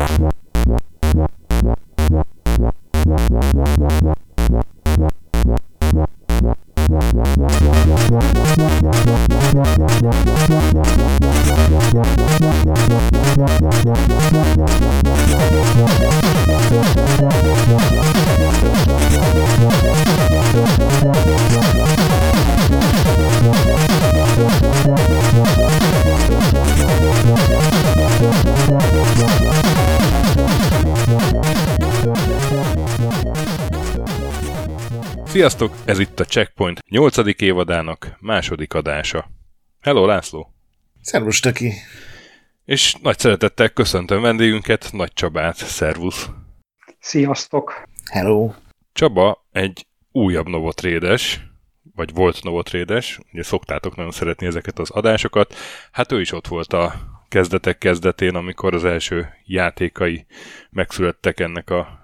What? Sziasztok, ez itt a Checkpoint 8. évadának második adása. Hello, László! Szervus, Töki! És nagy szeretettel köszöntöm vendégünket, Nagy Csabát. Szervusz! Sziasztok! Hello! Csaba egy újabb novotrédes, vagy volt novotrédes, ugye szoktátok nagyon szeretni ezeket az adásokat, hát ő is ott volt a kezdetek kezdetén, amikor az első játékai megszülettek ennek a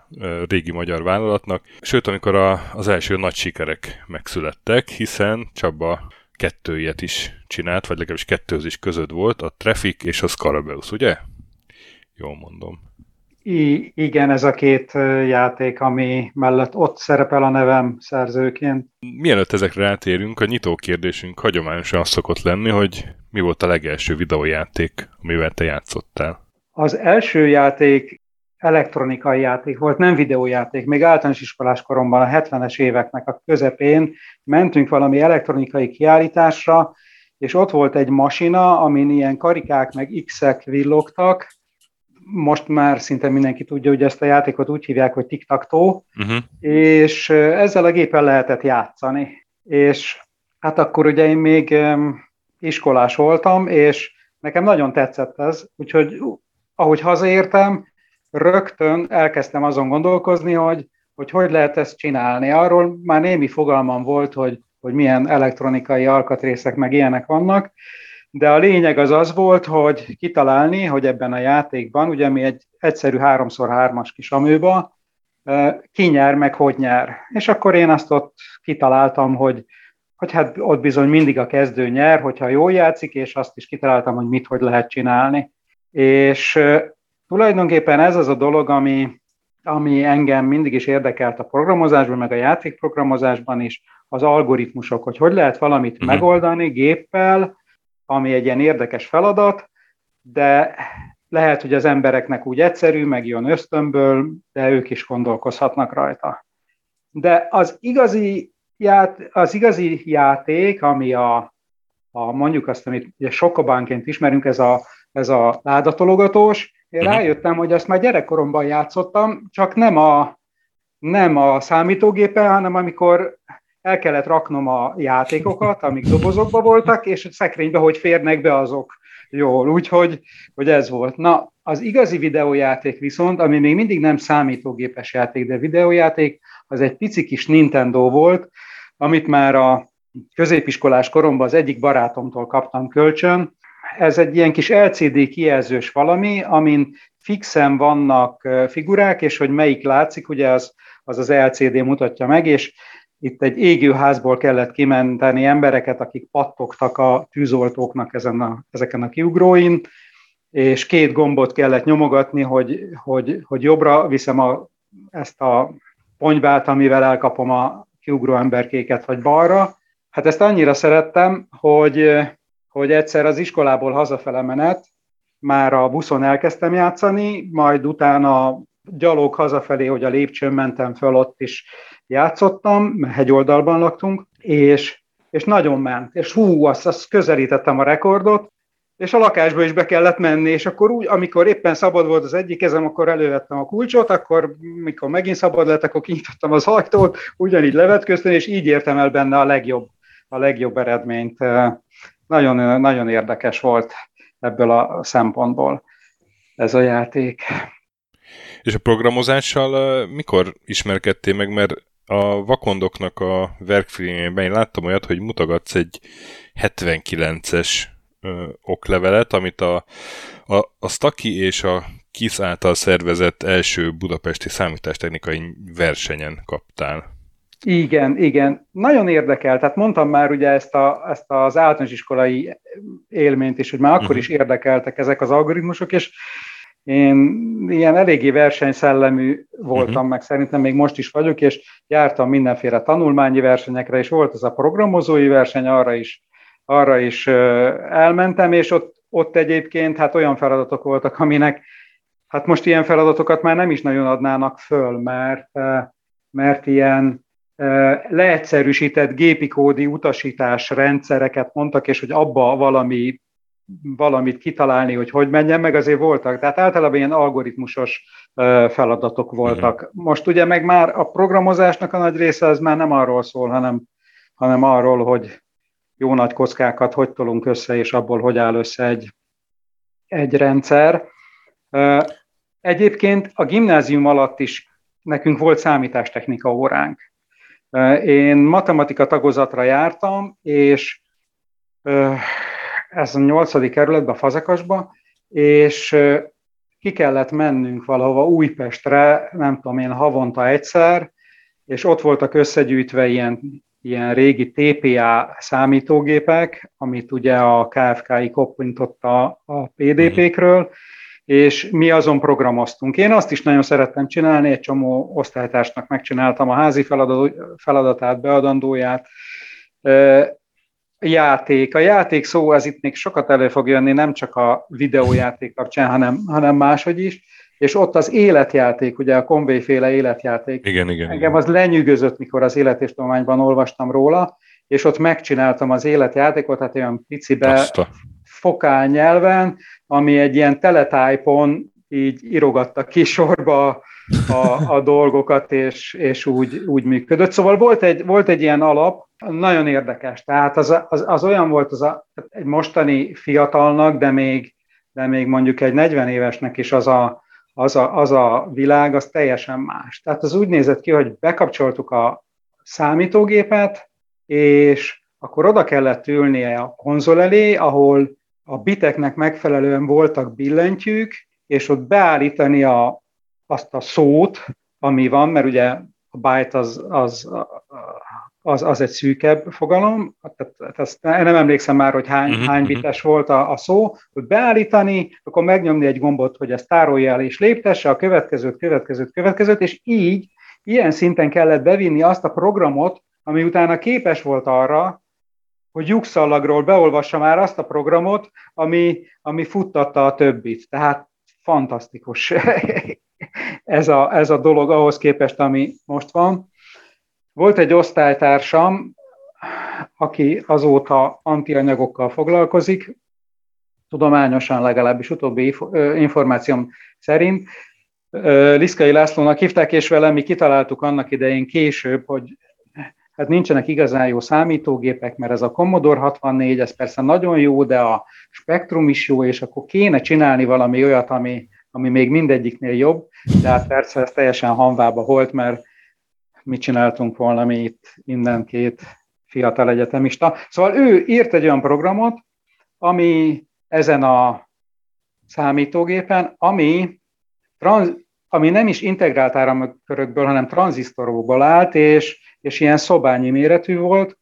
régi magyar vállalatnak, sőt, amikor a, az első nagy sikerek megszülettek, hiszen Csaba kettő ilyet is csinált, vagy legalábbis kettőzés között volt, a Traffic és a Scarabeus, ugye? Jól mondom. I- igen, ez a két játék, ami mellett ott szerepel a nevem szerzőként. Mielőtt ezekre rátérünk, a nyitó kérdésünk hagyományosan az szokott lenni, hogy mi volt a legelső videójáték, amivel te játszottál? Az első játék elektronikai játék volt, nem videójáték. Még általános iskolás koromban, a 70-es éveknek a közepén mentünk valami elektronikai kiállításra, és ott volt egy masina, amin ilyen karikák meg x-ek villogtak, most már szinte mindenki tudja, hogy ezt a játékot úgy hívják, hogy tiktaktó, uh-huh. és ezzel a gépen lehetett játszani. És hát akkor ugye én még iskolás voltam, és nekem nagyon tetszett ez, úgyhogy ahogy hazaértem, rögtön elkezdtem azon gondolkozni, hogy hogy, hogy lehet ezt csinálni. Arról már némi fogalmam volt, hogy, hogy milyen elektronikai alkatrészek meg ilyenek vannak, de a lényeg az az volt, hogy kitalálni, hogy ebben a játékban, ugye mi egy egyszerű 3x3-as kis amőba, ki nyer, meg hogy nyer. És akkor én azt ott kitaláltam, hogy, hogy hát ott bizony mindig a kezdő nyer, hogyha jól játszik, és azt is kitaláltam, hogy mit, hogy lehet csinálni. És Tulajdonképpen ez az a dolog, ami, ami engem mindig is érdekelt a programozásban, meg a játékprogramozásban is, az algoritmusok, hogy hogy lehet valamit uh-huh. megoldani géppel, ami egy ilyen érdekes feladat, de lehet, hogy az embereknek úgy egyszerű, meg jön ösztönből, de ők is gondolkozhatnak rajta. De az igazi, ját, az igazi játék, ami a, a mondjuk azt, amit ugye ismerünk, ez a, ez a ládatologatós, én uh-huh. rájöttem, hogy azt már gyerekkoromban játszottam, csak nem a, nem a számítógépen, hanem amikor el kellett raknom a játékokat, amik dobozokba voltak, és a szekrénybe, hogy férnek be azok jól. Úgyhogy hogy ez volt. Na, az igazi videójáték viszont, ami még mindig nem számítógépes játék, de videójáték, az egy pici kis Nintendo volt, amit már a középiskolás koromban az egyik barátomtól kaptam kölcsön, ez egy ilyen kis LCD kijelzős valami, amin fixen vannak figurák, és hogy melyik látszik, ugye az az, az LCD mutatja meg, és itt egy égőházból kellett kimenteni embereket, akik pattogtak a tűzoltóknak ezen a, ezeken a kiugróin, és két gombot kellett nyomogatni, hogy, hogy, hogy jobbra viszem a, ezt a ponyvát, amivel elkapom a kiugró emberkéket, vagy balra. Hát ezt annyira szerettem, hogy hogy egyszer az iskolából hazafele menet, már a buszon elkezdtem játszani, majd utána gyalog hazafelé, hogy a lépcsőn mentem föl, ott is játszottam, mert hegyoldalban laktunk, és, és nagyon ment. És hú, azt, azt közelítettem a rekordot, és a lakásba is be kellett menni, és akkor úgy, amikor éppen szabad volt az egyik kezem, akkor elővettem a kulcsot, akkor mikor megint szabad lett, akkor kinyitottam az ajtót, ugyanígy levetköztem, és így értem el benne a legjobb, a legjobb eredményt nagyon, nagyon érdekes volt ebből a szempontból ez a játék. És a programozással mikor ismerkedtél meg, mert a vakondoknak a verkfilmjében én láttam olyat, hogy mutogatsz egy 79-es oklevelet, amit a, a, a Staki és a KISZ által szervezett első budapesti számítástechnikai versenyen kaptál. Igen, igen. Nagyon érdekel. Tehát mondtam már ugye ezt, a, ezt az általános iskolai élményt is, hogy már akkor uh-huh. is érdekeltek ezek az algoritmusok, és én ilyen eléggé versenyszellemű voltam, uh-huh. meg szerintem még most is vagyok, és jártam mindenféle tanulmányi versenyekre, és volt az a programozói verseny, arra is, arra is elmentem, és ott, ott egyébként hát olyan feladatok voltak, aminek hát most ilyen feladatokat már nem is nagyon adnának föl, mert, mert ilyen leegyszerűsített gépi kódi utasítás rendszereket mondtak, és hogy abba valami valamit kitalálni, hogy hogy menjen meg, azért voltak. Tehát általában ilyen algoritmusos feladatok voltak. Uh-huh. Most ugye meg már a programozásnak a nagy része az már nem arról szól, hanem, hanem arról, hogy jó nagy kockákat hogy tolunk össze, és abból hogy áll össze egy, egy rendszer. Egyébként a gimnázium alatt is nekünk volt számítástechnika óránk. Én matematika tagozatra jártam, és ez a nyolcadik kerületben, Fazekasba, és ki kellett mennünk valahova Újpestre, nem tudom én, havonta egyszer, és ott voltak összegyűjtve ilyen, ilyen régi TPA számítógépek, amit ugye a KFKI koppintotta a PDP-kről, és mi azon programoztunk. Én azt is nagyon szerettem csinálni, egy csomó osztálytársnak megcsináltam a házi feladatát, beadandóját, játék. A játék szó az itt még sokat elő fog jönni, nem csak a videójáték kapcsán, hanem, hanem máshogy is. És ott az életjáték, ugye a Conway féle életjáték. Igen, igen. Engem az lenyűgözött, mikor az életéstományban olvastam róla, és ott megcsináltam az életjátékot, tehát olyan picibe Azta. fokál nyelven, ami egy ilyen teletype-on így írogatta ki sorba a, a dolgokat, és, és úgy, úgy működött. Szóval volt egy, volt egy ilyen alap, nagyon érdekes. Tehát az, az, az olyan volt az a, egy mostani fiatalnak, de még, de még mondjuk egy 40 évesnek is az a, az, a, az a világ, az teljesen más. Tehát az úgy nézett ki, hogy bekapcsoltuk a számítógépet, és akkor oda kellett ülnie a konzol elé, ahol a biteknek megfelelően voltak billentyűk, és ott beállítani a, azt a szót, ami van, mert ugye a byte az, az az, az egy szűkebb fogalom, tehát ezt nem emlékszem már, hogy hány, uh-huh, hány bites volt a, a szó, hogy beállítani, akkor megnyomni egy gombot, hogy ezt tárolja el és léptesse a következőt, következőt, következőt, és így ilyen szinten kellett bevinni azt a programot, ami utána képes volt arra, hogy lyukszallagról beolvassa már azt a programot, ami, ami futtatta a többit. Tehát fantasztikus ez a, ez a dolog ahhoz képest, ami most van. Volt egy osztálytársam, aki azóta antianyagokkal foglalkozik, tudományosan legalábbis utóbbi információm szerint. Liszkai Lászlónak hívták, és vele mi kitaláltuk annak idején később, hogy hát nincsenek igazán jó számítógépek, mert ez a Commodore 64, ez persze nagyon jó, de a Spectrum is jó, és akkor kéne csinálni valami olyat, ami, ami még mindegyiknél jobb, de hát persze ez teljesen hanvába volt, mert mit csináltunk volna mi itt innen két fiatal egyetemista. Szóval ő írt egy olyan programot, ami ezen a számítógépen, ami, trans, ami nem is integrált áramkörökből, hanem tranzisztorokból állt, és, és ilyen szobányi méretű volt,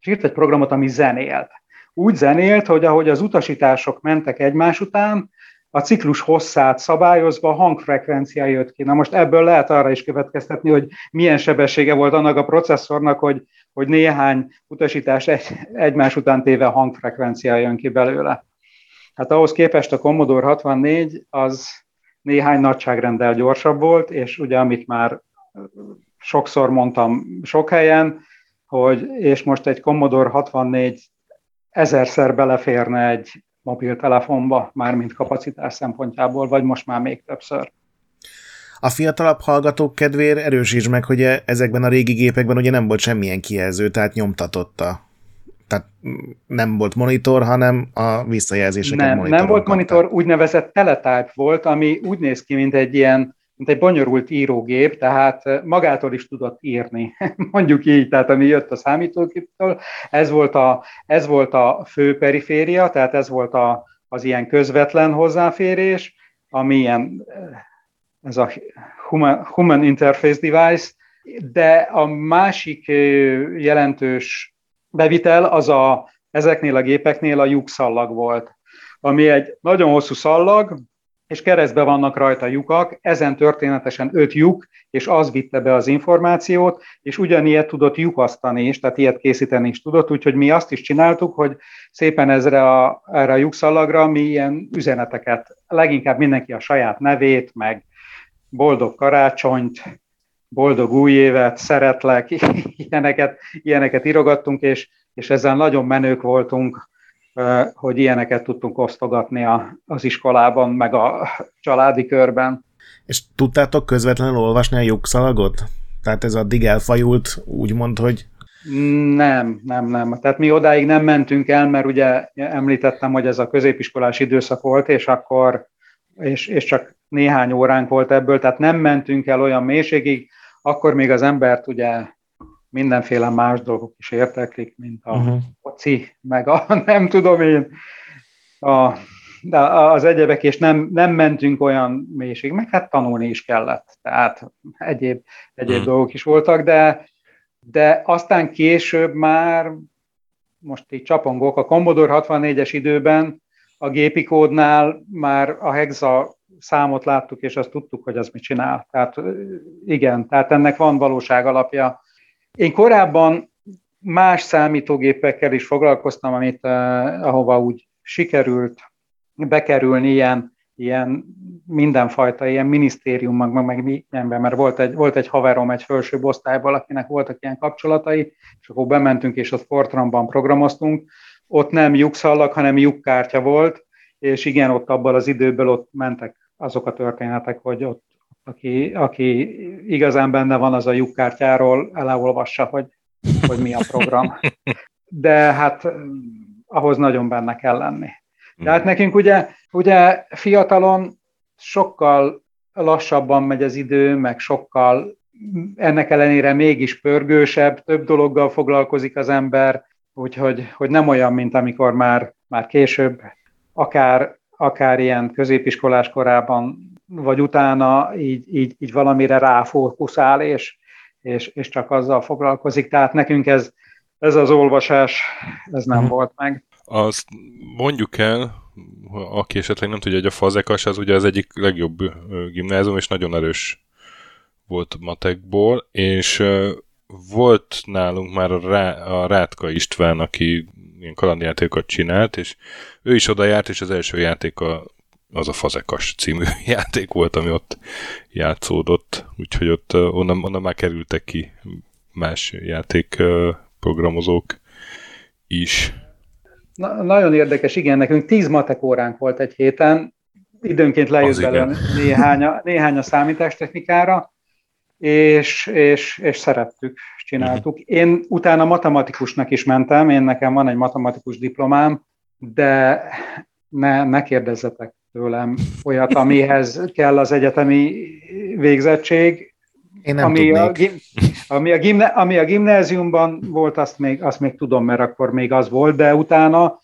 és írt egy programot, ami zenélt. Úgy zenélt, hogy ahogy az utasítások mentek egymás után, a ciklus hosszát szabályozva a hangfrekvencia jött ki. Na most ebből lehet arra is következtetni, hogy milyen sebessége volt annak a processzornak, hogy, hogy néhány utasítás egy, egymás után téve hangfrekvencia jön ki belőle. Hát ahhoz képest a Commodore 64 az néhány nagyságrendel gyorsabb volt, és ugye amit már sokszor mondtam sok helyen, hogy és most egy Commodore 64 ezerszer beleférne egy mobiltelefonba, mármint kapacitás szempontjából, vagy most már még többször. A fiatalabb hallgatók kedvéért erősíts meg, hogy ezekben a régi gépekben ugye nem volt semmilyen kijelző, tehát nyomtatott a tehát nem volt monitor, hanem a visszajelzéseket Nem, nem volt monitor, úgynevezett teletype volt, ami úgy néz ki, mint egy ilyen mint egy bonyolult írógép, tehát magától is tudott írni, mondjuk így, tehát ami jött a számítógéptől, ez volt a, ez volt a fő periféria, tehát ez volt a, az ilyen közvetlen hozzáférés, ami ilyen, ez a human, human interface device, de a másik jelentős bevitel az a, ezeknél a gépeknél a lyukszallag volt, ami egy nagyon hosszú szallag, és keresztbe vannak rajta lyukak, ezen történetesen öt lyuk, és az vitte be az információt, és ugyanilyet tudott lyukasztani is, tehát ilyet készíteni is tudott, úgyhogy mi azt is csináltuk, hogy szépen ezre a, erre a lyukszalagra mi ilyen üzeneteket, leginkább mindenki a saját nevét, meg boldog karácsonyt, boldog új évet, szeretlek, ilyeneket, ilyeneket írogattunk, és, és ezzel nagyon menők voltunk, hogy ilyeneket tudtunk osztogatni a, az iskolában, meg a családi körben. És tudtátok közvetlenül olvasni a lyukszalagot? Tehát ez addig elfajult, úgymond, hogy... Nem, nem, nem. Tehát mi odáig nem mentünk el, mert ugye említettem, hogy ez a középiskolás időszak volt, és akkor, és, és csak néhány óránk volt ebből, tehát nem mentünk el olyan mélységig, akkor még az embert ugye mindenféle más dolgok is érteklik, mint a uh-huh. foci, meg a nem tudom én, a, de az egyebek, és nem, nem mentünk olyan mélység, meg hát tanulni is kellett, tehát egyéb, egyéb uh-huh. dolgok is voltak, de, de aztán később már, most így csapongok, a Commodore 64-es időben a gépi kódnál már a hexa számot láttuk, és azt tudtuk, hogy az mit csinál. Tehát igen, tehát ennek van valóság alapja. Én korábban más számítógépekkel is foglalkoztam, amit, uh, ahova úgy sikerült bekerülni ilyen, ilyen mindenfajta ilyen minisztériumnak, meg, meg mindenben, mert volt egy, volt egy haverom egy felsőbb osztályból, akinek voltak ilyen kapcsolatai, és akkor bementünk, és ott Fortranban programoztunk. Ott nem lyukszallag, hanem lyukkártya volt, és igen, ott abban az időből ott mentek azok a történetek, hogy ott aki, aki igazán benne van, az a lyukkártyáról elolvassa, hogy, hogy mi a program. De hát ahhoz nagyon benne kell lenni. Tehát nekünk ugye, ugye fiatalon sokkal lassabban megy az idő, meg sokkal ennek ellenére mégis pörgősebb, több dologgal foglalkozik az ember, úgyhogy hogy nem olyan, mint amikor már, már később, akár, akár ilyen középiskolás korában vagy utána így, így, így valamire ráfókuszál, és, és, és csak azzal foglalkozik. Tehát nekünk ez, ez az olvasás, ez nem hmm. volt meg. Azt mondjuk el, aki esetleg nem tudja, hogy a Fazekas az ugye az egyik legjobb gimnázium, és nagyon erős volt matekból, és volt nálunk már a, Rá, a Rátka István, aki ilyen kalandjátékokat csinált, és ő is oda járt, és az első játéka az a Fazekas című játék volt, ami ott játszódott, úgyhogy ott onnan, onnan már kerültek ki más játék programozók is. Na, nagyon érdekes, igen, nekünk tíz matek óránk volt egy héten, időnként lejött belőle néhány, néhány a számítástechnikára, és, és, és szerettük, és csináltuk. Uh-huh. Én utána matematikusnak is mentem, én nekem van egy matematikus diplomám, de ne, ne kérdezzetek tőlem olyat, amihez kell az egyetemi végzettség. Én nem ami, a, ami, a gimne, ami a gimnáziumban volt, azt még, azt még tudom, mert akkor még az volt, de utána,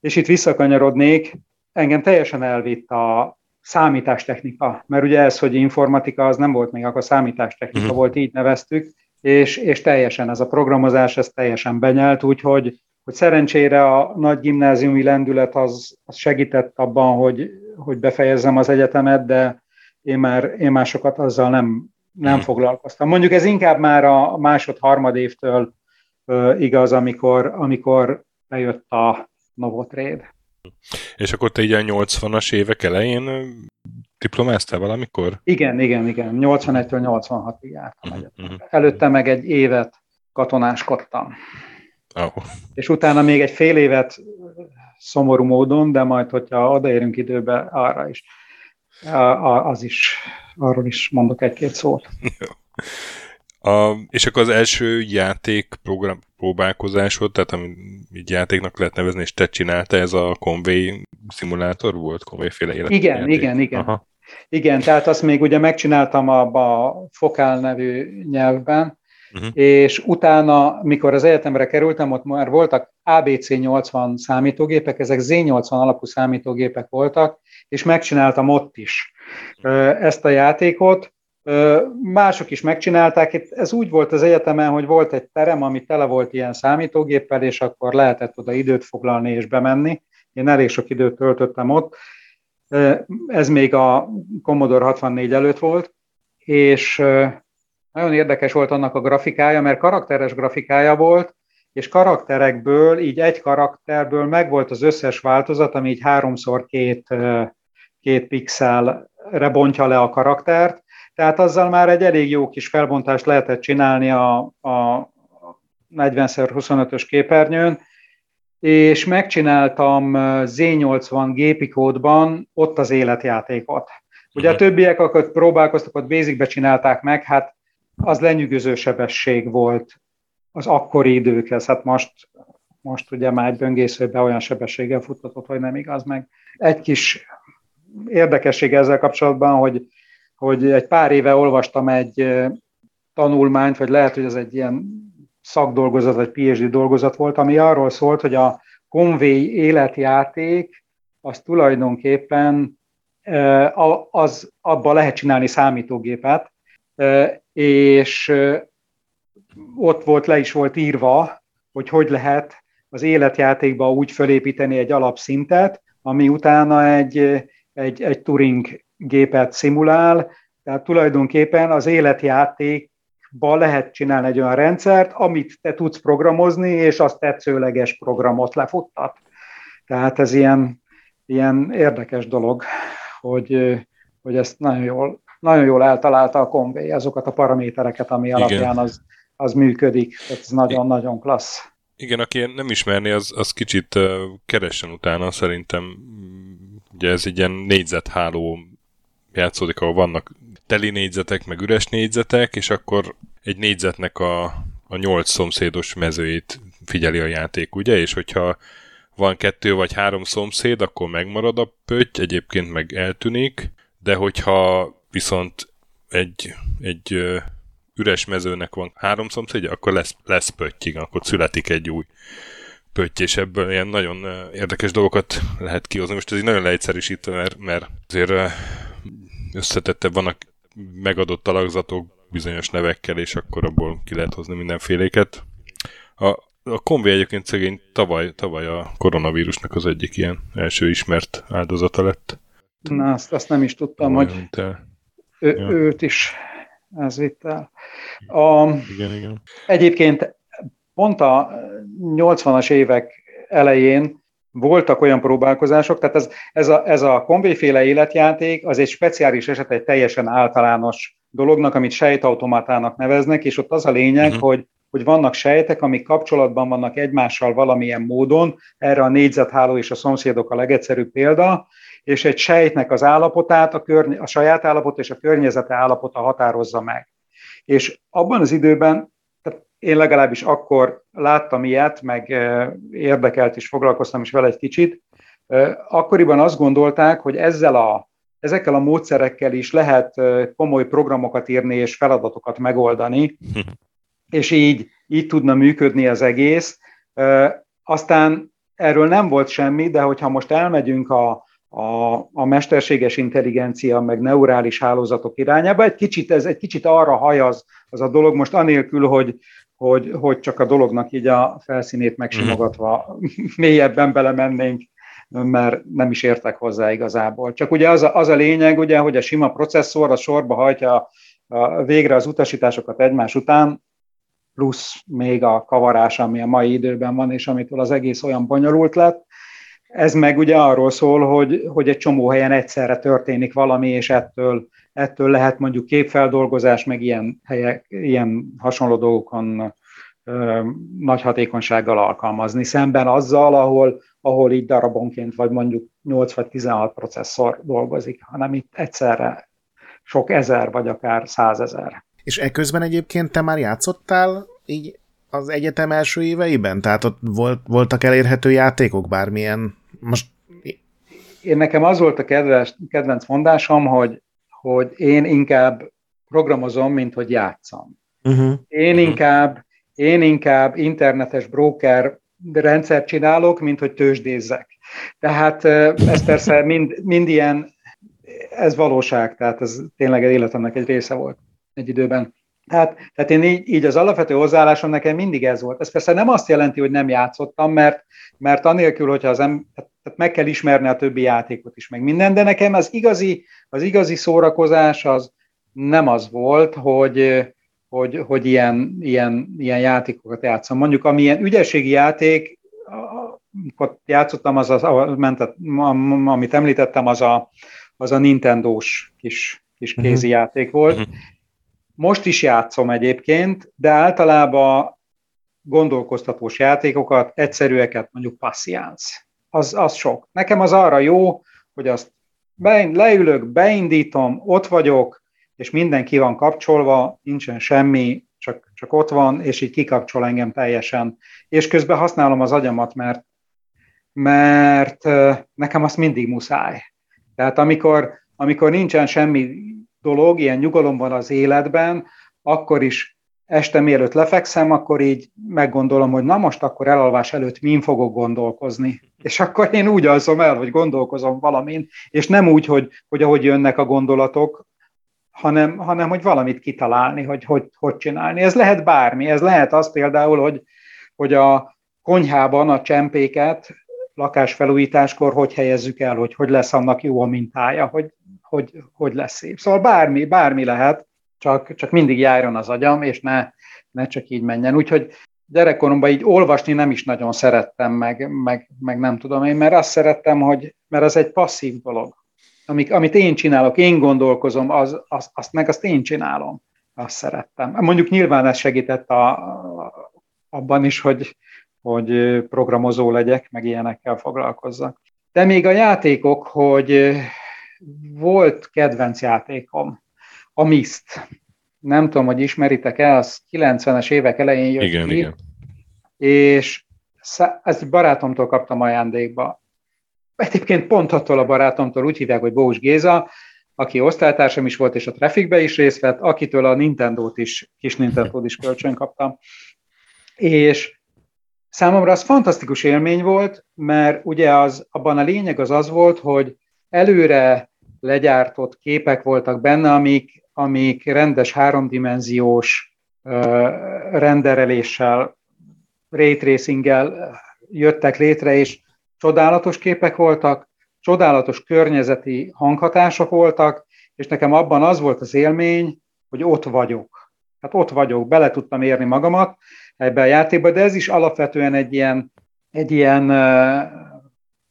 és itt visszakanyarodnék, engem teljesen elvitt a számítástechnika, mert ugye ez, hogy informatika, az nem volt még, akkor számítástechnika uh-huh. volt, így neveztük, és, és teljesen ez a programozás, ez teljesen benyelt, úgyhogy hogy szerencsére a nagy gimnáziumi lendület az, az segített abban, hogy, hogy befejezzem az egyetemet, de én már, én már sokat azzal nem, nem hmm. foglalkoztam. Mondjuk ez inkább már a másod-harmad évtől uh, igaz, amikor, amikor bejött a Novotrade. És akkor te így a 80-as évek elején diplomáztál valamikor? Igen, igen, igen. 81-től 86-ig jártam uh-huh. Előtte meg egy évet katonáskodtam. Oh. És utána még egy fél évet szomorú módon, de majd, hogyha odaérünk időbe, arra is, az is, arról is mondok egy-két szót. A, és akkor az első játék program, próbálkozásod, tehát ami így játéknak lehet nevezni, és te csinálta, ez a Conway szimulátor volt? Conway féle élet. Igen, játék. igen, igen. Aha. Igen, tehát azt még ugye megcsináltam abba a Fokál nevű nyelvben, uh-huh. és utána, mikor az egyetemre kerültem, ott már voltak ABC80 számítógépek, ezek Z80 alapú számítógépek voltak, és megcsináltam ott is ezt a játékot. Mások is megcsinálták, ez úgy volt az egyetemen, hogy volt egy terem, ami tele volt ilyen számítógéppel, és akkor lehetett oda időt foglalni és bemenni. Én elég sok időt töltöttem ott. Ez még a Commodore 64 előtt volt, és nagyon érdekes volt annak a grafikája, mert karakteres grafikája volt, és karakterekből, így egy karakterből megvolt az összes változat, ami így háromszor két, két pixelre bontja le a karaktert, tehát azzal már egy elég jó kis felbontást lehetett csinálni a, a 40x25-ös képernyőn, és megcsináltam Z80 gépi kódban ott az életjátékot. Ugye a mhm. többiek, akik próbálkoztak, ott basicbe csinálták meg, hát az lenyűgöző sebesség volt az akkori időkhez. Hát most, most ugye már egy böngészőbe olyan sebességgel futtatott, hogy nem igaz meg. Egy kis érdekesség ezzel kapcsolatban, hogy, hogy egy pár éve olvastam egy tanulmányt, vagy lehet, hogy ez egy ilyen szakdolgozat, vagy PhD dolgozat volt, ami arról szólt, hogy a Conway életjáték az tulajdonképpen az, abba lehet csinálni számítógépet, és ott volt, le is volt írva, hogy hogy lehet az életjátékba úgy fölépíteni egy alapszintet, ami utána egy, egy, egy Turing gépet szimulál, tehát tulajdonképpen az életjátékba lehet csinálni egy olyan rendszert, amit te tudsz programozni, és azt tetszőleges programot lefuttat. Tehát ez ilyen, ilyen érdekes dolog, hogy, hogy ezt nagyon jól, nagyon jól eltalálta a Conway, azokat a paramétereket, ami Igen. alapján az, az működik. Tehát ez nagyon-nagyon klassz. Igen, aki nem ismerni, az, az kicsit uh, keressen utána, szerintem ugye ez egy ilyen négyzetháló játszódik, ahol vannak teli négyzetek, meg üres négyzetek, és akkor egy négyzetnek a, a nyolc szomszédos mezőjét figyeli a játék, ugye? És hogyha van kettő vagy három szomszéd, akkor megmarad a pötty, egyébként meg eltűnik, de hogyha viszont egy, egy üres mezőnek van három szomszédja, akkor lesz, lesz pöttyig, akkor születik egy új pötty, és ebből ilyen nagyon érdekes dolgokat lehet kihozni. Most ez így nagyon leegyszerűsítve, mert, mert azért összetettebb vannak megadott alakzatok bizonyos nevekkel, és akkor abból ki lehet hozni mindenféléket. A, a Convi egyébként szegény tavaly, tavaly a koronavírusnak az egyik ilyen első ismert áldozata lett. Na, azt, azt nem is tudtam, Olyan, hogy te... ő, ja. őt is ez vitt el. A, igen, igen. Egyébként pont a 80-as évek elején voltak olyan próbálkozások, tehát ez, ez a, ez a konvéféle életjáték az egy speciális eset, egy teljesen általános dolognak, amit sejtautomatának neveznek, és ott az a lényeg, uh-huh. hogy hogy vannak sejtek, amik kapcsolatban vannak egymással valamilyen módon, erre a négyzetháló és a szomszédok a legegyszerűbb példa, és egy sejtnek az állapotát, a, körny- a saját állapot és a környezete állapota határozza meg. És abban az időben, tehát én legalábbis akkor láttam ilyet, meg érdekelt is, foglalkoztam is vele egy kicsit, akkoriban azt gondolták, hogy ezzel a, ezekkel a módszerekkel is lehet komoly programokat írni és feladatokat megoldani, és így, így tudna működni az egész. Aztán erről nem volt semmi, de hogyha most elmegyünk a, a, a mesterséges intelligencia, meg neurális hálózatok irányába. Egy kicsit, ez egy kicsit arra hajaz az a dolog, most anélkül, hogy, hogy, hogy csak a dolognak így a felszínét megsimogatva mélyebben belemennénk, mert nem is értek hozzá igazából. Csak ugye az a, az a lényeg, ugye, hogy a sima processzor a sorba hajtja a, végre az utasításokat egymás után, plusz még a kavarás, ami a mai időben van, és amitől az egész olyan bonyolult lett, ez meg ugye arról szól, hogy, hogy egy csomó helyen egyszerre történik valami, és ettől, ettől lehet mondjuk képfeldolgozás, meg ilyen, helyek, ilyen hasonló dolgokon ö, nagy hatékonysággal alkalmazni, szemben azzal, ahol, ahol így darabonként vagy mondjuk 8 vagy 16 processzor dolgozik, hanem itt egyszerre sok ezer, vagy akár százezer. És eközben egyébként te már játszottál így az egyetem első éveiben? Tehát ott volt, voltak elérhető játékok bármilyen most... Én nekem az volt a kedves, kedvenc mondásom, hogy, hogy én inkább programozom, mint hogy játszom. Uh-huh. Én, uh-huh. inkább, én inkább internetes broker rendszert csinálok, mint hogy tőzsdézzek. Tehát ez persze mind, mind ilyen, ez valóság, tehát ez tényleg életemnek egy része volt egy időben. Hát, tehát én így, így az alapvető hozzáállásom nekem mindig ez volt. Ez persze nem azt jelenti, hogy nem játszottam, mert, mert anélkül, hogyha az em, tehát meg kell ismerni a többi játékot is, meg minden, de nekem az igazi, az igazi szórakozás az nem az volt, hogy, hogy, hogy ilyen, ilyen, ilyen játékokat játszom. Mondjuk, amilyen ügyességi játék, amikor játszottam, az, az, az amit említettem, az a, az a Nintendo-s kis, kis mhm. kézi játék volt. Most is játszom egyébként, de általában gondolkoztatós játékokat, egyszerűeket, mondjuk passziánsz. Az, az sok. Nekem az arra jó, hogy azt be, leülök, beindítom, ott vagyok, és minden ki van kapcsolva, nincsen semmi, csak, csak ott van, és így kikapcsol engem teljesen. És közben használom az agyamat, mert, mert nekem azt mindig muszáj. Tehát amikor, amikor nincsen semmi dolog, ilyen nyugalom van az életben, akkor is este mielőtt lefekszem, akkor így meggondolom, hogy na most akkor elalvás előtt min fogok gondolkozni. És akkor én úgy alszom el, hogy gondolkozom valamin, és nem úgy, hogy, hogy ahogy jönnek a gondolatok, hanem, hanem hogy valamit kitalálni, hogy, hogy hogy csinálni. Ez lehet bármi, ez lehet az például, hogy, hogy a konyhában a csempéket lakásfelújításkor hogy helyezzük el, hogy hogy lesz annak jó a mintája, hogy hogy, hogy lesz szép. Szóval bármi, bármi lehet, csak, csak mindig járjon az agyam, és ne, ne csak így menjen. Úgyhogy gyerekkoromban így olvasni nem is nagyon szerettem, meg, meg, meg nem tudom én, mert azt szerettem, hogy, mert az egy passzív dolog. Amik, amit én csinálok, én gondolkozom, az, az, azt meg azt én csinálom. Azt szerettem. Mondjuk nyilván ez segített a, a, abban is, hogy, hogy programozó legyek, meg ilyenekkel foglalkozzak. De még a játékok, hogy volt kedvenc játékom, a Mist. Nem tudom, hogy ismeritek-e, az 90-es évek elején jött igen, ki, igen. és ezt barátomtól kaptam ajándékba. Egyébként pont attól a barátomtól úgy hívják, hogy Bós Géza, aki osztálytársam is volt, és a Trafficbe is részt vett, akitől a Nintendo-t is, kis Nintendo-t is kölcsön kaptam. És számomra az fantasztikus élmény volt, mert ugye az, abban a lényeg az az volt, hogy előre legyártott képek voltak benne, amik, amik rendes háromdimenziós rendereléssel, ray tracinggel jöttek létre, és csodálatos képek voltak, csodálatos környezeti hanghatások voltak, és nekem abban az volt az élmény, hogy ott vagyok. Hát ott vagyok, bele tudtam érni magamat ebbe a játékba, de ez is alapvetően egy ilyen, egy ilyen uh,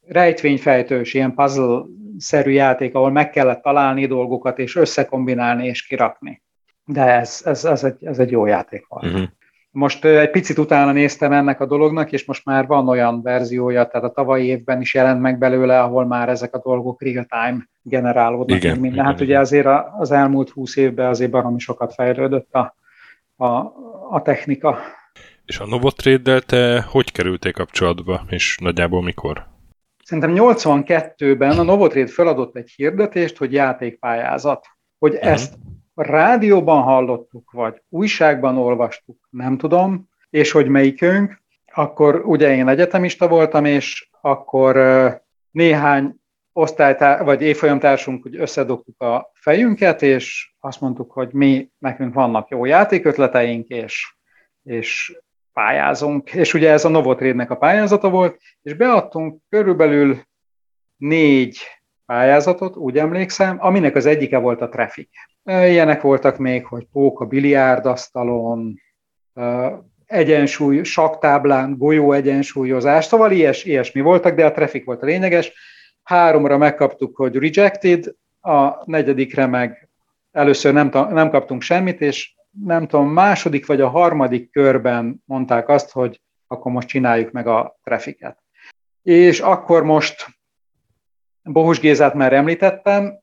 rejtvényfejtős, ilyen puzzle szerű játék, ahol meg kellett találni dolgokat, és összekombinálni és kirakni. De ez, ez, ez, egy, ez egy jó játék volt. Uh-huh. Most egy picit utána néztem ennek a dolognak, és most már van olyan verziója, tehát a tavalyi évben is jelent meg belőle, ahol már ezek a dolgok real-time generálódnak. Igen, minden. igen, hát igen. ugye azért az elmúlt húsz évben azért baromi sokat fejlődött a, a, a technika. És a Novotrade-del te hogy kerültél kapcsolatba, és nagyjából mikor? Szerintem 82-ben a Novotrade feladott egy hirdetést, hogy játékpályázat. Hogy uh-huh. ezt a rádióban hallottuk, vagy újságban olvastuk, nem tudom, és hogy melyikünk, akkor ugye én egyetemista voltam, és akkor néhány osztálytár, vagy évfolyamtársunk hogy összedugtuk a fejünket, és azt mondtuk, hogy mi, nekünk vannak jó játékötleteink, és, és pályázunk, és ugye ez a Novotrade-nek a pályázata volt, és beadtunk körülbelül négy pályázatot, úgy emlékszem, aminek az egyike volt a Traffic. Ilyenek voltak még, hogy pók a biliárdasztalon, egyensúly, saktáblán, golyó egyensúlyozás, szóval ilyes, ilyesmi voltak, de a Traffic volt a lényeges. Háromra megkaptuk, hogy rejected, a negyedikre meg először nem, nem kaptunk semmit, és nem tudom, második vagy a harmadik körben mondták azt, hogy akkor most csináljuk meg a trafiket. És akkor most Bohus Gézát már említettem,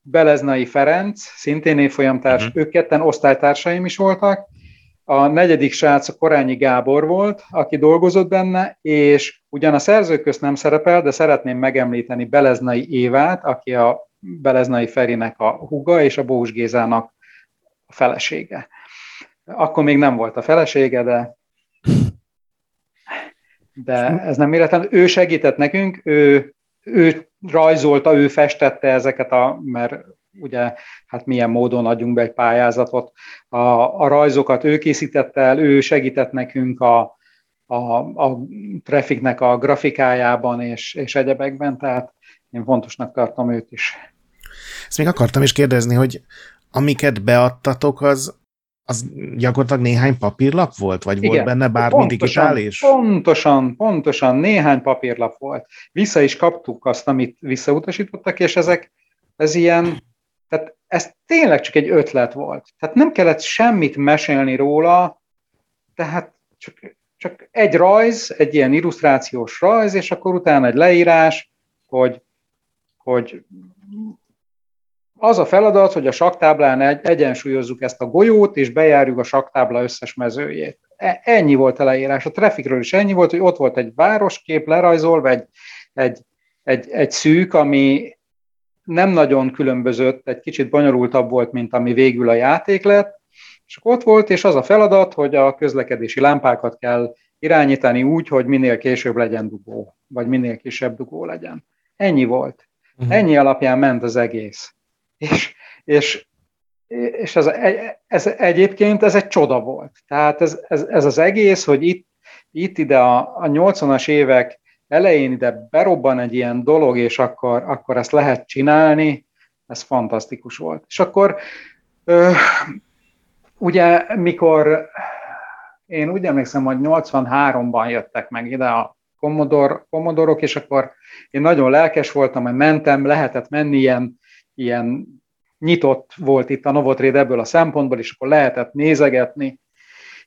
Beleznai Ferenc, szintén évfolyamtárs, uh-huh. ők ketten osztálytársaim is voltak, a negyedik srác a Korányi Gábor volt, aki dolgozott benne, és ugyan a szerzők közt nem szerepel, de szeretném megemlíteni Beleznai Évát, aki a Beleznai Ferinek a huga, és a Bós Gézának a felesége. Akkor még nem volt a felesége, de, de ez nem véletlen. Ő segített nekünk, ő, ő rajzolta, ő festette ezeket a, mert ugye hát milyen módon adjunk be egy pályázatot. A, a rajzokat ő készítette el, ő segített nekünk a, a, a trafficnek a grafikájában és, és egyebekben, tehát én fontosnak tartom őt is. Ezt még akartam is kérdezni, hogy amiket beadtatok, az, az gyakorlatilag néhány papírlap volt, vagy Igen, volt benne bármi pontosan, digitális? Pontosan, pontosan, néhány papírlap volt. Vissza is kaptuk azt, amit visszautasítottak, és ezek, ez ilyen, tehát ez tényleg csak egy ötlet volt. Tehát nem kellett semmit mesélni róla, tehát csak, csak egy rajz, egy ilyen illusztrációs rajz, és akkor utána egy leírás, hogy, hogy az a feladat, hogy a saktáblán egy, egyensúlyozzuk ezt a golyót, és bejárjuk a saktábla összes mezőjét. E, ennyi volt a leírás. A trafikről is ennyi volt, hogy ott volt egy városkép lerajzolva, egy, egy, egy, egy szűk, ami nem nagyon különbözött, egy kicsit bonyolultabb volt, mint ami végül a játék lett, és ott volt, és az a feladat, hogy a közlekedési lámpákat kell irányítani úgy, hogy minél később legyen dugó, vagy minél kisebb dugó legyen. Ennyi volt. Uh-huh. Ennyi alapján ment az egész. És, és, és ez, ez egyébként ez egy csoda volt. Tehát ez, ez, ez az egész, hogy itt, itt ide a, a 80-as évek elején ide berobban egy ilyen dolog, és akkor, akkor ezt lehet csinálni, ez fantasztikus volt. És akkor ö, ugye mikor én úgy emlékszem, hogy 83-ban jöttek meg ide a Commodore, Commodore-ok, és akkor én nagyon lelkes voltam, hogy mentem, lehetett menni ilyen ilyen nyitott volt itt a Novotrade ebből a szempontból, és akkor lehetett nézegetni,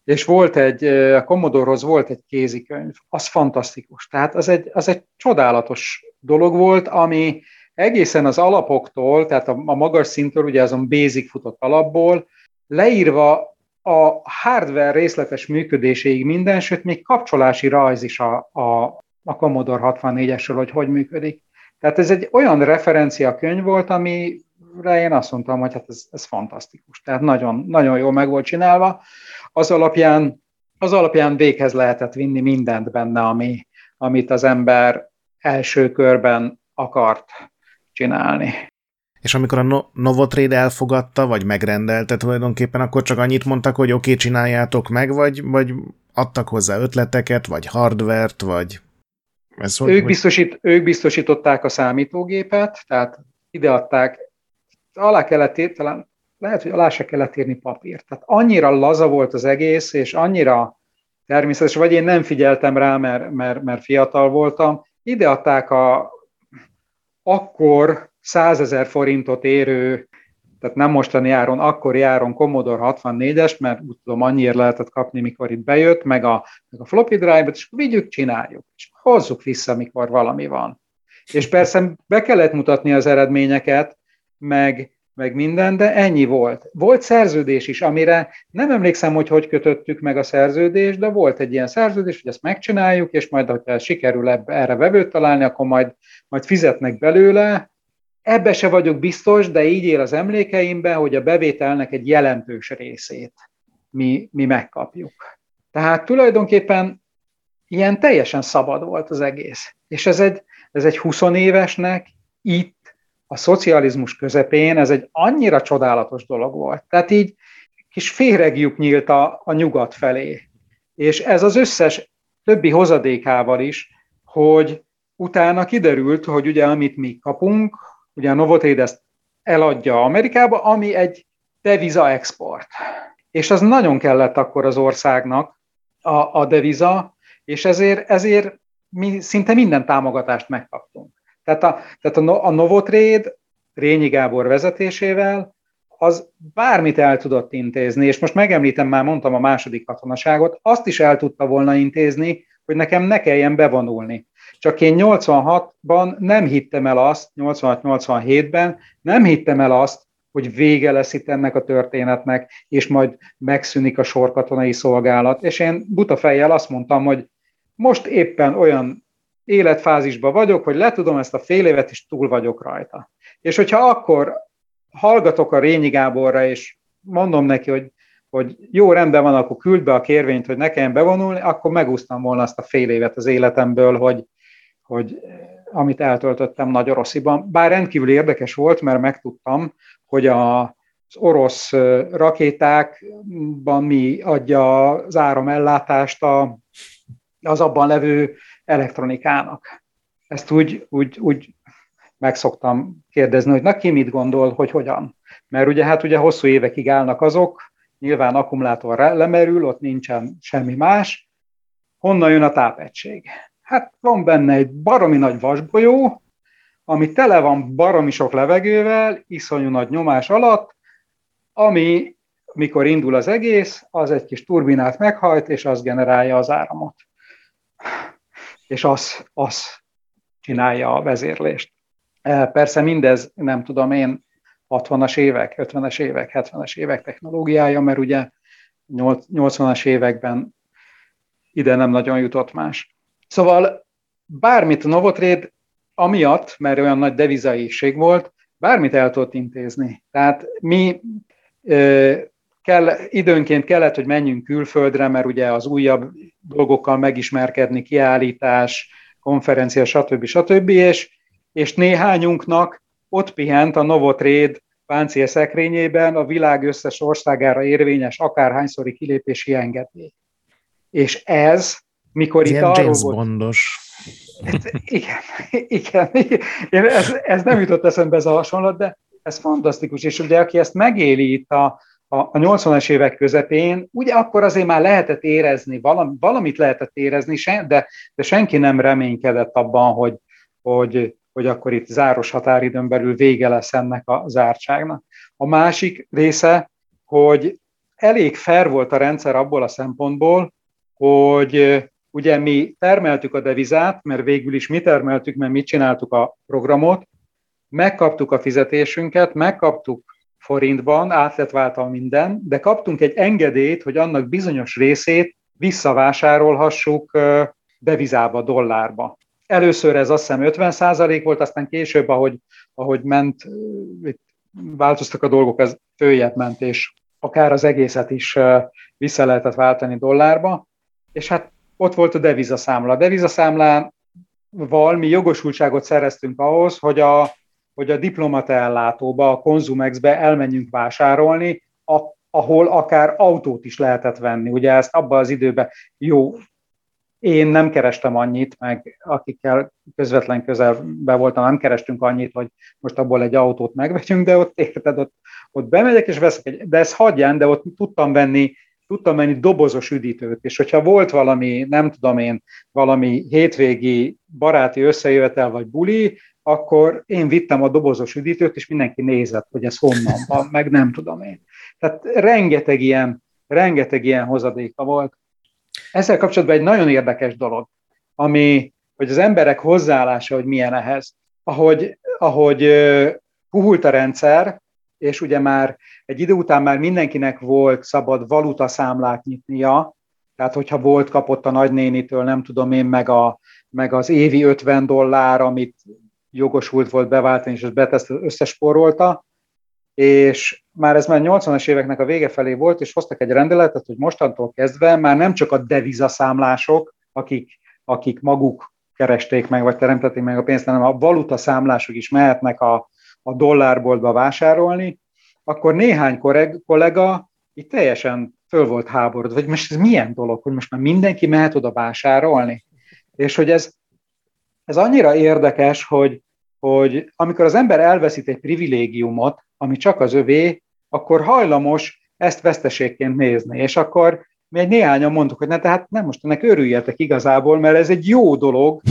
és volt egy, a Commodore-hoz volt egy kézikönyv, az fantasztikus. Tehát az egy, az egy csodálatos dolog volt, ami egészen az alapoktól, tehát a, a magas szintől, ugye azon basic futott alapból, leírva a hardware részletes működéséig minden, sőt még kapcsolási rajz is a, a, a Commodore 64-esről, hogy hogy működik. Tehát ez egy olyan referencia könyv volt, amire én azt mondtam, hogy hát ez, ez fantasztikus. Tehát nagyon, nagyon jól meg volt csinálva. Az alapján, az alapján véghez lehetett vinni mindent benne, ami, amit az ember első körben akart csinálni. És amikor a no- Novotrade elfogadta, vagy megrendelte tulajdonképpen, akkor csak annyit mondtak, hogy oké, okay, csináljátok meg, vagy, vagy adtak hozzá ötleteket, vagy hardvert, vagy ez ők, hogy... biztosít, ők biztosították a számítógépet, tehát ideadták, alá kellett ír, talán lehet, hogy alá se kellett írni papírt. Tehát annyira laza volt az egész, és annyira természetes, vagy én nem figyeltem rá, mert, mert, mert fiatal voltam, ideadták a akkor 100 ezer forintot érő, tehát nem mostani áron, akkor járon Commodore 64-es, mert úgy tudom, annyiért lehetett kapni, mikor itt bejött, meg a, meg a floppy drive-et, és vigyük, csináljuk. És hozzuk vissza, mikor valami van. És persze be kellett mutatni az eredményeket, meg, meg minden, de ennyi volt. Volt szerződés is, amire nem emlékszem, hogy hogy kötöttük meg a szerződést, de volt egy ilyen szerződés, hogy ezt megcsináljuk, és majd, hogyha sikerül ebbe, erre vevőt találni, akkor majd, majd fizetnek belőle. Ebbe se vagyok biztos, de így él az emlékeimben, hogy a bevételnek egy jelentős részét mi, mi megkapjuk. Tehát tulajdonképpen ilyen teljesen szabad volt az egész. És ez egy, ez egy 20 évesnek itt a szocializmus közepén ez egy annyira csodálatos dolog volt. Tehát így kis féregjük nyílt a, a nyugat felé. És ez az összes többi hozadékával is, hogy utána kiderült, hogy ugye amit mi kapunk, ugye a Novotrade ezt eladja Amerikába, ami egy deviza export. És az nagyon kellett akkor az országnak a, a deviza, és ezért, ezért mi szinte minden támogatást megkaptunk. Tehát a, tehát a, a Novotrade Rényi Gábor vezetésével az bármit el tudott intézni, és most megemlítem, már mondtam a második katonaságot, azt is el tudta volna intézni, hogy nekem ne kelljen bevonulni. Csak én 86-ban nem hittem el azt, 86-87-ben nem hittem el azt, hogy vége lesz itt ennek a történetnek, és majd megszűnik a sorkatonai szolgálat. És én buta fejjel azt mondtam, hogy most éppen olyan életfázisban vagyok, hogy letudom ezt a fél évet, és túl vagyok rajta. És hogyha akkor hallgatok a Rényi Gáborra, és mondom neki, hogy, hogy jó, rendben van, akkor küld be a kérvényt, hogy ne kelljen bevonulni, akkor megúsztam volna azt a fél évet az életemből, hogy, hogy amit eltöltöttem nagy rossziban. Bár rendkívül érdekes volt, mert megtudtam, hogy a, az orosz rakétákban mi adja az áramellátást a, az abban levő elektronikának. Ezt úgy, úgy, úgy meg szoktam kérdezni, hogy na ki mit gondol, hogy hogyan. Mert ugye hát ugye hosszú évekig állnak azok, nyilván akkumulátor lemerül, ott nincsen semmi más. Honnan jön a tápegység? Hát van benne egy baromi nagy vasbolyó, ami tele van baromi sok levegővel, iszonyú nagy nyomás alatt, ami, mikor indul az egész, az egy kis turbinát meghajt, és az generálja az áramot. És az, az csinálja a vezérlést. E, persze mindez, nem tudom én, 60-as évek, 50-es évek, 70-es évek technológiája, mert ugye 80-as években ide nem nagyon jutott más. Szóval bármit a Novotrade amiatt, mert olyan nagy devizaiség volt, bármit el tudott intézni. Tehát mi kell, időnként kellett, hogy menjünk külföldre, mert ugye az újabb dolgokkal megismerkedni, kiállítás, konferencia, stb. stb. És, és néhányunknak ott pihent a Novotrade páncél szekrényében a világ összes országára érvényes akárhányszori kilépési engedély. És ez, mikor Ilyen itt arról James volt... Bondos. Igen, igen, igen. Ez, ez nem jutott eszembe ez a hasonlat, de ez fantasztikus, és ugye aki ezt megéli itt a, a, a 80-as évek közepén, ugye akkor azért már lehetett érezni, valami, valamit lehetett érezni, de, de senki nem reménykedett abban, hogy, hogy, hogy akkor itt záros határidőn belül vége lesz ennek a zártságnak. A másik része, hogy elég fair volt a rendszer abból a szempontból, hogy ugye mi termeltük a devizát, mert végül is mi termeltük, mert mi csináltuk a programot, megkaptuk a fizetésünket, megkaptuk forintban, át lett váltva minden, de kaptunk egy engedélyt, hogy annak bizonyos részét visszavásárolhassuk devizába, dollárba. Először ez azt hiszem 50% volt, aztán később, ahogy, ahogy ment, változtak a dolgok, ez följebb ment, és akár az egészet is vissza lehetett váltani dollárba, és hát ott volt a devizaszámla. A devizaszámlával mi jogosultságot szereztünk ahhoz, hogy a, hogy a diplomata ellátóba, a Konzumexbe elmenjünk vásárolni, ahol akár autót is lehetett venni. Ugye ezt abban az időben jó, én nem kerestem annyit, meg akikkel közvetlen közelbe voltam, nem kerestünk annyit, hogy most abból egy autót megvegyünk, de ott érted, ott, ott bemegyek és veszek egy, de ez hagyján, de ott tudtam venni tudtam menni dobozos üdítőt, és hogyha volt valami, nem tudom én, valami hétvégi baráti összejövetel vagy buli, akkor én vittem a dobozos üdítőt, és mindenki nézett, hogy ez honnan van, meg nem tudom én. Tehát rengeteg ilyen, rengeteg ilyen hozadéka volt. Ezzel kapcsolatban egy nagyon érdekes dolog, ami, hogy az emberek hozzáállása, hogy milyen ehhez. Ahogy, ahogy puhult a rendszer, és ugye már egy idő után már mindenkinek volt szabad valutaszámlát nyitnia, tehát hogyha volt, kapott a nagynénitől, nem tudom én, meg, a, meg az évi 50 dollár, amit jogosult volt beváltani, és ezt beteszt összesporolta, és már ez már 80-as éveknek a vége felé volt, és hoztak egy rendeletet, hogy mostantól kezdve már nem csak a devizaszámlások, akik, akik maguk keresték meg, vagy teremtették meg a pénzt, hanem a valuta számlások is mehetnek a, a dollárboltba vásárolni, akkor néhány kollega itt teljesen föl volt háborod, vagy most ez milyen dolog, hogy most már mindenki mehet oda vásárolni? És hogy ez, ez annyira érdekes, hogy, hogy amikor az ember elveszít egy privilégiumot, ami csak az övé, akkor hajlamos ezt veszteségként nézni. És akkor mi egy néhányan mondtuk, hogy ne, tehát nem most ennek örüljetek igazából, mert ez egy jó dolog,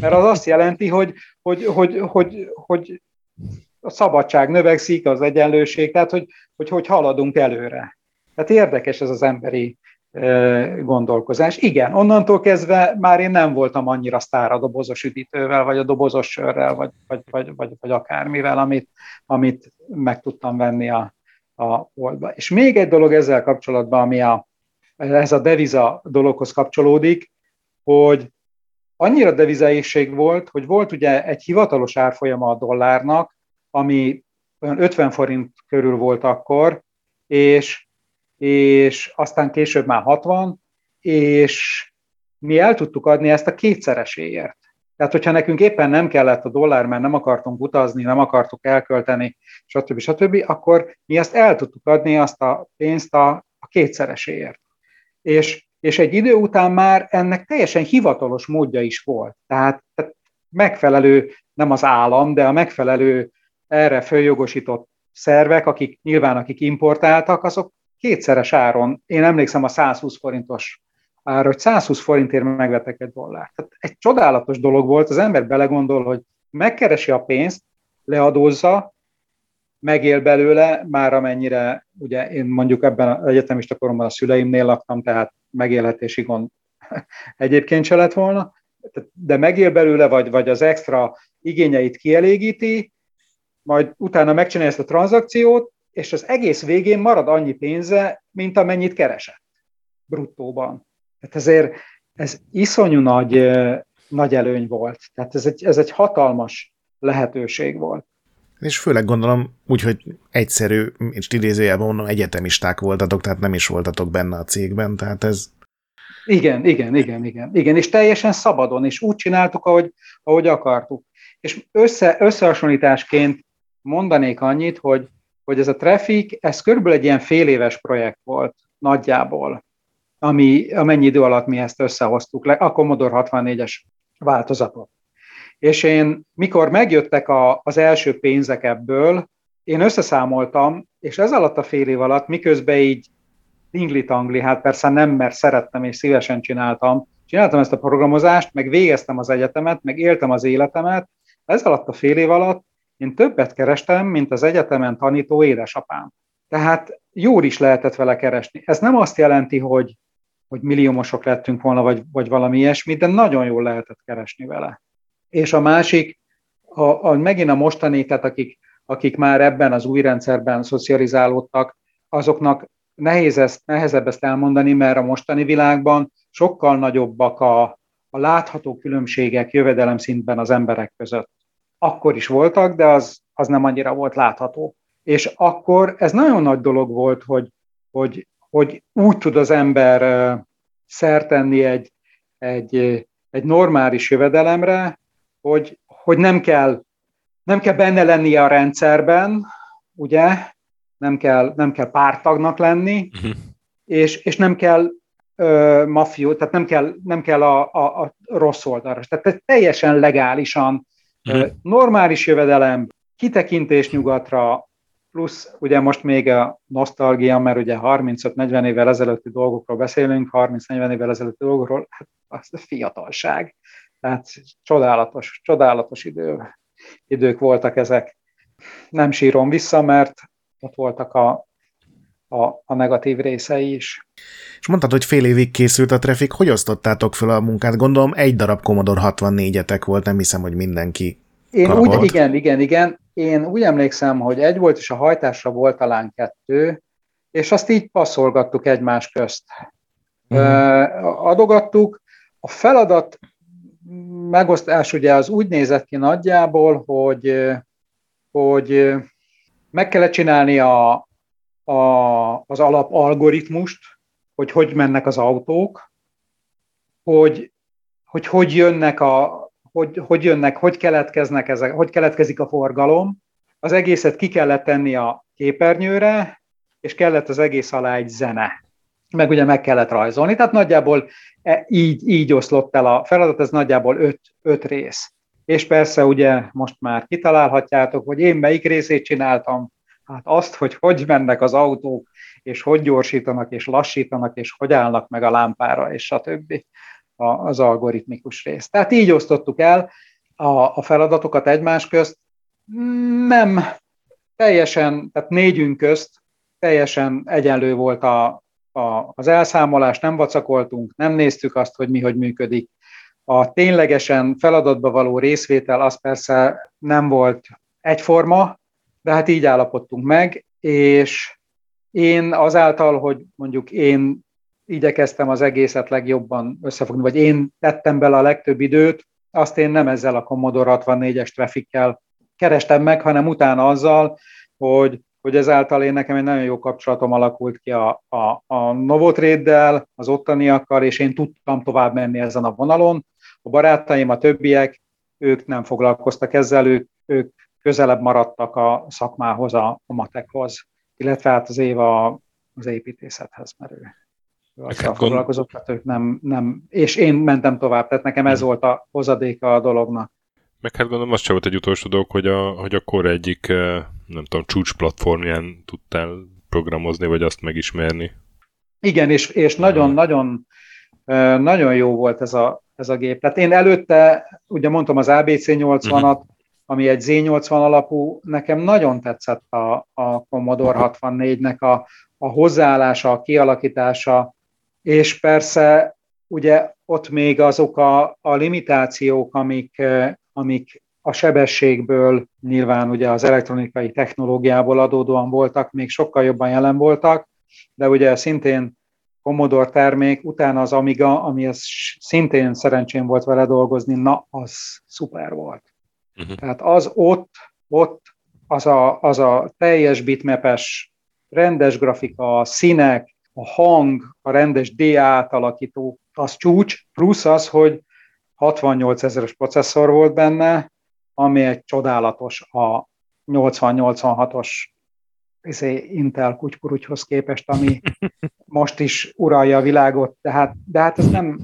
mert az azt jelenti, hogy, hogy, hogy, hogy, hogy a szabadság növekszik, az egyenlőség, tehát hogy, hogy, hogy haladunk előre. Tehát érdekes ez az emberi gondolkozás. Igen, onnantól kezdve már én nem voltam annyira sztár a dobozos üdítővel, vagy a dobozos sörrel, vagy, vagy, vagy, vagy, vagy akármivel, amit, amit meg tudtam venni a, a boltba. És még egy dolog ezzel kapcsolatban, ami a, ez a deviza dologhoz kapcsolódik, hogy annyira devizaészség volt, hogy volt ugye egy hivatalos árfolyama a dollárnak, ami olyan 50 forint körül volt akkor, és, és aztán később már 60, és mi el tudtuk adni ezt a kétszereséért. Tehát, hogyha nekünk éppen nem kellett a dollár, mert nem akartunk utazni, nem akartuk elkölteni, stb. stb., akkor mi ezt el tudtuk adni, azt a pénzt a, a kétszereséért. És, és egy idő után már ennek teljesen hivatalos módja is volt. Tehát, tehát megfelelő, nem az állam, de a megfelelő erre följogosított szervek, akik nyilván akik importáltak, azok kétszeres áron, én emlékszem a 120 forintos ára, hogy 120 forintért megvettek egy dollárt. Tehát egy csodálatos dolog volt, az ember belegondol, hogy megkeresi a pénzt, leadózza, megél belőle, már amennyire, ugye én mondjuk ebben az egyetemista koromban a szüleimnél laktam, tehát megélhetési gond egyébként se lett volna, de megél belőle, vagy, vagy az extra igényeit kielégíti, majd utána megcsinálja ezt a tranzakciót, és az egész végén marad annyi pénze, mint amennyit keresett bruttóban. Tehát ezért ez iszonyú nagy, nagy előny volt. Tehát ez egy, ez egy hatalmas lehetőség volt. És főleg gondolom úgy, hogy egyszerű, és idézőjelben mondom, egyetemisták voltatok, tehát nem is voltatok benne a cégben, tehát ez... Igen, igen, igen, igen, igen, és teljesen szabadon, és úgy csináltuk, ahogy, ahogy akartuk. És össze, összehasonlításként mondanék annyit, hogy, hogy ez a Traffic, ez körülbelül egy ilyen fél éves projekt volt nagyjából, ami, amennyi idő alatt mi ezt összehoztuk le, a Commodore 64-es változatot. És én, mikor megjöttek a, az első pénzek ebből, én összeszámoltam, és ez alatt a fél év alatt, miközben így tingli-tangli, hát persze nem, mert szerettem és szívesen csináltam, csináltam ezt a programozást, meg végeztem az egyetemet, meg éltem az életemet, ez alatt a fél év alatt én többet kerestem, mint az egyetemen tanító édesapám. Tehát jól is lehetett vele keresni. Ez nem azt jelenti, hogy, hogy milliómosok lettünk volna, vagy, vagy valami ilyesmi, de nagyon jól lehetett keresni vele. És a másik, a, a, megint a mostani, tehát akik, akik már ebben az új rendszerben szocializálódtak, azoknak nehéz ezt, nehezebb ezt elmondani, mert a mostani világban sokkal nagyobbak a, a látható különbségek jövedelemszintben az emberek között akkor is voltak, de az, az nem annyira volt látható. És akkor ez nagyon nagy dolog volt, hogy, hogy, hogy úgy tud az ember szertenni egy, egy, egy normális jövedelemre, hogy, hogy nem, kell, nem kell benne lennie a rendszerben, ugye, nem kell, nem kell pártagnak lenni, uh-huh. és, és nem kell ö, mafió, tehát nem kell, nem kell a, a, a rossz oldalra. Tehát teljesen legálisan Normális jövedelem, kitekintés nyugatra, plusz ugye most még a nosztalgia, mert ugye 35-40 évvel ezelőtti dolgokról beszélünk, 30-40 évvel ezelőtti dolgokról, hát az a fiatalság. Tehát csodálatos, csodálatos idő, idők voltak ezek. Nem sírom vissza, mert ott voltak a, a, a negatív részei is. És mondtad, hogy fél évig készült a traffic, hogy osztottátok fel a munkát? Gondolom egy darab Commodore 64-etek volt, nem hiszem, hogy mindenki Én kapott. úgy, igen, igen, igen. Én úgy emlékszem, hogy egy volt, és a hajtásra volt talán kettő, és azt így passzolgattuk egymás közt. Uh-huh. Adogattuk. A feladat megosztás ugye az úgy nézett ki nagyjából, hogy, hogy meg kellett csinálni a, a, az alapalgoritmust, hogy hogy mennek az autók, hogy hogy, hogy jönnek a, hogy, hogy jönnek, hogy keletkeznek ezek, hogy keletkezik a forgalom. Az egészet ki kellett tenni a képernyőre, és kellett az egész alá egy zene. Meg ugye meg kellett rajzolni, tehát nagyjából e, így, így oszlott el a feladat, ez nagyjából öt, öt rész. És persze ugye most már kitalálhatjátok, hogy én melyik részét csináltam, hát azt, hogy hogy mennek az autók, és hogy gyorsítanak, és lassítanak, és hogy állnak meg a lámpára, és stb. az algoritmikus rész. Tehát így osztottuk el a, a feladatokat egymás közt. Nem teljesen, tehát négyünk közt teljesen egyenlő volt a, a, az elszámolás, nem vacakoltunk, nem néztük azt, hogy mi hogy működik. A ténylegesen feladatba való részvétel az persze nem volt egyforma, de hát így állapodtunk meg, és én azáltal, hogy mondjuk én igyekeztem az egészet legjobban összefogni, vagy én tettem bele a legtöbb időt, azt én nem ezzel a Commodore 64-es trafikkel kerestem meg, hanem utána azzal, hogy, hogy ezáltal én nekem egy nagyon jó kapcsolatom alakult ki a, a, a Novotrade-del, az ottaniakkal, és én tudtam tovább menni ezen a vonalon. A barátaim, a többiek ők nem foglalkoztak ezzel, ők, ők közelebb maradtak a szakmához, a, a matekhoz, illetve hát az éva az építészethez, mert ő, ő azzal hát foglalkozott, tehát ők nem, nem, és én mentem tovább, tehát nekem ez hmm. volt a hozadéka a dolognak. Meg hát gondolom az sem volt egy utolsó dolog, hogy a, hogy a kor egyik, nem tudom, csúcs platformján tudtál programozni, vagy azt megismerni. Igen, és, és nagyon-nagyon nagyon jó volt ez a, ez a gép. Tehát én előtte, ugye mondtam az ABC 80-at, uh-huh. Ami egy Z80 alapú, nekem nagyon tetszett a, a Commodore 64-nek a, a hozzáállása, a kialakítása, és persze ugye ott még azok a, a limitációk, amik, amik a sebességből, nyilván ugye az elektronikai technológiából adódóan voltak, még sokkal jobban jelen voltak, de ugye szintén Commodore termék, utána az Amiga, ami ez szintén szerencsém volt vele dolgozni, na, az szuper volt. Uh-huh. Tehát az ott, ott az a, az a teljes bitmapes, rendes grafika, a színek, a hang, a rendes DA átalakító, az csúcs, plusz az, hogy 68 ezeres processzor volt benne, ami egy csodálatos a 80-86-os izé, Intel kutykurutyhoz képest, ami most is uralja a világot, de hát, de hát ez nem,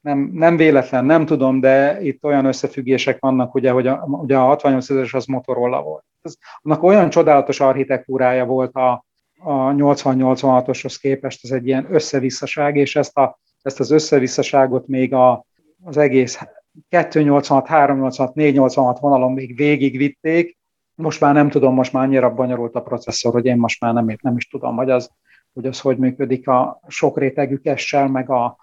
nem, nem véletlen, nem tudom, de itt olyan összefüggések vannak, ugye, hogy a, ugye a 68 ezeres az Motorola volt. Ez, annak olyan csodálatos architektúrája volt a, a 80-86-oshoz képest, ez egy ilyen összevisszaság, és ezt, a, ezt az összevisszaságot még a, az egész 286, 386, 486 vonalon még végigvitték, most már nem tudom, most már annyira bonyolult a processzor, hogy én most már nem, nem is tudom, hogy az, hogy az hogy működik a sok rétegű kessel, meg a,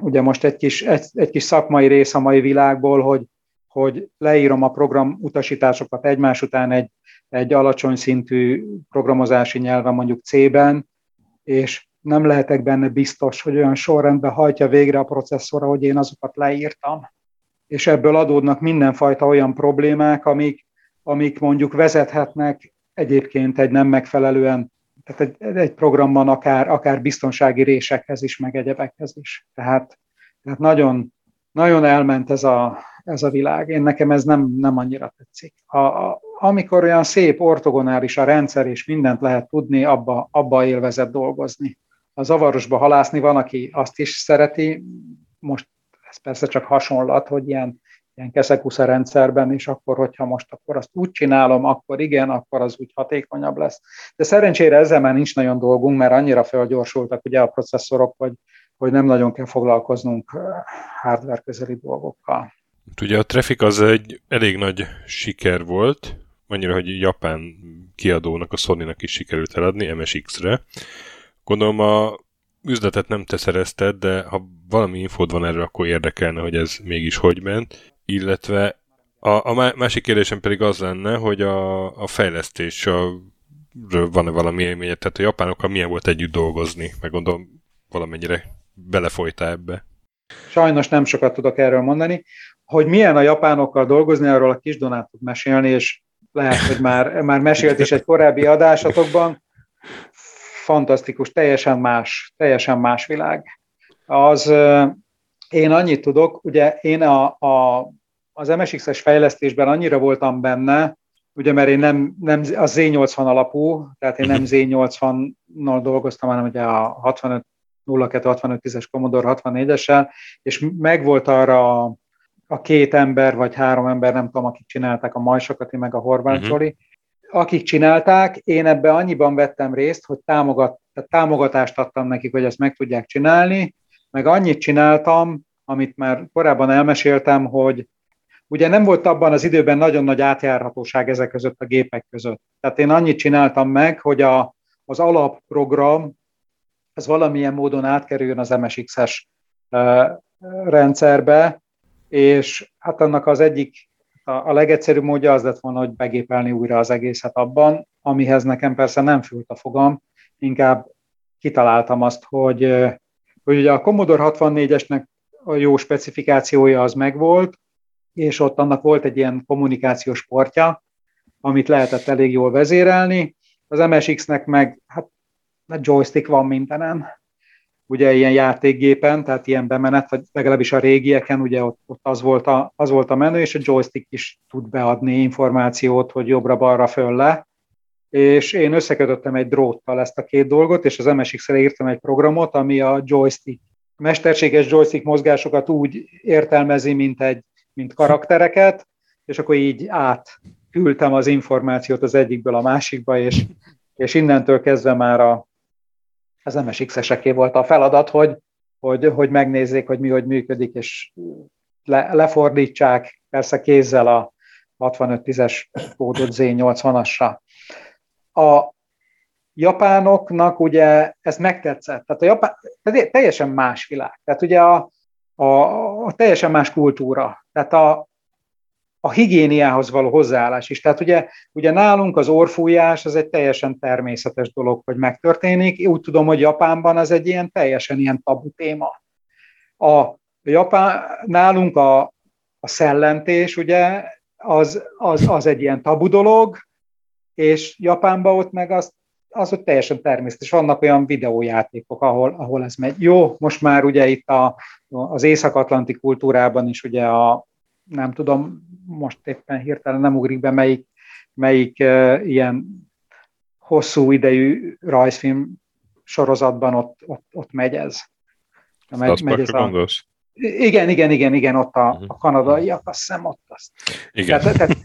ugye most egy kis, egy, egy kis szakmai rész a mai világból, hogy, hogy leírom a program utasításokat egymás után egy, egy alacsony szintű programozási nyelven, mondjuk C-ben, és nem lehetek benne biztos, hogy olyan sorrendben hajtja végre a processzor, hogy én azokat leírtam. És ebből adódnak mindenfajta olyan problémák, amik, amik mondjuk vezethetnek egyébként egy nem megfelelően, tehát egy, egy programban akár, akár biztonsági résekhez is, meg egyebekhez is. Tehát, tehát nagyon, nagyon elment ez a, ez a világ. Én nekem ez nem, nem annyira tetszik. A, a, amikor olyan szép, ortogonális a rendszer, és mindent lehet tudni, abba, abba élvezett dolgozni. A zavarosba halászni van, aki azt is szereti, most ez persze csak hasonlat, hogy ilyen ilyen keszekusza rendszerben, és akkor, hogyha most akkor azt úgy csinálom, akkor igen, akkor az úgy hatékonyabb lesz. De szerencsére ezzel már nincs nagyon dolgunk, mert annyira felgyorsultak ugye a processzorok, hogy, hogy nem nagyon kell foglalkoznunk hardware közeli dolgokkal. Ugye a Traffic az egy elég nagy siker volt, annyira, hogy japán kiadónak, a Sony-nak is sikerült eladni MSX-re. Gondolom a üzletet nem te szerezted, de ha valami infód van erről, akkor érdekelne, hogy ez mégis hogy ment illetve a, a másik kérdésem pedig az lenne, hogy a, a fejlesztés a, van-e valami élménye, tehát a japánokkal milyen volt együtt dolgozni, meg gondolom valamennyire belefolytál ebbe. Sajnos nem sokat tudok erről mondani. Hogy milyen a japánokkal dolgozni, arról a kis Donát tud mesélni, és lehet, hogy már, már mesélt is egy korábbi adásatokban. Fantasztikus, teljesen más, teljesen más világ. Az, én annyit tudok, ugye én a, a az MSX-es fejlesztésben annyira voltam benne, ugye mert én nem, nem a Z80 alapú, tehát én nem Z80-nal dolgoztam, hanem ugye a 65 0265-10-es Commodore 64-essel, és megvolt arra a, a két ember, vagy három ember, nem tudom, akik csinálták a Majsakati, meg a Horváth uh-huh. Zsoli, akik csinálták, én ebbe annyiban vettem részt, hogy támogat, tehát támogatást adtam nekik, hogy ezt meg tudják csinálni, meg annyit csináltam, amit már korábban elmeséltem, hogy Ugye nem volt abban az időben nagyon nagy átjárhatóság ezek között a gépek között. Tehát én annyit csináltam meg, hogy a, az alapprogram az valamilyen módon átkerüljön az MSX-es rendszerbe, és hát annak az egyik, a, a legegyszerűbb módja az lett volna, hogy begépelni újra az egészet abban, amihez nekem persze nem fült a fogam, inkább kitaláltam azt, hogy, hogy ugye a Commodore 64-esnek a jó specifikációja az megvolt, és ott annak volt egy ilyen kommunikációs portja, amit lehetett elég jól vezérelni. Az MSX-nek meg hát joystick van mindenen. ugye ilyen játékgépen, tehát ilyen bemenet, vagy legalábbis a régieken, ugye ott, ott az, volt a, az volt a menő, és a joystick is tud beadni információt, hogy jobbra-balra föl le, és én összekötöttem egy dróttal ezt a két dolgot, és az MSX-re írtam egy programot, ami a joystick, mesterséges joystick mozgásokat úgy értelmezi, mint, egy, mint karaktereket, és akkor így átküldtem az információt az egyikből a másikba, és, és innentől kezdve már a, az MSX-eseké volt a feladat, hogy, hogy, hogy megnézzék, hogy mi hogy működik, és le, lefordítsák, persze kézzel a 65-10-es kódot Z80-asra. A japánoknak ugye ez megtetszett, tehát a japán, tehát teljesen más világ, tehát ugye a, a, a teljesen más kultúra, tehát a, a higiéniához való hozzáállás is. Tehát ugye, ugye nálunk az orfújás az egy teljesen természetes dolog, hogy megtörténik. Úgy tudom, hogy Japánban az egy ilyen teljesen ilyen tabu téma. A Japán, nálunk a, a szellentés, ugye, az, az, az egy ilyen tabu dolog, és Japánban ott meg az, az ott teljesen természetes. Vannak olyan videójátékok, ahol, ahol ez megy. Jó, most már ugye itt a, az észak-atlanti kultúrában is ugye a, nem tudom, most éppen hirtelen nem ugrik be, melyik, melyik uh, ilyen hosszú idejű rajzfilm sorozatban ott, ott, ott megy ez. Megy, megy ez a... Igen, igen, igen, igen, ott a, uh-huh. a kanadaiak, azt hiszem ott azt. Igen. Tehát, tehát,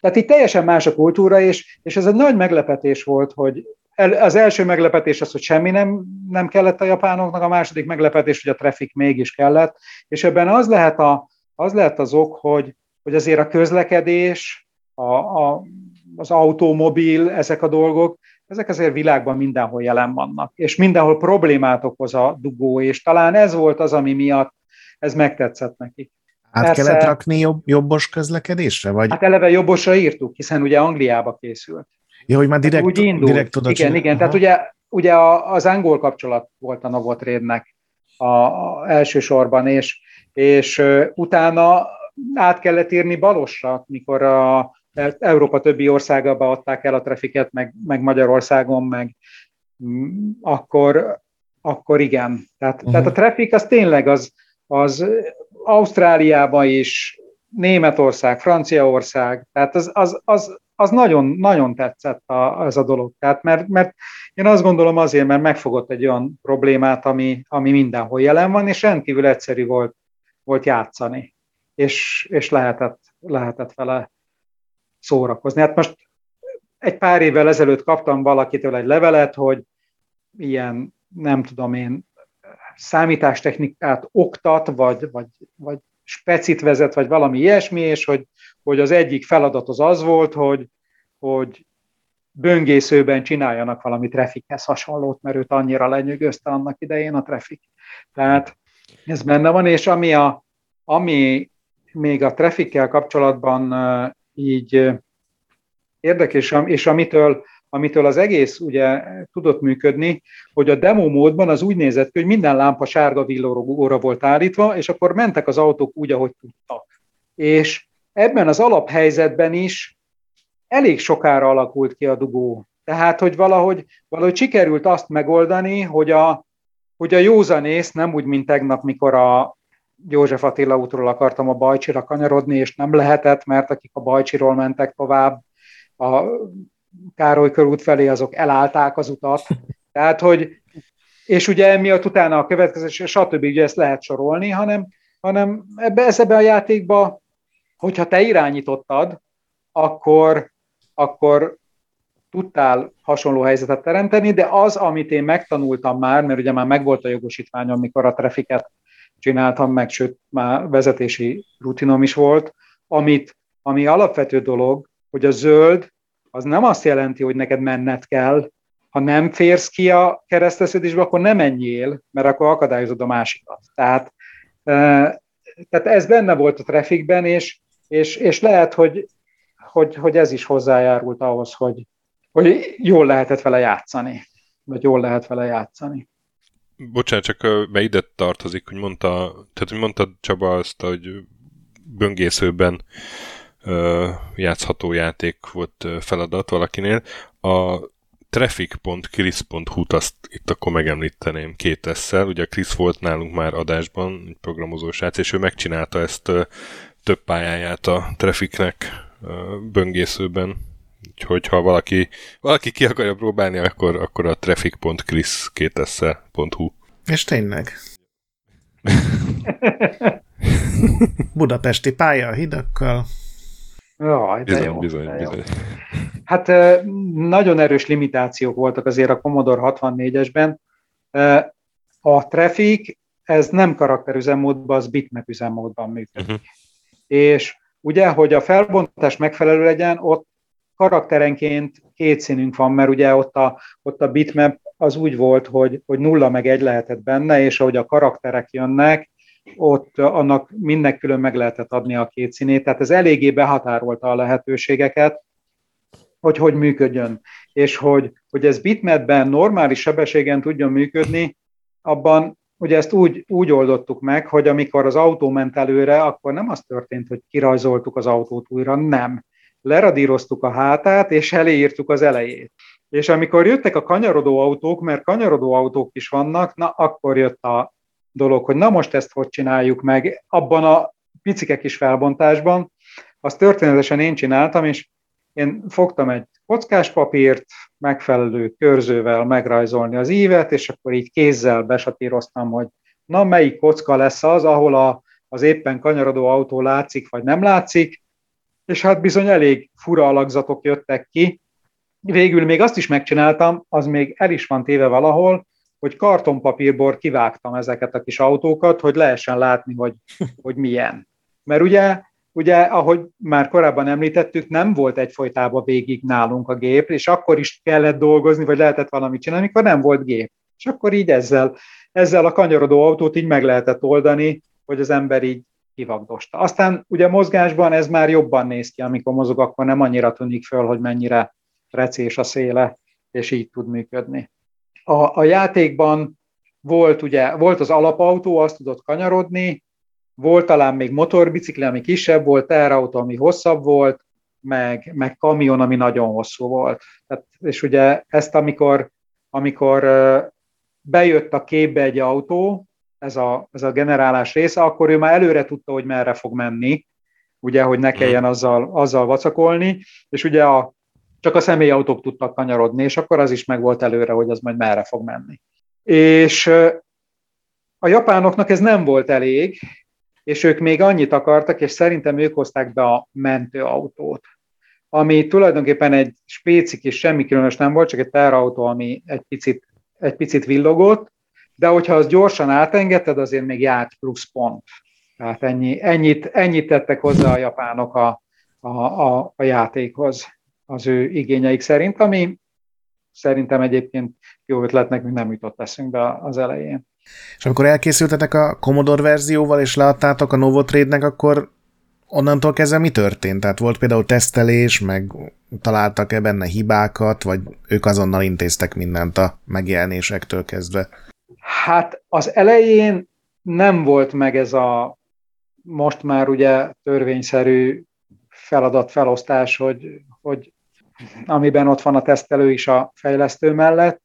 tehát itt teljesen más a kultúra, és, és ez egy nagy meglepetés volt, hogy el, az első meglepetés az, hogy semmi nem, nem kellett a japánoknak, a második meglepetés, hogy a traffic mégis kellett, és ebben az lehet, a, az lehet az ok, hogy, hogy azért a közlekedés, a, a, az automobil, ezek a dolgok, ezek azért világban mindenhol jelen vannak, és mindenhol problémát okoz a dugó, és talán ez volt az, ami miatt ez megtetszett nekik. Át Persze, kellett rakni jobb, jobbos közlekedésre? Vagy? Hát eleve jobbosra írtuk, hiszen ugye Angliába készült. Ja, hogy már direkt, úgy indult. direkt oda Igen, csinál. igen, Aha. tehát ugye, ugye az angol kapcsolat volt a Novotrade-nek a, a elsősorban, és, és utána át kellett írni balosra, mikor a Európa többi országába adták el a trafiket, meg, meg Magyarországon, meg mm, akkor, akkor igen. Tehát, uh-huh. tehát a trafik az tényleg az, az Ausztráliában is, Németország, Franciaország, tehát az, az, az, az nagyon, nagyon tetszett a, ez a dolog. Tehát mert, mert én azt gondolom azért, mert megfogott egy olyan problémát, ami, ami mindenhol jelen van, és rendkívül egyszerű volt, volt játszani, és, és lehetett, lehetett vele szórakozni. Hát most egy pár évvel ezelőtt kaptam valakitől egy levelet, hogy ilyen, nem tudom én, számítástechnikát oktat, vagy, vagy, vagy specit vezet, vagy valami ilyesmi, és hogy, hogy az egyik feladat az az volt, hogy, hogy böngészőben csináljanak valami trafikhez hasonlót, mert őt annyira lenyűgözte annak idején a trafik. Tehát ez benne van, és ami, a, ami még a trafikkel kapcsolatban így érdekes, és amitől amitől az egész ugye tudott működni, hogy a demo módban az úgy nézett hogy minden lámpa sárga villogóra volt állítva, és akkor mentek az autók úgy, ahogy tudtak. És ebben az alaphelyzetben is elég sokára alakult ki a dugó. Tehát, hogy valahogy, valahogy sikerült azt megoldani, hogy a, hogy a józanész, nem úgy, mint tegnap, mikor a József Attila útról akartam a Bajcsira kanyarodni, és nem lehetett, mert akik a Bajcsiról mentek tovább, a Károly körút felé, azok elállták az utat. Tehát, hogy, és ugye emiatt utána a következő, stb. ugye ezt lehet sorolni, hanem, hanem ebbe, ez ebbe a játékba, hogyha te irányítottad, akkor, akkor tudtál hasonló helyzetet teremteni, de az, amit én megtanultam már, mert ugye már megvolt a jogosítványom, amikor a trafiket csináltam meg, sőt, már vezetési rutinom is volt, amit, ami alapvető dolog, hogy a zöld az nem azt jelenti, hogy neked menned kell, ha nem férsz ki a kereszteszedésbe, akkor nem menjél, mert akkor akadályozod a másikat. Tehát, tehát ez benne volt a trafikben, és, és, és lehet, hogy, hogy, hogy ez is hozzájárult ahhoz, hogy, hogy jól lehetett vele játszani, vagy jól lehet vele játszani. Bocsánat, csak be ide tartozik, hogy mondta, tehát hogy mondta Csaba azt, hogy böngészőben játszható játék volt feladat valakinél. A traffic.chris.hu-t azt itt akkor megemlíteném két esszel. Ugye Chris volt nálunk már adásban, egy programozó srác, és ő megcsinálta ezt több pályáját a Trafficnek böngészőben. Úgyhogy ha valaki, valaki ki akarja próbálni, akkor, akkor a traffic.chris2s.hu És tényleg. Budapesti pálya a hidakkal. Jaj, de bizony, jó, bizony, de jó. bizony. Hát nagyon erős limitációk voltak azért a Commodore 64-esben. A Traffic, ez nem karakterüzemmódban, az bitmap üzemmódban működik. Uh-huh. És ugye, hogy a felbontás megfelelő legyen, ott karakterenként két színünk van, mert ugye ott a, ott a bitmap az úgy volt, hogy, hogy nulla meg egy lehetett benne, és ahogy a karakterek jönnek, ott annak minden külön meg lehetett adni a két színét, tehát ez eléggé behatárolta a lehetőségeket, hogy hogy működjön. És hogy, hogy ez bitmapben normális sebességen tudjon működni, abban ugye ezt úgy, úgy oldottuk meg, hogy amikor az autó ment előre, akkor nem az történt, hogy kirajzoltuk az autót újra, nem. Leradíroztuk a hátát, és eléírtuk az elejét. És amikor jöttek a kanyarodó autók, mert kanyarodó autók is vannak, na akkor jött a dolog, hogy na most ezt hogy csináljuk meg abban a picike kis felbontásban. Azt történetesen én csináltam, és én fogtam egy kockás papírt, megfelelő körzővel megrajzolni az ívet, és akkor így kézzel besatíroztam, hogy na melyik kocka lesz az, ahol a, az éppen kanyarodó autó látszik, vagy nem látszik, és hát bizony elég fura alakzatok jöttek ki. Végül még azt is megcsináltam, az még el is van téve valahol, hogy kartonpapírból kivágtam ezeket a kis autókat, hogy lehessen látni, hogy, hogy milyen. Mert ugye, ugye, ahogy már korábban említettük, nem volt egyfolytában végig nálunk a gép, és akkor is kellett dolgozni, vagy lehetett valamit csinálni, amikor nem volt gép. És akkor így ezzel, ezzel a kanyarodó autót így meg lehetett oldani, hogy az ember így kivagdosta. Aztán ugye mozgásban ez már jobban néz ki, amikor mozog, akkor nem annyira tűnik föl, hogy mennyire recés a széle, és így tud működni. A, a játékban volt, ugye, volt az alapautó, azt tudott kanyarodni, volt talán még motorbicikli, ami kisebb volt, teherautó, ami hosszabb volt, meg, meg kamion, ami nagyon hosszú volt. Tehát, és ugye ezt, amikor, amikor bejött a képbe egy autó, ez a, ez a generálás része, akkor ő már előre tudta, hogy merre fog menni, ugye, hogy ne kelljen azzal, azzal vacakolni, és ugye a, csak a személyautók tudtak kanyarodni, és akkor az is meg volt előre, hogy az majd merre fog menni. És a japánoknak ez nem volt elég, és ők még annyit akartak, és szerintem ők hozták be a mentőautót, ami tulajdonképpen egy spécik és semmi különös nem volt, csak egy teherautó, ami egy picit, egy picit villogott, de hogyha az gyorsan átengedted, azért még járt plusz pont. Tehát ennyi, ennyit, ennyit tettek hozzá a japánok a, a, a, a játékhoz az ő igényeik szerint, ami szerintem egyébként jó ötletnek még nem jutott eszünkbe az elején. És amikor elkészültetek a Commodore verzióval, és leadtátok a Novotrade-nek, akkor onnantól kezdve mi történt? Tehát volt például tesztelés, meg találtak-e benne hibákat, vagy ők azonnal intéztek mindent a megjelenésektől kezdve? Hát az elején nem volt meg ez a most már ugye törvényszerű feladat felosztás, hogy, hogy amiben ott van a tesztelő is a fejlesztő mellett.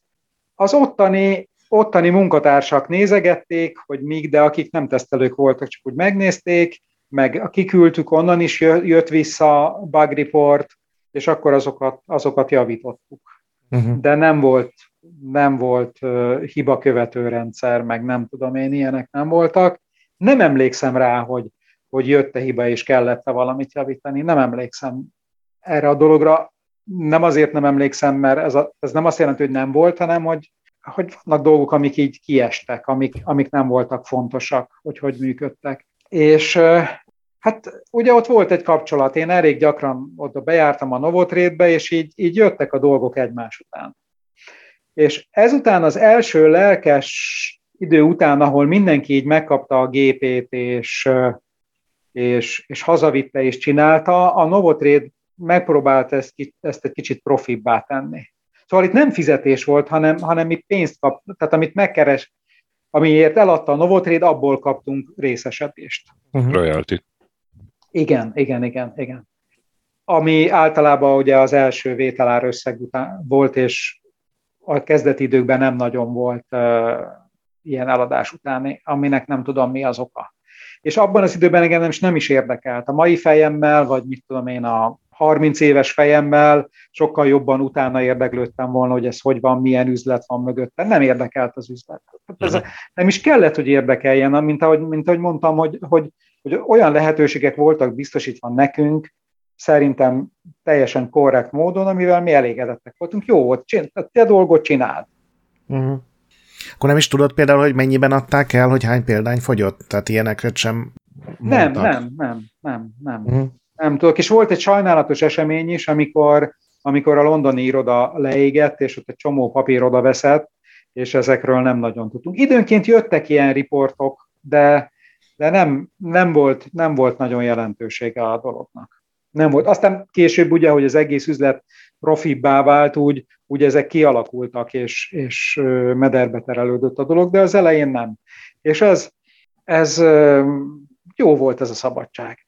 Az ottani, ottani munkatársak nézegették, hogy míg, de akik nem tesztelők voltak, csak úgy megnézték, meg kiküldtük, onnan is jött vissza bug report, és akkor azokat, azokat javítottuk. Uh-huh. De nem volt, nem volt uh, hiba követő rendszer, meg nem tudom én, ilyenek nem voltak. Nem emlékszem rá, hogy, hogy jött-e hiba és kellett-e valamit javítani. Nem emlékszem erre a dologra nem azért nem emlékszem, mert ez, a, ez nem azt jelenti, hogy nem volt, hanem hogy, hogy vannak dolgok, amik így kiestek, amik, amik nem voltak fontosak, hogy hogy működtek. És hát ugye ott volt egy kapcsolat, én elég gyakran oda bejártam a Novotrétbe, és így, így jöttek a dolgok egymás után. És ezután az első lelkes idő után, ahol mindenki így megkapta a gépét, és, és, és hazavitte és csinálta, a Novotrade megpróbált ezt, ezt egy kicsit profibbá tenni. Szóval itt nem fizetés volt, hanem, hanem mi pénzt kap, tehát amit megkeres, amiért eladta a Novotrade, abból kaptunk részesedést. Uh-huh. Royalty. Igen, igen, igen, igen. Ami általában ugye az első vételár összeg után volt, és a kezdeti időkben nem nagyon volt ilyen eladás utáni, aminek nem tudom mi az oka. És abban az időben engem nem is, nem is érdekelt. A mai fejemmel, vagy mit tudom én, a 30 éves fejemmel sokkal jobban utána érdeklődtem volna, hogy ez hogy van, milyen üzlet van mögötte. Nem érdekelt az üzlet. Ez uh-huh. nem is kellett, hogy érdekeljen, mint ahogy, mint ahogy mondtam, hogy, hogy, hogy olyan lehetőségek voltak biztosítva nekünk, szerintem teljesen korrekt módon, amivel mi elégedettek voltunk. Jó volt, csin, te dolgot csináld. Uh-huh. Akkor nem is tudod például, hogy mennyiben adták el, hogy hány példány fogyott? Tehát ilyenekre sem mondtak. Nem, nem, nem, nem, nem. Uh-huh. Nem tudok. És volt egy sajnálatos esemény is, amikor, amikor a londoni iroda leégett, és ott egy csomó papír oda veszett, és ezekről nem nagyon tudtunk. Időnként jöttek ilyen riportok, de, de nem, nem, volt, nem volt nagyon jelentősége a dolognak. Nem volt. Aztán később ugye, hogy az egész üzlet profibbá vált, úgy, úgy ezek kialakultak, és, és mederbe terelődött a dolog, de az elején nem. És ez, ez jó volt ez a szabadság.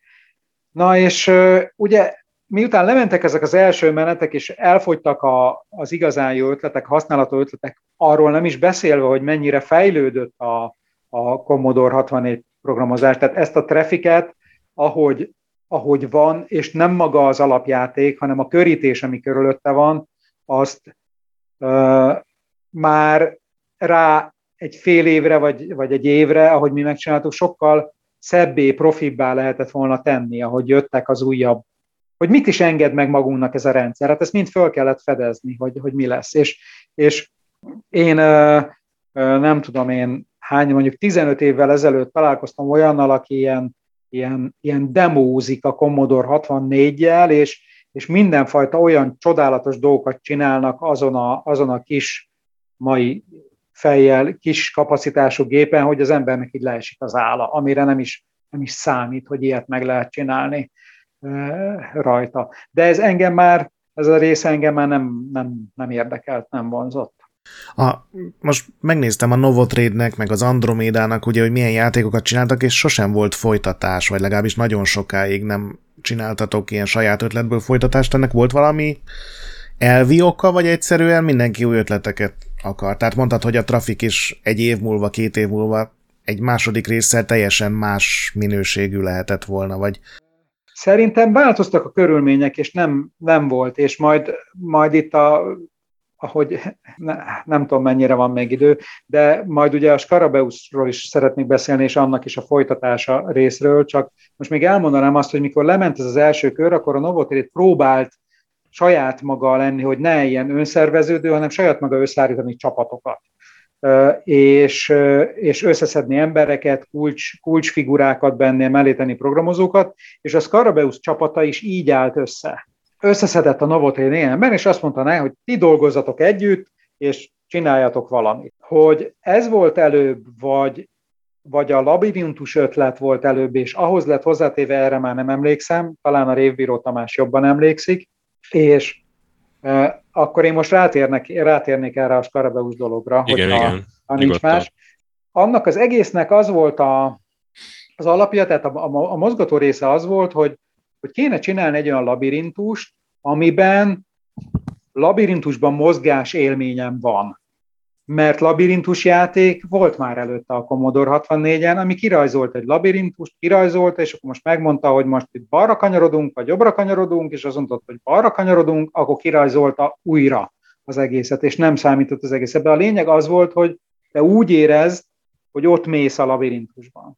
Na és ugye miután lementek ezek az első menetek, és elfogytak a, az igazán jó ötletek, használható ötletek, arról nem is beszélve, hogy mennyire fejlődött a, a Commodore 64 programozás, tehát ezt a trafficet, ahogy, ahogy van, és nem maga az alapjáték, hanem a körítés, ami körülötte van, azt uh, már rá egy fél évre, vagy, vagy egy évre, ahogy mi megcsináltuk, sokkal szebbé, profibbá lehetett volna tenni, ahogy jöttek az újabb, hogy mit is enged meg magunknak ez a rendszer. Hát ezt mind föl kellett fedezni, hogy, hogy mi lesz. És, és én nem tudom én hány, mondjuk 15 évvel ezelőtt találkoztam olyannal, aki ilyen, ilyen, ilyen demózik a Commodore 64-jel, és, és mindenfajta olyan csodálatos dolgokat csinálnak azon a, azon a kis mai fejjel, kis kapacitású gépen, hogy az embernek így leesik az álla, amire nem is, nem is számít, hogy ilyet meg lehet csinálni rajta. De ez engem már, ez a része engem már nem, nem, nem érdekelt, nem vonzott. A, most megnéztem a Novotrade-nek, meg az Andromédának, ugye, hogy milyen játékokat csináltak, és sosem volt folytatás, vagy legalábbis nagyon sokáig nem csináltatok ilyen saját ötletből folytatást. Ennek volt valami elvi oka, vagy egyszerűen mindenki új ötleteket akar. Tehát mondtad, hogy a trafik is egy év múlva, két év múlva egy második résszel teljesen más minőségű lehetett volna, vagy... Szerintem változtak a körülmények, és nem, nem volt, és majd, majd itt a ahogy ne, nem tudom mennyire van még idő, de majd ugye a Skarabeusról is szeretnék beszélni, és annak is a folytatása részről, csak most még elmondanám azt, hogy mikor lement ez az első kör, akkor a Novotérit próbált saját maga lenni, hogy ne ilyen önszerveződő, hanem saját maga összeállítani csapatokat és, és összeszedni embereket, kulcs, kulcsfigurákat benne, melléteni programozókat, és a Scarabeus csapata is így állt össze. Összeszedett a Novotel ember, és azt mondta ne, hogy ti dolgozzatok együtt, és csináljatok valamit. Hogy ez volt előbb, vagy, vagy a labirintus ötlet volt előbb, és ahhoz lett hozzátéve, erre már nem emlékszem, talán a Révbíró Tamás jobban emlékszik, és e, akkor én most rátérnek, rátérnék erre a Skarabeus dologra, igen, hogyha, igen. ha nincs más. Annak az egésznek az volt a, az alapja, tehát a, a, a mozgató része az volt, hogy, hogy kéne csinálni egy olyan labirintust, amiben labirintusban mozgás élményem van mert labirintus játék volt már előtte a Commodore 64-en, ami kirajzolt egy labirintust, kirajzolta, és akkor most megmondta, hogy most itt balra kanyarodunk, vagy jobbra kanyarodunk, és azt mondta, hogy balra kanyarodunk, akkor kirajzolta újra az egészet, és nem számított az egész. Ebben a lényeg az volt, hogy te úgy érezd, hogy ott mész a labirintusban.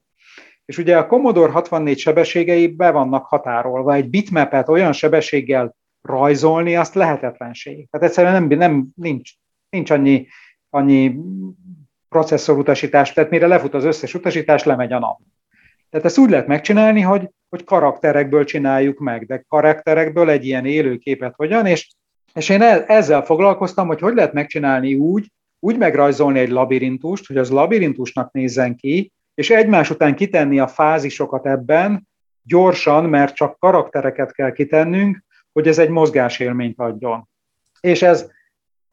És ugye a Commodore 64 sebességei be vannak határolva. Egy bitmapet olyan sebességgel rajzolni, azt lehetetlenség. Tehát egyszerűen nem, nem nincs, nincs annyi annyi processzorutasítás, tehát mire lefut az összes utasítás, lemegy a nap. Tehát ezt úgy lehet megcsinálni, hogy, hogy karakterekből csináljuk meg, de karakterekből egy ilyen élő képet hogyan, és, és én ezzel foglalkoztam, hogy hogy lehet megcsinálni úgy, úgy megrajzolni egy labirintust, hogy az labirintusnak nézzen ki, és egymás után kitenni a fázisokat ebben, gyorsan, mert csak karaktereket kell kitennünk, hogy ez egy mozgásélményt adjon. És ez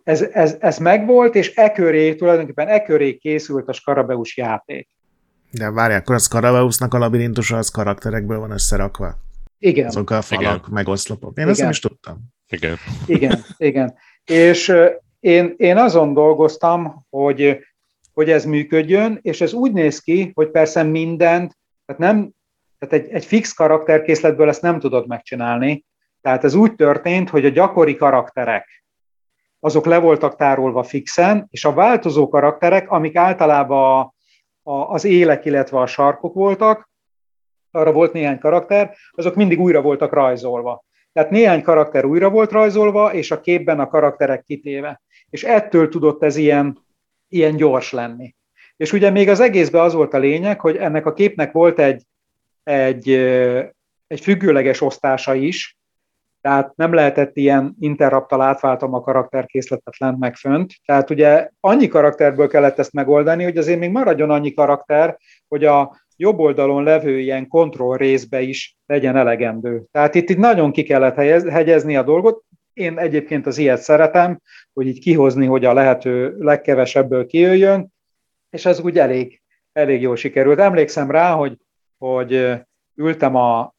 ez, ez, ez megvolt, és e köré, tulajdonképpen e köré készült a Skarabeus játék. De várják, akkor a Skarabeusnak a labirintusa az karakterekből van összerakva? Igen. Azok a falak, igen. meg oszlopok. Én igen. ezt nem is tudtam. Igen. Igen, igen. És, én, én azon dolgoztam, hogy, hogy ez működjön, és ez úgy néz ki, hogy persze mindent, tehát nem, tehát egy, egy fix karakterkészletből ezt nem tudod megcsinálni, tehát ez úgy történt, hogy a gyakori karakterek, azok le voltak tárolva fixen, és a változó karakterek, amik általában a, a, az élek, illetve a sarkok voltak, arra volt néhány karakter, azok mindig újra voltak rajzolva. Tehát néhány karakter újra volt rajzolva, és a képben a karakterek kitéve. És ettől tudott ez ilyen, ilyen gyors lenni. És ugye még az egészben az volt a lényeg, hogy ennek a képnek volt egy, egy, egy függőleges osztása is, tehát nem lehetett ilyen interraptal átváltom a karakterkészletet lent meg fönt. Tehát ugye annyi karakterből kellett ezt megoldani, hogy azért még maradjon annyi karakter, hogy a jobb oldalon levő ilyen kontroll részbe is legyen elegendő. Tehát itt, itt nagyon ki kellett hegyezni a dolgot. Én egyébként az ilyet szeretem, hogy így kihozni, hogy a lehető legkevesebből kijöjjön, és ez úgy elég, elég jól sikerült. Emlékszem rá, hogy, hogy ültem a,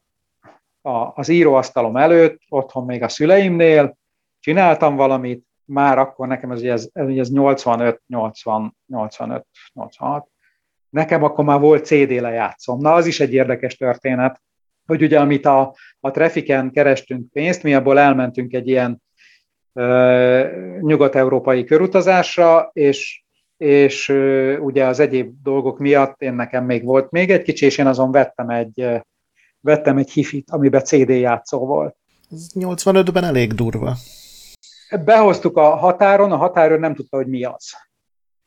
a, az íróasztalom előtt, otthon még a szüleimnél, csináltam valamit, már akkor nekem ez, ez, ez 85, 80, 85, 86, nekem akkor már volt CD lejátszom. Na, az is egy érdekes történet, hogy ugye amit a, a Trafiken kerestünk pénzt, mi abból elmentünk egy ilyen ö, nyugat-európai körutazásra, és, és ö, ugye az egyéb dolgok miatt én nekem még volt még egy kicsi, és én azon vettem egy, vettem egy hifit, amiben CD játszó volt. Ez 85-ben elég durva. Behoztuk a határon, a határon nem tudta, hogy mi az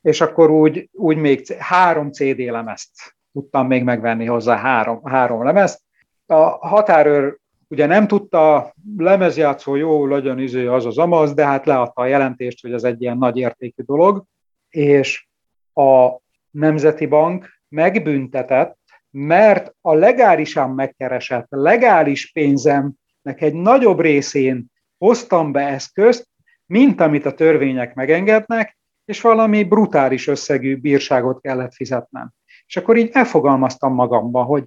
és akkor úgy, úgy még három CD lemezt tudtam még megvenni hozzá, három, három lemezt. A határőr ugye nem tudta, lemezjátszó jó legyen izé az az amaz, de hát leadta a jelentést, hogy ez egy ilyen nagy értékű dolog, és a Nemzeti Bank megbüntetett, mert a legálisan megkeresett, legális pénzemnek egy nagyobb részén hoztam be eszközt, mint amit a törvények megengednek, és valami brutális összegű bírságot kellett fizetnem. És akkor így elfogalmaztam magamba, hogy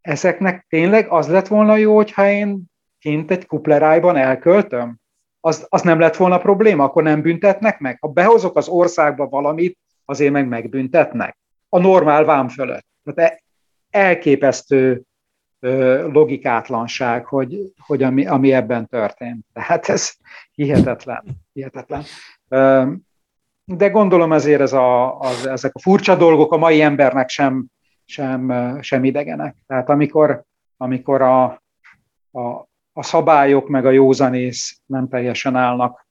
ezeknek tényleg az lett volna jó, hogyha én kint egy kuplerájban elköltöm? Az, az nem lett volna probléma, akkor nem büntetnek meg? Ha behozok az országba valamit, azért meg megbüntetnek. A normál vám fölött. Tehát e, elképesztő logikátlanság, hogy, hogy ami, ami ebben történt. Tehát ez hihetetlen. hihetetlen de gondolom ezért ez a, az, ezek a furcsa dolgok a mai embernek sem, sem, sem idegenek. Tehát amikor, amikor a, a, a szabályok meg a józanész nem teljesen állnak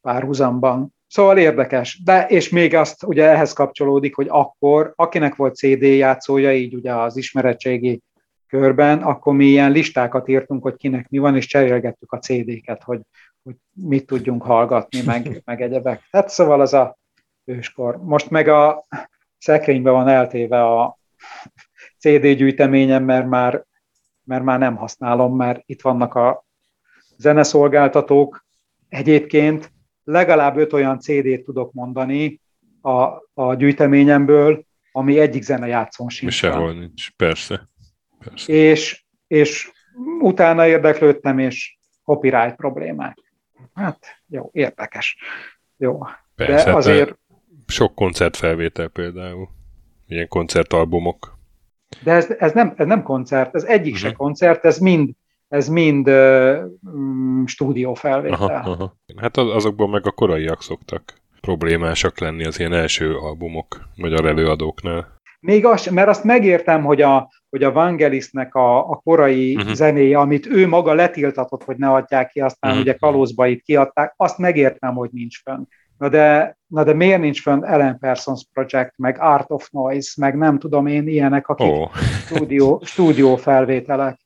párhuzamban. Szóval érdekes. De, és még azt ugye ehhez kapcsolódik, hogy akkor, akinek volt CD játszója, így ugye az ismeretségi körben, akkor mi ilyen listákat írtunk, hogy kinek mi van, és cserélgettük a CD-ket, hogy hogy mit tudjunk hallgatni, meg, meg egyebek. Hát szóval az a őskor. Most meg a szekrénybe van eltéve a CD gyűjteményem, mert már, mert már nem használom, mert itt vannak a zeneszolgáltatók. Egyébként legalább öt olyan CD-t tudok mondani a, a gyűjteményemből, ami egyik zenejátszón sincs. Sehol nincs, persze. persze. És, és utána érdeklődtem, és copyright problémák. Hát jó, érdekes. Jó. Persze, de azért... Sok koncertfelvétel például. Ilyen koncertalbumok. De ez, ez, nem, ez nem koncert, ez egyik uh-huh. se mhm. koncert, ez mind, ez mind uh, stúdiófelvétel. Aha, aha. Hát azokból meg a koraiak szoktak problémásak lenni az ilyen első albumok magyar előadóknál. Még az, mert azt megértem, hogy a, hogy a Vangelisnek a, a korai uh-huh. zenéje, amit ő maga letiltatott, hogy ne adják ki, aztán uh-huh. ugye Kalózbait kiadták, azt megértem, hogy nincs fönn. Na de, na de miért nincs fönn Ellen Parsons Project, meg Art of Noise, meg nem tudom én ilyenek, akik oh. stúdió, stúdió felvételek.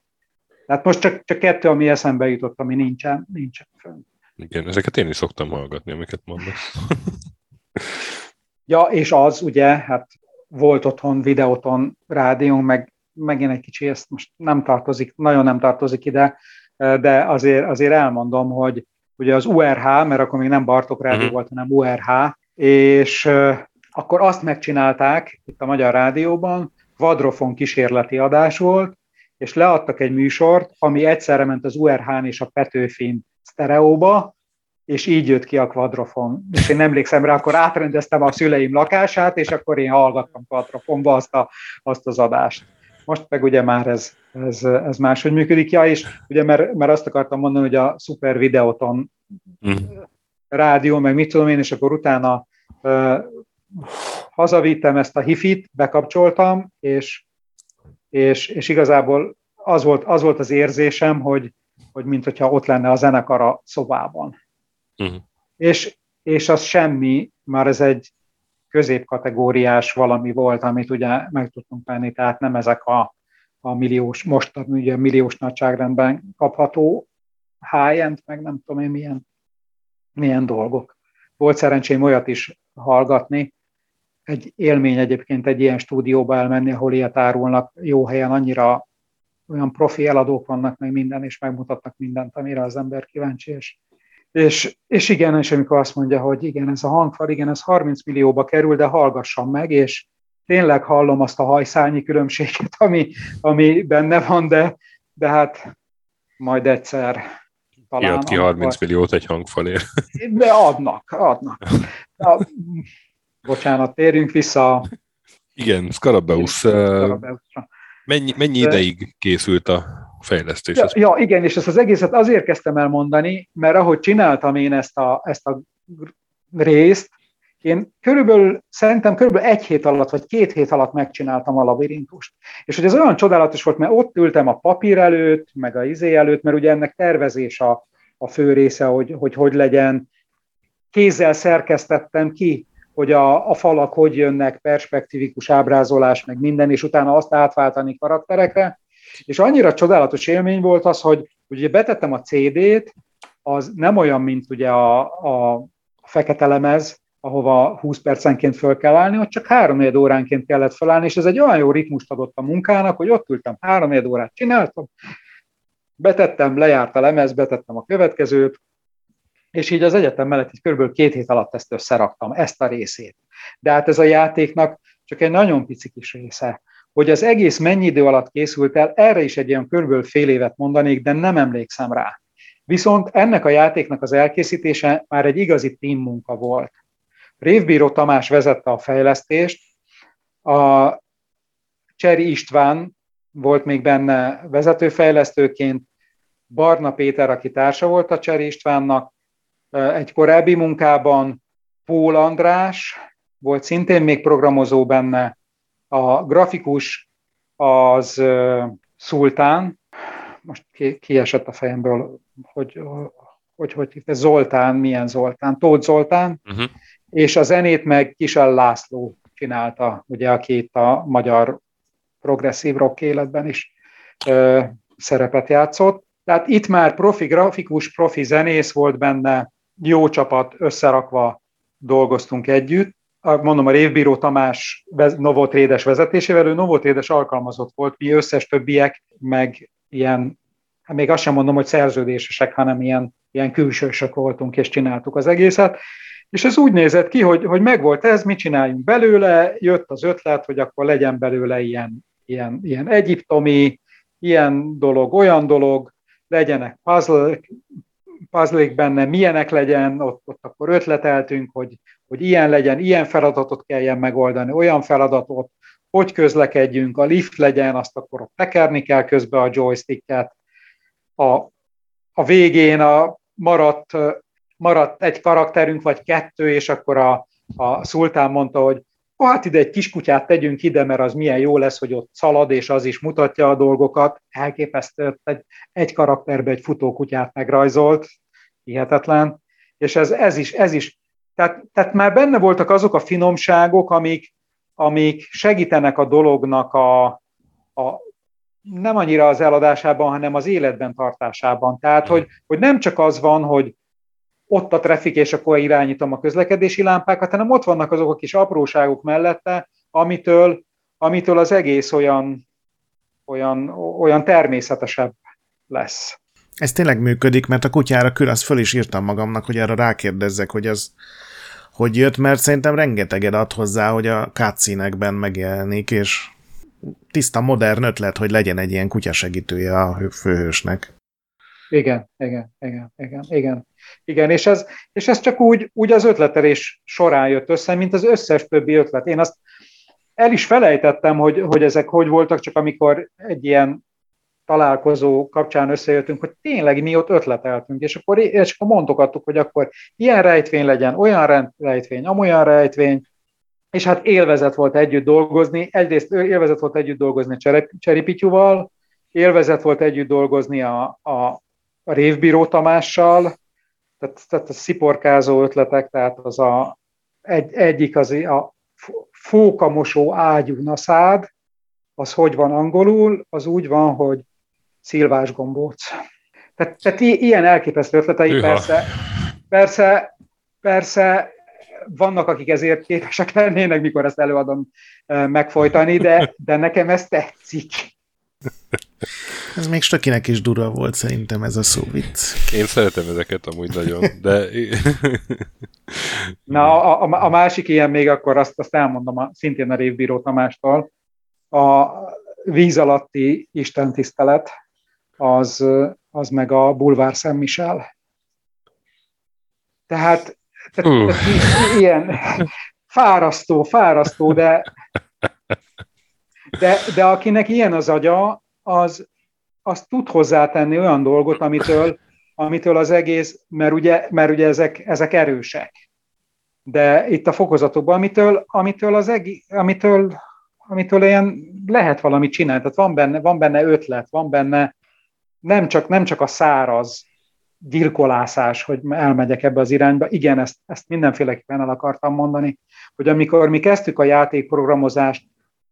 Tehát most csak, csak kettő, ami eszembe jutott, ami nincsen, nincsen fönn. Igen, ezeket én is szoktam hallgatni, amiket mondasz. ja, és az ugye, hát volt otthon videóton rádiónk, meg megint egy kicsi, ezt most nem tartozik, nagyon nem tartozik ide, de azért, azért elmondom, hogy ugye az URH, mert akkor még nem Bartok Rádió uh-huh. volt, hanem URH, és akkor azt megcsinálták itt a Magyar Rádióban, Vadrofon kísérleti adás volt, és leadtak egy műsort, ami egyszerre ment az URH-n és a Petőfin sztereóba, és így jött ki a kvadrofon. És én emlékszem rá, akkor átrendeztem a szüleim lakását, és akkor én hallgattam kvadrofonba azt, a, azt az adást. Most meg ugye már ez, ez, ez máshogy működik. Ja, és ugye mert, mert azt akartam mondani, hogy a Super Videoton mm. rádió, meg mit tudom én, és akkor utána uh, hazavittem ezt a hifit, bekapcsoltam, és, és, és igazából az volt, az volt az érzésem, hogy, hogy mint hogyha ott lenne a zenekar a szobában. Uh-huh. És, és az semmi, már ez egy középkategóriás valami volt, amit ugye meg tudtunk venni, tehát nem ezek a, a milliós, most ugye milliós nagyságrendben kapható high-end, meg nem tudom én milyen, milyen dolgok. Volt szerencsém olyat is hallgatni, egy élmény egyébként egy ilyen stúdióba elmenni, ahol ilyet árulnak jó helyen, annyira olyan profi eladók vannak, meg minden, és megmutatnak mindent, amire az ember kíváncsi, és és, és igen, és amikor azt mondja, hogy igen, ez a hangfal, igen, ez 30 millióba kerül, de hallgassam meg, és tényleg hallom azt a hajszálnyi különbséget, ami, ami benne van, de, de hát majd egyszer talán... Kiad ki 30 milliót egy hangfalért. De adnak, adnak. Na, bocsánat, térjünk vissza. Igen, Scarabeus. Mennyi, mennyi ideig készült a fejlesztés. Ja, ja, igen, és ezt az egészet azért kezdtem el mondani, mert ahogy csináltam én ezt a, ezt a részt, én körülbelül, szerintem körülbelül egy hét alatt, vagy két hét alatt megcsináltam a labirintust. És hogy ez olyan csodálatos volt, mert ott ültem a papír előtt, meg a izé előtt, mert ugye ennek tervezés a, a fő része, hogy, hogy hogy legyen. Kézzel szerkesztettem ki, hogy a, a falak hogy jönnek, perspektívikus ábrázolás, meg minden, és utána azt átváltani karakterekre. És annyira csodálatos élmény volt az, hogy ugye betettem a CD-t, az nem olyan, mint ugye a, a fekete lemez, ahova 20 percenként föl kell állni, ott csak három óránként kellett felállni, és ez egy olyan jó ritmust adott a munkának, hogy ott ültem, három órát csináltam, betettem, lejárt a lemez, betettem a következőt, és így az egyetem mellett így körülbelül két hét alatt ezt összeraktam, ezt a részét. De hát ez a játéknak csak egy nagyon pici kis része. Hogy az egész mennyi idő alatt készült el, erre is egy ilyen körülbelül fél évet mondanék, de nem emlékszem rá. Viszont ennek a játéknak az elkészítése már egy igazi team munka volt. Révbíró Tamás vezette a fejlesztést, a Cseri István volt még benne vezetőfejlesztőként, Barna Péter, aki társa volt a Cseri Istvánnak, egy korábbi munkában Pól András volt szintén még programozó benne, a grafikus az Szultán, most kiesett a fejemből, hogy hogy, hogy ez Zoltán, milyen Zoltán, Tóth Zoltán, uh-huh. és a zenét meg Kisel László csinálta, ugye, aki itt a magyar progresszív rock életben is ö, szerepet játszott. Tehát itt már profi grafikus, profi zenész volt benne, jó csapat összerakva dolgoztunk együtt, mondom, a Révbíró Tamás Novotrédes vezetésével, ő Novotrédes alkalmazott volt, mi összes többiek, meg ilyen, hát még azt sem mondom, hogy szerződésesek, hanem ilyen, ilyen külsősök voltunk, és csináltuk az egészet. És ez úgy nézett ki, hogy, hogy megvolt ez, mit csináljunk belőle, jött az ötlet, hogy akkor legyen belőle ilyen, ilyen, ilyen egyiptomi, ilyen dolog, olyan dolog, legyenek puzzle puzzle benne, milyenek legyen, ott, ott akkor ötleteltünk, hogy, hogy ilyen legyen, ilyen feladatot kelljen megoldani, olyan feladatot, hogy közlekedjünk, a lift legyen, azt akkor ott tekerni kell közben a joysticket. A, a végén a maradt, maradt egy karakterünk, vagy kettő, és akkor a, a szultán mondta, hogy hát ide egy kiskutyát tegyünk ide, mert az milyen jó lesz, hogy ott szalad, és az is mutatja a dolgokat. Elképesztő, egy, egy karakterbe egy futókutyát megrajzolt, hihetetlen, és ez, ez, is, ez is tehát, tehát már benne voltak azok a finomságok, amik, amik segítenek a dolognak a, a nem annyira az eladásában, hanem az életben tartásában. Tehát, hogy, hogy nem csak az van, hogy ott a trafik, és akkor irányítom a közlekedési lámpákat, hanem ott vannak azok a kis apróságok mellette, amitől, amitől az egész olyan, olyan, olyan természetesebb lesz. Ez tényleg működik, mert a kutyára kül, azt föl is írtam magamnak, hogy erre rákérdezzek, hogy az hogy jött, mert szerintem rengeteged ad hozzá, hogy a cutscene megjelenik, és tiszta modern ötlet, hogy legyen egy ilyen kutyasegítője a főhősnek. Igen, igen, igen, igen, igen. Igen, és ez, és ez csak úgy, úgy az ötletelés során jött össze, mint az összes többi ötlet. Én azt el is felejtettem, hogy, hogy ezek hogy voltak, csak amikor egy ilyen találkozó kapcsán összejöttünk, hogy tényleg mi ott ötleteltünk, és akkor, és akkor mondogattuk, hogy akkor ilyen rejtvény legyen, olyan rejtvény, amolyan rejtvény, és hát élvezet volt együtt dolgozni, egyrészt élvezet volt együtt dolgozni Cseripityúval, élvezet volt együtt dolgozni a, a, a Révbíró Tamással, tehát, tehát a sziporkázó ötletek, tehát az a, egy, egyik az a fókamosó ágyú naszád, az hogy van angolul, az úgy van, hogy szilvás gombóc. Tehát, tehát ilyen elképesztő ötletei Üha. persze, persze, persze vannak, akik ezért képesek lennének, mikor ezt előadom megfojtani, de, de nekem ez tetszik. Ez még Stökinek is durva volt szerintem ez a szóvic. Én szeretem ezeket amúgy nagyon, de... Na, a, a, a másik ilyen még akkor azt, azt elmondom a, szintén a Révbíró Tamástól. A víz alatti istentisztelet, az, az meg a Bulvár Szent Michel. Tehát, tehát uh. ilyen fárasztó, fárasztó, de, de, de akinek ilyen az agya, az, az tud hozzátenni olyan dolgot, amitől, amitől az egész, mert ugye, mert ugye ezek, ezek erősek. De itt a fokozatokban, amitől, amitől, az egész, amitől, amitől ilyen lehet valamit csinálni. Tehát van benne, van benne ötlet, van benne nem csak, nem csak a száraz gyilkolászás, hogy elmegyek ebbe az irányba. Igen, ezt, ezt mindenféleképpen el akartam mondani, hogy amikor mi kezdtük a játékprogramozást,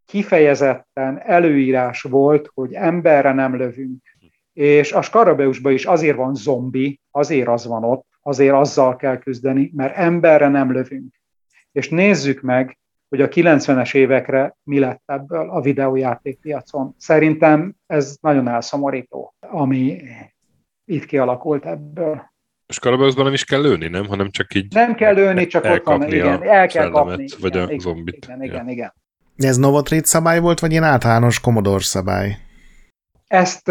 kifejezetten előírás volt, hogy emberre nem lövünk. És a Skarabeusban is azért van zombi, azért az van ott, azért azzal kell küzdeni, mert emberre nem lövünk. És nézzük meg, hogy a 90-es évekre mi lett ebből a videójátékpiacon. Szerintem ez nagyon elszomorító, ami itt kialakult ebből. És Karabeusban nem is kell lőni, nem? Hanem csak így Nem kell lőni, csak ott van, igen, el kell kapni. Vagy igen, a zombit. Igen, igen, ja. igen. Ez Novotrade szabály volt, vagy ilyen általános Commodore szabály? Ezt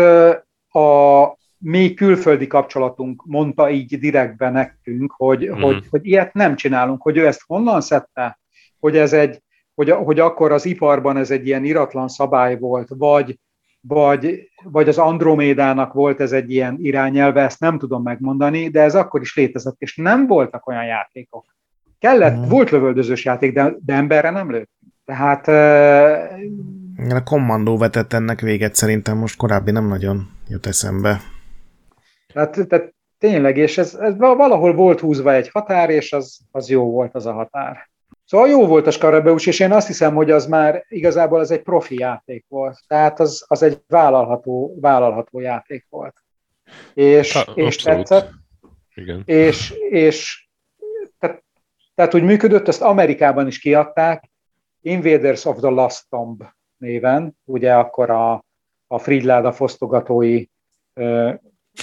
a mi külföldi kapcsolatunk mondta így direktbe nekünk, hogy, mm. hogy, hogy ilyet nem csinálunk, hogy ő ezt honnan szedte, hogy ez egy, hogy, hogy akkor az iparban ez egy ilyen iratlan szabály volt, vagy, vagy, vagy az Andromédának volt ez egy ilyen irányelve, ezt nem tudom megmondani, de ez akkor is létezett, és nem voltak olyan játékok. Kellett, mm. volt lövöldözős játék, de, de emberre nem lőtt. Tehát... Uh, a kommandó vetett ennek véget szerintem most korábbi nem nagyon jut eszembe. Tehát, tehát tényleg, és ez, ez valahol volt húzva egy határ, és az, az jó volt az a határ. Szóval jó volt a Skarabeus, és én azt hiszem, hogy az már igazából az egy profi játék volt. Tehát az, az egy vállalható, vállalható játék volt. És, ha, és tetszett. Igen. És, és tehát, tehát úgy működött, ezt Amerikában is kiadták, Invaders of the Last Tomb néven, ugye akkor a, a Fridláda fosztogatói ö,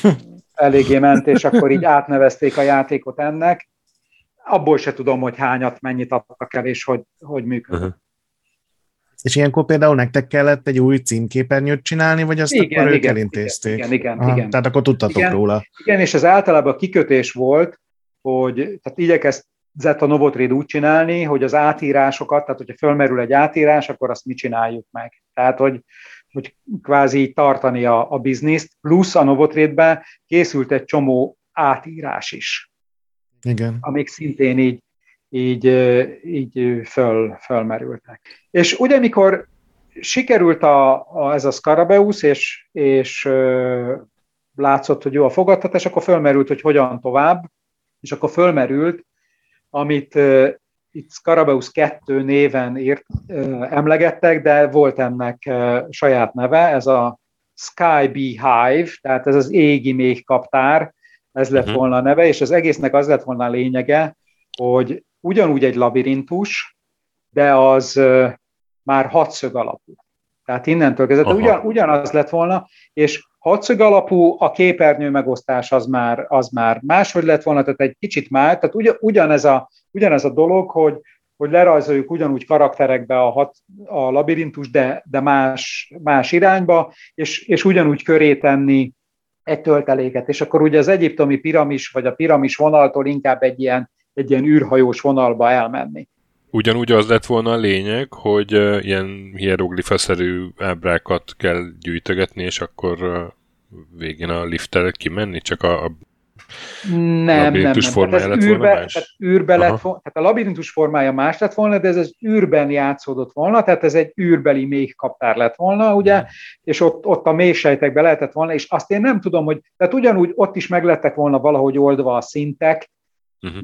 eléggé ment, és akkor így átnevezték a játékot ennek, abból se tudom, hogy hányat, mennyit adtak el, és hogy, hogy működik. Uh-huh. És ilyenkor például nektek kellett egy új címképernyőt csinálni, vagy azt igen, akkor igen, ők elintézték? Igen, igen, Aha, igen. Tehát akkor tudtatok igen, róla. Igen, és ez általában a kikötés volt, hogy tehát igyekezett a Novotrade úgy csinálni, hogy az átírásokat, tehát hogyha fölmerül egy átírás, akkor azt mi csináljuk meg. Tehát, hogy, hogy kvázi tartani a, a bizniszt, plusz a Novotrade-ben készült egy csomó átírás is. Igen. amik szintén így, így, így föl, fölmerültek. És ugye, mikor sikerült a, a, ez a Scarabeus, és, és ö, látszott, hogy jó a fogadtatás, akkor fölmerült, hogy hogyan tovább, és akkor fölmerült, amit itt Scarabeus 2 néven írt, emlegettek, de volt ennek saját neve, ez a Sky Beehive, tehát ez az égi még kaptár, ez lett uh-huh. volna a neve, és az egésznek az lett volna a lényege, hogy ugyanúgy egy labirintus, de az már hatszög alapú. Tehát innentől kezdve ugyan, ugyanaz lett volna, és hatszög alapú, a képernyő megosztás az már, az már máshogy lett volna, tehát egy kicsit már, tehát ugyan, ugyanez, a, ugyanez a dolog, hogy, hogy lerajzoljuk ugyanúgy karakterekbe a, hat, a labirintus, de, de más, más irányba, és, és ugyanúgy köré tenni egy tölteléket, és akkor ugye az egyiptomi piramis, vagy a piramis vonaltól inkább egy ilyen, egy ilyen űrhajós vonalba elmenni. Ugyanúgy az lett volna a lényeg, hogy uh, ilyen hieroglifaszerű ábrákat kell gyűjtögetni, és akkor uh, végén a lifttel kimenni, csak a, a nem, nem, nem. formája tehát lett űrbe, volna más? Tehát, űrbe lett volna, tehát a labirintus formája más lett volna, de ez az űrben játszódott volna, tehát ez egy űrbeli méhkaptár lett volna, ugye, uh-huh. és ott, ott a mélysejtekbe lehetett volna, és azt én nem tudom, hogy, tehát ugyanúgy ott is meglettek volna valahogy oldva a szintek, uh-huh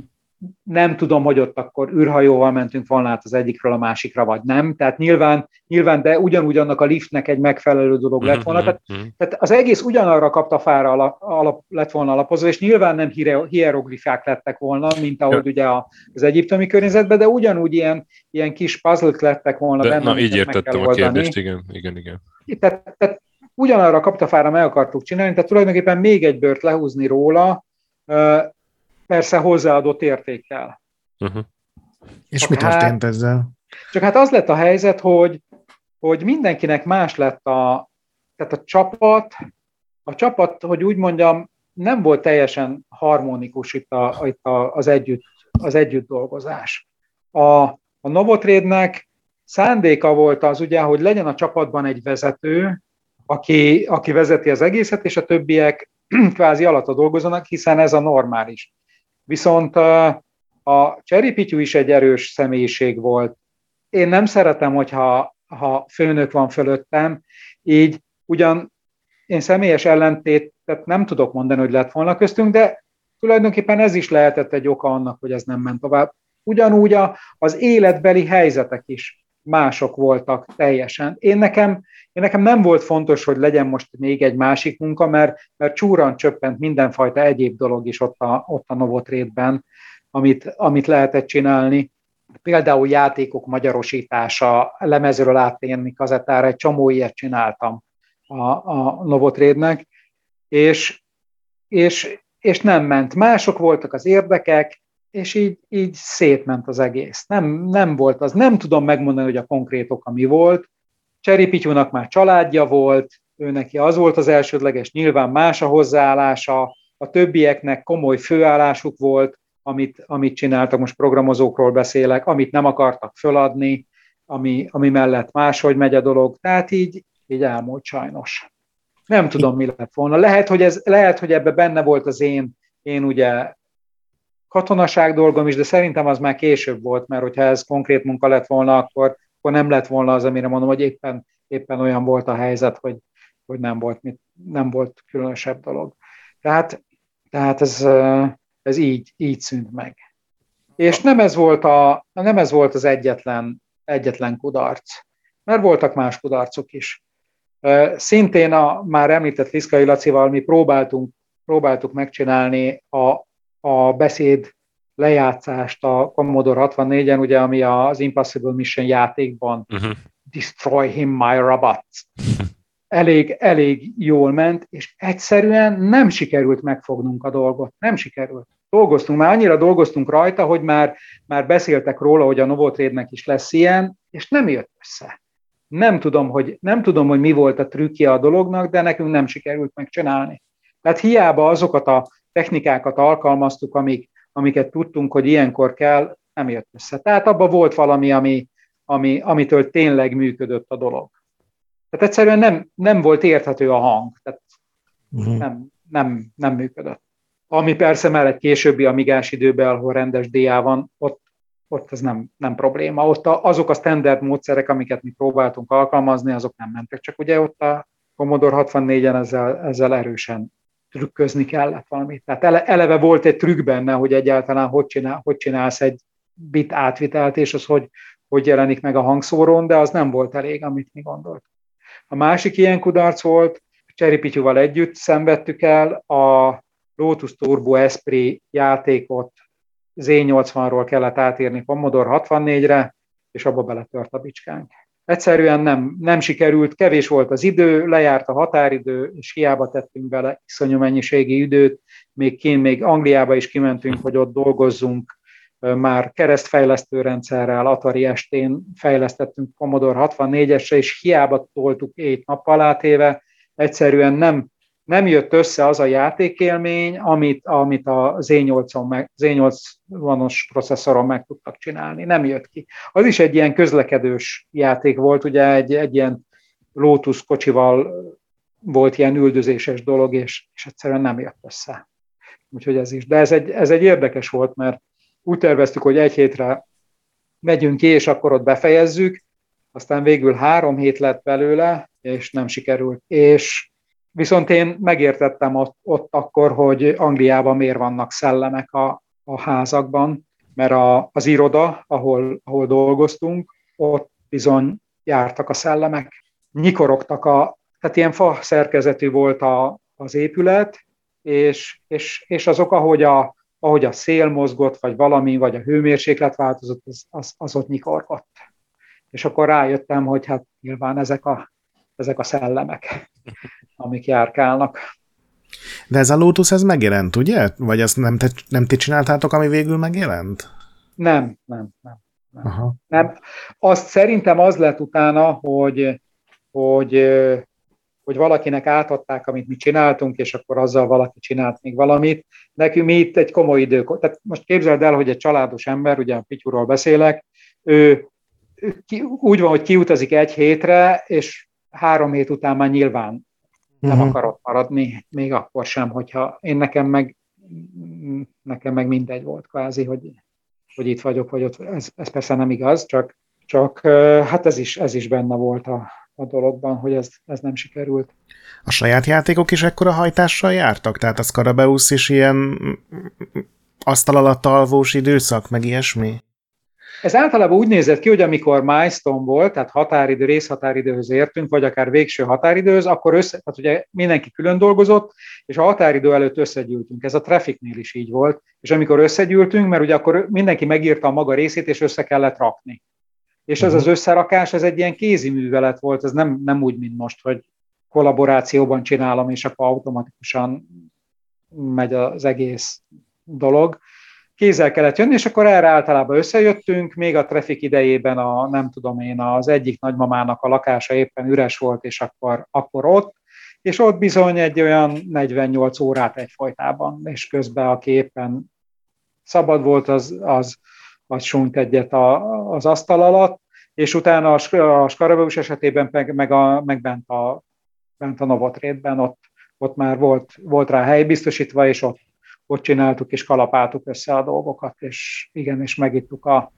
nem tudom, hogy ott akkor űrhajóval mentünk volna át az egyikről a másikra, vagy nem. Tehát nyilván, nyilván de ugyanúgy annak a liftnek egy megfelelő dolog lett volna. Tehát, mm-hmm. tehát az egész ugyanarra kapta fára alap, alap, lett volna alapozva, és nyilván nem hieroglifák lettek volna, mint ahogy ugye az egyiptomi környezetben, de ugyanúgy ilyen, ilyen kis puzzle lettek volna de, benne. Na, így értettem a kérdést, igen, igen, igen. Tehát, tehát ugyanarra kapta fára meg akartuk csinálni, tehát tulajdonképpen még egy bört lehúzni róla, persze hozzáadott értékkel. Uh-huh. És Csak mi történt hát, ezzel? Csak hát az lett a helyzet, hogy, hogy mindenkinek más lett a, tehát a csapat, a csapat, hogy úgy mondjam, nem volt teljesen harmonikus itt, a, itt a, az, együtt, az együtt dolgozás. A, a Novotrade-nek szándéka volt az ugye, hogy legyen a csapatban egy vezető, aki, aki vezeti az egészet, és a többiek kvázi alatta dolgozzanak, hiszen ez a normális. Viszont a Cseripityú is egy erős személyiség volt. Én nem szeretem, hogyha ha főnök van fölöttem, így ugyan én személyes ellentétet nem tudok mondani, hogy lett volna köztünk, de tulajdonképpen ez is lehetett egy oka annak, hogy ez nem ment tovább. Ugyanúgy a, az életbeli helyzetek is mások voltak teljesen. Én nekem, én nekem nem volt fontos, hogy legyen most még egy másik munka, mert, mert csúran csöppent mindenfajta egyéb dolog is ott a, ott a Novotrétben, amit, amit lehetett csinálni. Például játékok magyarosítása, lemezről áttérni kazettára, egy csomó ilyet csináltam a, a Novotrédnek, és, és, és nem ment. Mások voltak az érdekek, és így, így szétment az egész. Nem, nem volt az, nem tudom megmondani, hogy a konkrét oka mi volt. Cseri Pityúnak már családja volt, ő neki az volt az elsődleges, nyilván más a hozzáállása, a többieknek komoly főállásuk volt, amit, amit csináltak, most programozókról beszélek, amit nem akartak föladni, ami, ami mellett máshogy megy a dolog, tehát így, így elmúlt sajnos. Nem tudom, mi lett volna. Lehet, hogy, ez, lehet, hogy ebbe benne volt az én, én ugye katonaság dolgom is, de szerintem az már később volt, mert hogyha ez konkrét munka lett volna, akkor, akkor nem lett volna az, amire mondom, hogy éppen, éppen olyan volt a helyzet, hogy, hogy nem, volt mit, nem volt különösebb dolog. Tehát, tehát ez, ez így, így szűnt meg. És nem ez volt, a, nem ez volt az egyetlen, egyetlen kudarc, mert voltak más kudarcok is. Szintén a már említett Liszkai Lacival mi próbáltunk, próbáltuk megcsinálni a, a beszéd lejátszást a Commodore 64-en, ugye, ami az Impossible Mission játékban uh-huh. Destroy him, my robots. Elég, elég jól ment, és egyszerűen nem sikerült megfognunk a dolgot. Nem sikerült. Dolgoztunk, már annyira dolgoztunk rajta, hogy már, már beszéltek róla, hogy a Novotrade-nek is lesz ilyen, és nem jött össze. Nem tudom, hogy, nem tudom, hogy mi volt a trükkje a dolognak, de nekünk nem sikerült megcsinálni. Tehát hiába azokat a technikákat alkalmaztuk, amik, amiket tudtunk, hogy ilyenkor kell, nem jött össze. Tehát abban volt valami, ami, ami, amitől tényleg működött a dolog. Tehát egyszerűen nem, nem volt érthető a hang, tehát uh-huh. nem, nem, nem működött. Ami persze már egy későbbi amigás időben, ahol rendes DA van, ott, ott ez nem, nem probléma. Ott a, azok a standard módszerek, amiket mi próbáltunk alkalmazni, azok nem mentek. Csak ugye ott a Commodore 64-en ezzel, ezzel erősen trükközni kellett valamit. Tehát ele, eleve volt egy trükk benne, hogy egyáltalán hogy, csinál, hogy csinálsz egy bit átvitelt, és az hogy, hogy jelenik meg a hangszórón, de az nem volt elég, amit mi gondolt. A másik ilyen kudarc volt, Cseripityúval együtt szenvedtük el a Lotus Turbo Esprit játékot Z80-ról kellett átírni Commodore 64-re, és abba beletört a bicskánk. Egyszerűen nem, nem sikerült, kevés volt az idő, lejárt a határidő, és hiába tettünk bele iszonyú mennyiségi időt, még kint, még Angliába is kimentünk, hogy ott dolgozzunk, már keresztfejlesztő rendszerrel, Atari estén fejlesztettünk Commodore 64-esre, és hiába toltuk ét nappal átéve, egyszerűen nem, nem jött össze az a játékélmény, amit, amit a Z8-on meg, Z8-os processzoron meg tudtak csinálni. Nem jött ki. Az is egy ilyen közlekedős játék volt, ugye egy, egy ilyen Lotus kocsival volt ilyen üldözéses dolog, és, és egyszerűen nem jött össze. Úgyhogy ez is. De ez egy, ez egy érdekes volt, mert úgy terveztük, hogy egy hétre megyünk ki, és akkor ott befejezzük, aztán végül három hét lett belőle, és nem sikerült. És viszont én megértettem ott, ott akkor, hogy Angliában miért vannak szellemek a, a házakban, mert a, az iroda, ahol, ahol dolgoztunk, ott bizony jártak a szellemek, nyikorogtak a, tehát ilyen fa szerkezetű volt a, az épület, és, és, és azok, ahogy a, ahogy a szél mozgott, vagy valami, vagy a hőmérséklet változott, az, az, az ott nyikorgott. És akkor rájöttem, hogy hát nyilván ezek a, ezek a szellemek, amik járkálnak. De ez a Lotus, ez megjelent, ugye? Vagy azt nem te, nem ti csináltátok, ami végül megjelent? Nem, nem, nem. Nem. Aha. nem. Azt szerintem az lett utána, hogy, hogy hogy valakinek átadták, amit mi csináltunk, és akkor azzal valaki csinált még valamit. Nekünk mi itt egy komoly idő, tehát most képzeld el, hogy egy családos ember, ugye a Pityúról beszélek, ő ki, úgy van, hogy kiutazik egy hétre, és három hét után már nyilván nem uh-huh. akarott maradni, még akkor sem, hogyha én nekem meg, nekem meg mindegy volt kvázi, hogy, hogy itt vagyok, vagy ott. Ez, ez persze nem igaz, csak, csak hát ez is, ez is benne volt a, a dologban, hogy ez, ez nem sikerült. A saját játékok is ekkora hajtással jártak? Tehát a Scarabeus is ilyen asztal alatt alvós időszak, meg ilyesmi? Ez általában úgy nézett ki, hogy amikor milestone volt, tehát határidő, részhatáridőhöz értünk, vagy akár végső határidőhöz, akkor össze, tehát ugye mindenki külön dolgozott, és a határidő előtt összegyűltünk. Ez a trafficnél is így volt, és amikor összegyűltünk, mert ugye akkor mindenki megírta a maga részét, és össze kellett rakni. És ez az mhm. összerakás, ez egy ilyen kézi művelet volt, ez nem, nem úgy, mint most, hogy kollaborációban csinálom, és akkor automatikusan megy az egész dolog. Kézzel kellett jönni, és akkor erre általában összejöttünk, még a traffic idejében a, nem tudom én, az egyik nagymamának a lakása éppen üres volt, és akkor, akkor ott, és ott bizony egy olyan 48 órát egyfolytában, és közben aki éppen szabad volt, az, az az sunt egyet a, az asztal alatt, és utána a, Skarabeus esetében meg, meg, a, meg bent a, bent a Novotrétben, ott, ott már volt, volt rá hely biztosítva, és ott, ott csináltuk és kalapáltuk össze a dolgokat, és igen, és megittuk a,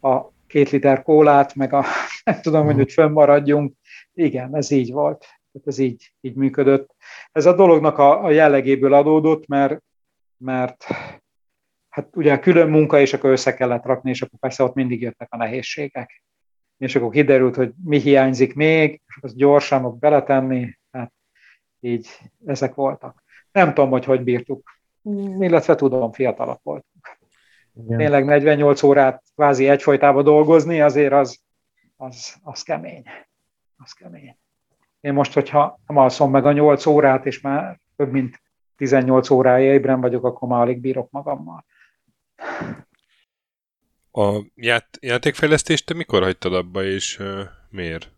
a két liter kólát, meg a nem tudom, hogy, hogy fönnmaradjunk. Igen, ez így volt. Tehát ez így, így működött. Ez a dolognak a, a jellegéből adódott, mert, mert hát ugye külön munka, és akkor össze kellett rakni, és akkor persze ott mindig jöttek a nehézségek. És akkor kiderült, hogy mi hiányzik még, és azt gyorsan beletenni, hát így ezek voltak. Nem tudom, hogy hogy bírtuk, illetve tudom, fiatalak voltunk. Igen. Tényleg 48 órát kvázi egyfolytában dolgozni, azért az, az, az kemény. Az kemény. Én most, hogyha nem alszom meg a 8 órát, és már több mint 18 órája ébren vagyok, akkor már alig bírok magammal. A ját- játékfejlesztést te mikor hagytad abba, és uh, miért?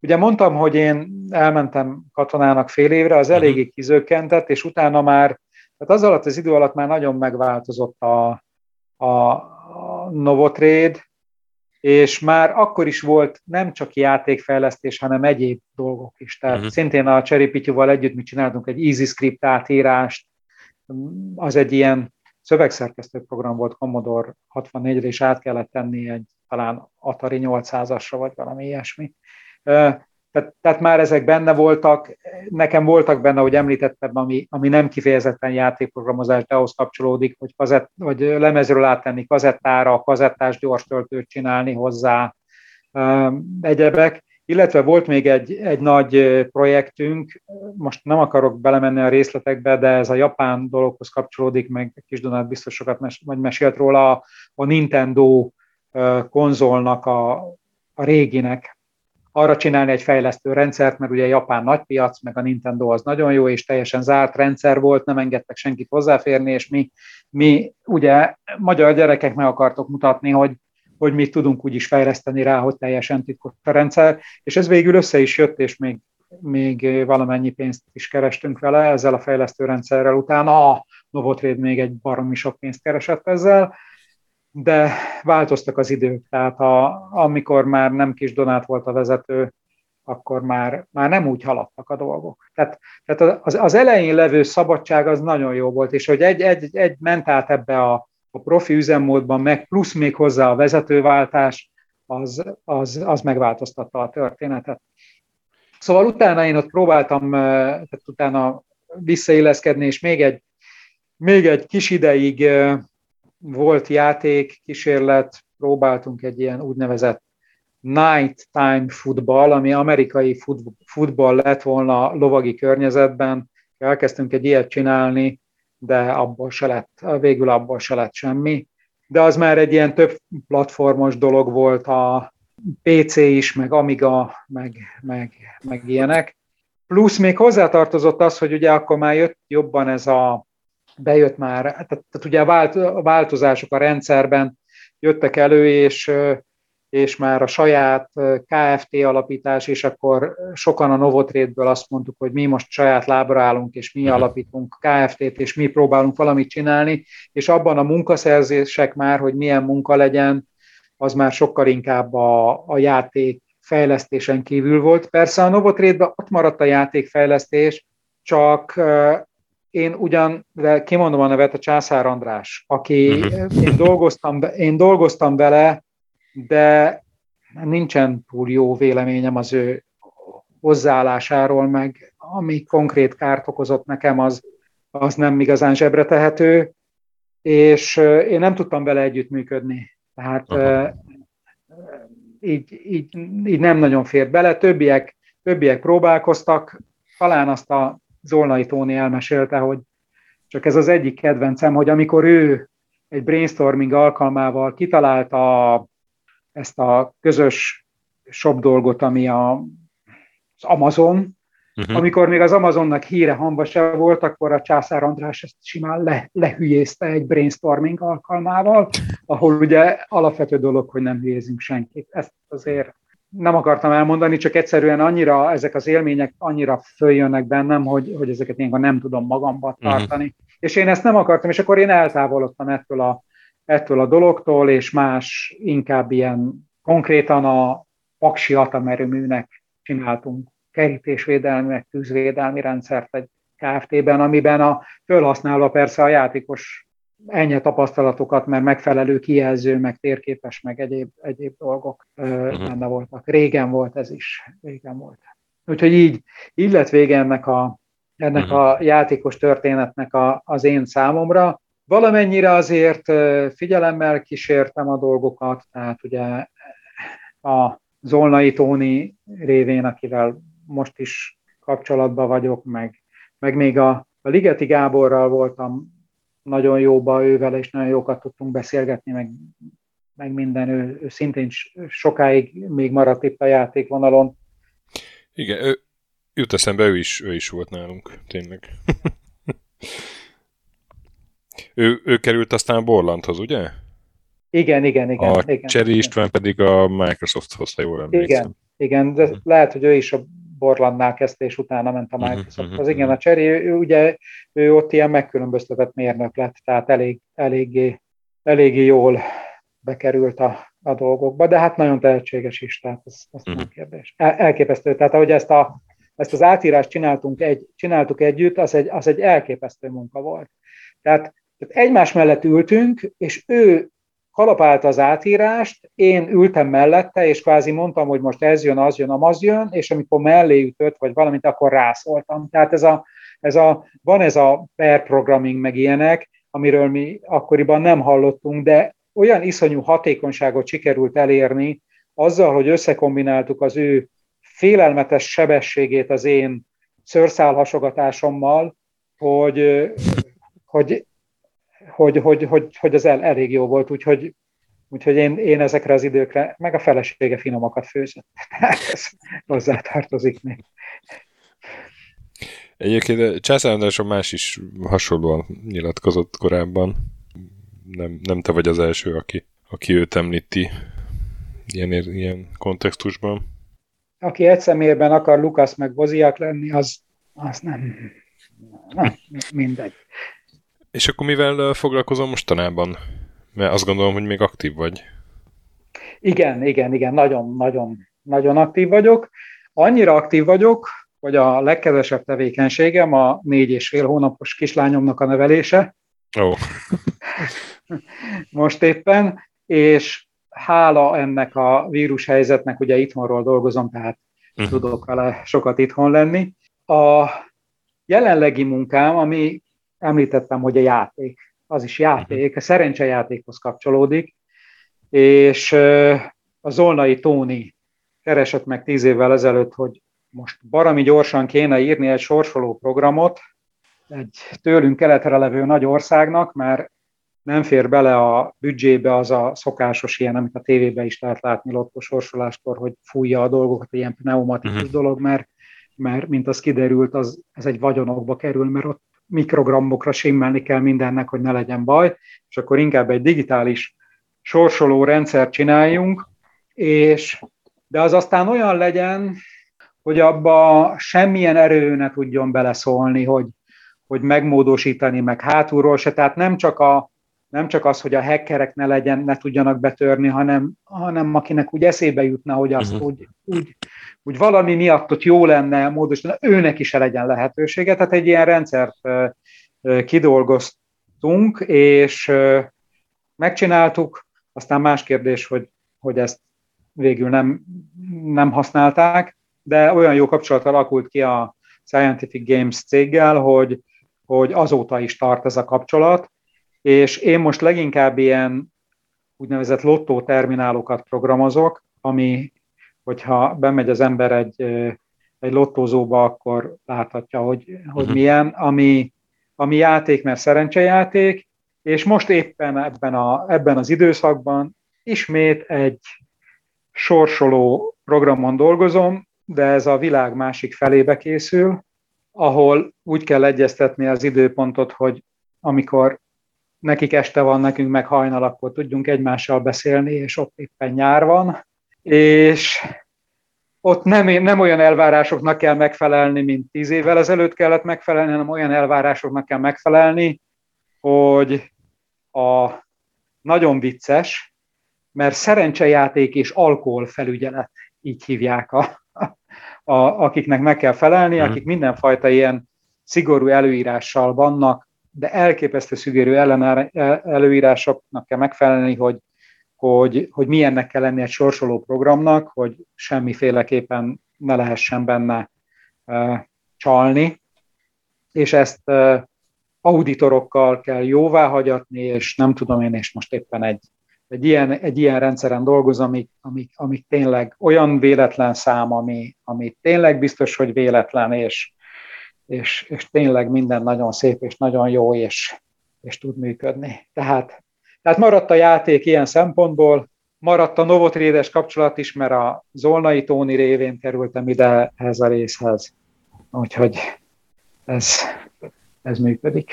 Ugye mondtam, hogy én elmentem katonának fél évre, az eléggé uh-huh. kizökkentett, és utána már, tehát az alatt az idő alatt már nagyon megváltozott a, a, a Novotrade, és már akkor is volt nem csak játékfejlesztés, hanem egyéb dolgok is. Tehát uh-huh. szintén a Cherry együtt mi csináltunk egy EasyScript átírást, az egy ilyen szövegszerkesztő program volt Commodore 64-re, és át kellett tenni egy talán Atari 800-asra, vagy valami ilyesmi. Tehát, tehát már ezek benne voltak, nekem voltak benne, hogy említettem, ami, ami nem kifejezetten játékprogramozás, de ahhoz kapcsolódik, hogy kazett, vagy lemezről áttenni kazettára, kazettás gyors töltőt csinálni hozzá, egyebek. Illetve volt még egy, egy nagy projektünk, most nem akarok belemenni a részletekbe, de ez a japán dologhoz kapcsolódik, meg Kis Donát biztos sokat mes, vagy mesélt róla, a, a Nintendo konzolnak, a, a réginek arra csinálni egy fejlesztő rendszert, mert ugye Japán nagy piac, meg a Nintendo az nagyon jó, és teljesen zárt rendszer volt, nem engedtek senkit hozzáférni, és mi, mi ugye magyar gyerekek meg akartok mutatni, hogy hogy mit tudunk úgy is fejleszteni rá, hogy teljesen titkos a rendszer, és ez végül össze is jött, és még még valamennyi pénzt is kerestünk vele ezzel a fejlesztőrendszerrel. Utána a Novotrade még egy baromi sok pénzt keresett ezzel, de változtak az idők, tehát a, amikor már nem kis Donát volt a vezető, akkor már, már nem úgy haladtak a dolgok. Tehát, tehát az, az elején levő szabadság az nagyon jó volt, és hogy egy, egy, egy ment át ebbe a, a profi üzemmódban, meg plusz még hozzá a vezetőváltás, az, az, az megváltoztatta a történetet. Szóval utána én ott próbáltam, tehát utána visszailleszkedni, és még egy, még egy kis ideig volt játék, kísérlet, próbáltunk egy ilyen úgynevezett night time futball, ami amerikai futball lett volna lovagi környezetben. Elkezdtünk egy ilyet csinálni, de abból se lett, végül abból se lett semmi. De az már egy ilyen több platformos dolog volt, a PC is, meg Amiga, meg, meg, meg ilyenek. Plusz még hozzátartozott az, hogy ugye akkor már jött jobban ez a, bejött már, tehát, tehát ugye a, vált, a változások a rendszerben jöttek elő, és és már a saját KFT alapítás, és akkor sokan a Novotrade-ből azt mondtuk, hogy mi most saját lábra állunk, és mi mhm. alapítunk KFT-t, és mi próbálunk valamit csinálni, és abban a munkaszerzések már, hogy milyen munka legyen, az már sokkal inkább a, a játék fejlesztésen kívül volt. Persze a Novotrade-ben ott maradt a játékfejlesztés, csak én ugyan, de kimondom a nevet, a Császár András, aki mhm. én dolgoztam, én dolgoztam vele de nincsen túl jó véleményem az ő hozzáállásáról, meg ami konkrét kárt okozott nekem, az, az nem igazán zsebre tehető, és én nem tudtam vele együttműködni. Tehát így, így, így nem nagyon fér bele. Többiek, többiek próbálkoztak, talán azt a Zolnai Tóni elmesélte, hogy csak ez az egyik kedvencem, hogy amikor ő egy brainstorming alkalmával kitalálta ezt a közös shop dolgot, ami a, az Amazon, uh-huh. amikor még az Amazonnak híre hamba se volt, akkor a Császár András ezt simán le, lehülyézte egy brainstorming alkalmával, ahol ugye alapvető dolog, hogy nem hülyézünk senkit. Ezt azért nem akartam elmondani, csak egyszerűen annyira, ezek az élmények annyira följönnek bennem, hogy, hogy ezeket én nem tudom magamba mhm. tartani. Uh-huh. És én ezt nem akartam, és akkor én eltávolodtam ettől a ettől a dologtól, és más inkább ilyen konkrétan a paksi atomerőműnek csináltunk kerítésvédelmi, meg tűzvédelmi rendszert egy KFT-ben, amiben a fölhasználva persze a játékos ennyi tapasztalatokat, mert megfelelő kijelző, meg térképes, meg egyéb, egyéb dolgok uh-huh. benne voltak. Régen volt ez is, régen volt. Úgyhogy így, így lett vége ennek a, ennek uh-huh. a játékos történetnek a, az én számomra. Valamennyire azért figyelemmel kísértem a dolgokat, tehát ugye a Zolnai Tóni révén, akivel most is kapcsolatban vagyok, meg, meg még a, a Ligeti Gáborral voltam nagyon jóba ővel, és nagyon jókat tudtunk beszélgetni, meg, meg minden, ő, ő szintén sokáig még maradt itt a játékvonalon. Igen, ő, jut eszembe, ő is, ő is volt nálunk, tényleg. Ő, ő került aztán Borlandhoz, ugye? Igen, igen, igen. A igen, Cseri igen. István pedig a Microsofthoz, ha jól emlékszem. Igen, igen, de uh-huh. lehet, hogy ő is a Borlandnál kezdte, és utána ment a mhm, Microsofthoz. Uh-huh, igen, a Cseri, ő, ugye ő ott ilyen megkülönböztetett mérnök lett, tehát elég, eléggé, eléggé jól bekerült a, a dolgokba, de hát nagyon tehetséges is, tehát ez, ez nem kérdés. El, elképesztő, tehát ahogy ezt, a, ezt az átírást csináltunk egy, csináltuk együtt, az egy, az egy elképesztő munka volt. Tehát tehát egymás mellett ültünk, és ő kalapálta az átírást, én ültem mellette, és kvázi mondtam, hogy most ez jön, az jön, az jön, és amikor mellé ütött, vagy valamit, akkor rászóltam. Tehát ez a, ez a, van ez a pair programming, meg ilyenek, amiről mi akkoriban nem hallottunk, de olyan iszonyú hatékonyságot sikerült elérni, azzal, hogy összekombináltuk az ő félelmetes sebességét az én szőrszálhasogatásommal, hogy, hogy hogy, hogy, hogy, hogy az el, elég jó volt, úgyhogy, úgyhogy én, én ezekre az időkre, meg a felesége finomakat főzött. ez hozzátartozik még. Egyébként Császár Andráson más is hasonlóan nyilatkozott korábban. Nem, nem te vagy az első, aki, aki őt említi ilyen, ilyen kontextusban. aki egy szemérben akar Lukasz meg Boziak lenni, az, az nem, nem, mindegy. És akkor mivel foglalkozom mostanában? Mert azt gondolom, hogy még aktív vagy. Igen, igen, igen, nagyon, nagyon, nagyon aktív vagyok. Annyira aktív vagyok, hogy a legkevesebb tevékenységem a négy és fél hónapos kislányomnak a nevelése. Ó. Oh. Most éppen, és hála ennek a vírus helyzetnek, ugye itthonról dolgozom, tehát uh-huh. tudok vele sokat itthon lenni. A jelenlegi munkám, ami említettem, hogy a játék, az is játék, a szerencsejátékhoz kapcsolódik, és a Zolnai Tóni keresett meg tíz évvel ezelőtt, hogy most barami gyorsan kéne írni egy sorsoló programot egy tőlünk keletre levő nagy országnak, mert nem fér bele a büdzsébe az a szokásos ilyen, amit a tévében is lehet látni lottó sorsoláskor, hogy fújja a dolgokat, ilyen pneumatikus uh-huh. dolog, mert, mert mint az kiderült, az, ez egy vagyonokba kerül, mert ott mikrogrammokra simmelni kell mindennek, hogy ne legyen baj, és akkor inkább egy digitális sorsoló rendszert csináljunk, és de az aztán olyan legyen, hogy abba semmilyen erő ne tudjon beleszólni, hogy, hogy megmódosítani, meg hátulról se. Tehát nem csak, a, nem csak az, hogy a hackerek ne, legyen, ne tudjanak betörni, hanem, hanem akinek úgy eszébe jutna, hogy azt uh-huh. úgy, úgy, úgy valami miatt ott jó lenne módosítani, őnek is legyen lehetősége. Tehát egy ilyen rendszert kidolgoztunk, és megcsináltuk, aztán más kérdés, hogy, hogy ezt végül nem, nem használták, de olyan jó kapcsolat alakult ki a Scientific Games céggel, hogy, hogy azóta is tart ez a kapcsolat, és én most leginkább ilyen úgynevezett lottó terminálokat programozok, ami, hogyha bemegy az ember egy, egy lottózóba, akkor láthatja, hogy, hogy uh-huh. milyen, ami, ami játék, mert szerencsejáték, és most éppen ebben, a, ebben az időszakban ismét egy sorsoló programon dolgozom, de ez a világ másik felébe készül, ahol úgy kell egyeztetni az időpontot, hogy amikor nekik este van, nekünk meg hajnal, akkor tudjunk egymással beszélni, és ott éppen nyár van, és ott nem, nem olyan elvárásoknak kell megfelelni, mint tíz évvel ezelőtt kellett megfelelni, hanem olyan elvárásoknak kell megfelelni, hogy a nagyon vicces, mert szerencsejáték és alkoholfelügyelet, így hívják a, a, akiknek meg kell felelni, mm. akik mindenfajta ilyen szigorú előírással vannak, de elképesztő szigorú előírásoknak kell megfelelni, hogy, hogy, hogy milyennek kell lenni egy sorsoló programnak, hogy semmiféleképpen ne lehessen benne uh, csalni, és ezt uh, auditorokkal kell jóvá hagyatni, és nem tudom én, és most éppen egy egy ilyen, egy ilyen rendszeren dolgozom, amik, amik, amik tényleg olyan véletlen szám, ami, ami tényleg biztos, hogy véletlen, és, és, és tényleg minden nagyon szép, és nagyon jó, és, és tud működni. Tehát, tehát maradt a játék ilyen szempontból, maradt a Novotrédes kapcsolat is, mert a Zolnai Tóni révén kerültem ide ehhez a részhez. Úgyhogy ez, ez működik.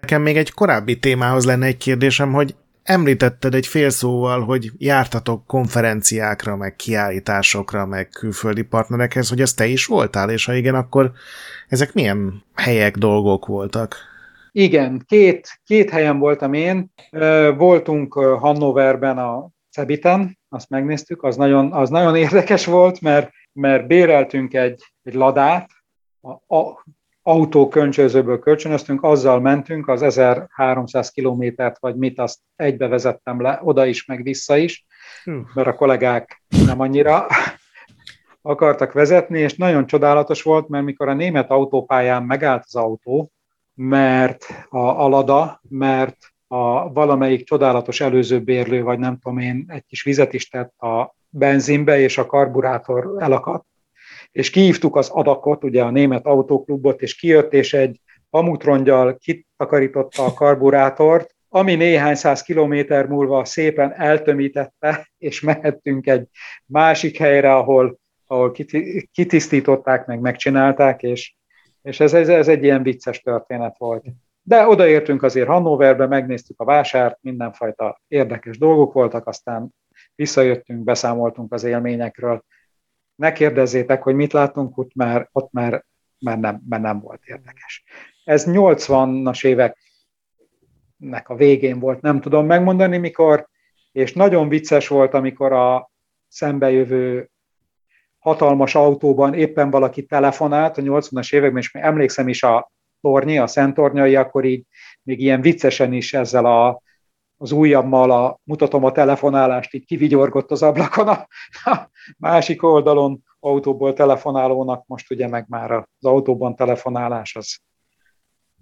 Nekem még egy korábbi témához lenne egy kérdésem, hogy Említetted egy fél szóval, hogy jártatok konferenciákra, meg kiállításokra, meg külföldi partnerekhez, hogy ez te is voltál, és ha igen, akkor ezek milyen helyek, dolgok voltak? Igen, két, két helyen voltam én. Voltunk Hannoverben a Cebiten, azt megnéztük, az nagyon, az nagyon érdekes volt, mert, mert béreltünk egy, egy ladát, a, a, autó kölcsönzőből kölcsönöztünk, azzal mentünk, az 1300 kilométert vagy mit, azt egybe vezettem le, oda is, meg vissza is, mert a kollégák nem annyira akartak vezetni, és nagyon csodálatos volt, mert mikor a német autópályán megállt az autó, mert a Alada, mert a valamelyik csodálatos előző bérlő, vagy nem tudom én, egy kis vizet is tett a benzinbe, és a karburátor elakadt, és kihívtuk az adakot, ugye a német autóklubot, és kijött, és egy pamutrongyal kitakarította a karburátort, ami néhány száz kilométer múlva szépen eltömítette, és mehettünk egy másik helyre, ahol, ahol kitisztították, meg megcsinálták, és, és ez, ez, ez egy ilyen vicces történet volt. De odaértünk azért Hannoverbe, megnéztük a vásárt, mindenfajta érdekes dolgok voltak, aztán visszajöttünk, beszámoltunk az élményekről, ne kérdezzétek, hogy mit látunk, ott már, ott már, már, nem, már nem volt érdekes. Ez 80-as éveknek a végén volt, nem tudom megmondani mikor, és nagyon vicces volt, amikor a szembejövő hatalmas autóban éppen valaki telefonált a 80-as években, és emlékszem is a tornyi, a Szentornyai, akkor így még ilyen viccesen is ezzel a, az ujjammal a, mutatom a telefonálást, így kivigyorgott az ablakon a, a másik oldalon autóból telefonálónak, most ugye meg már az autóban telefonálás az,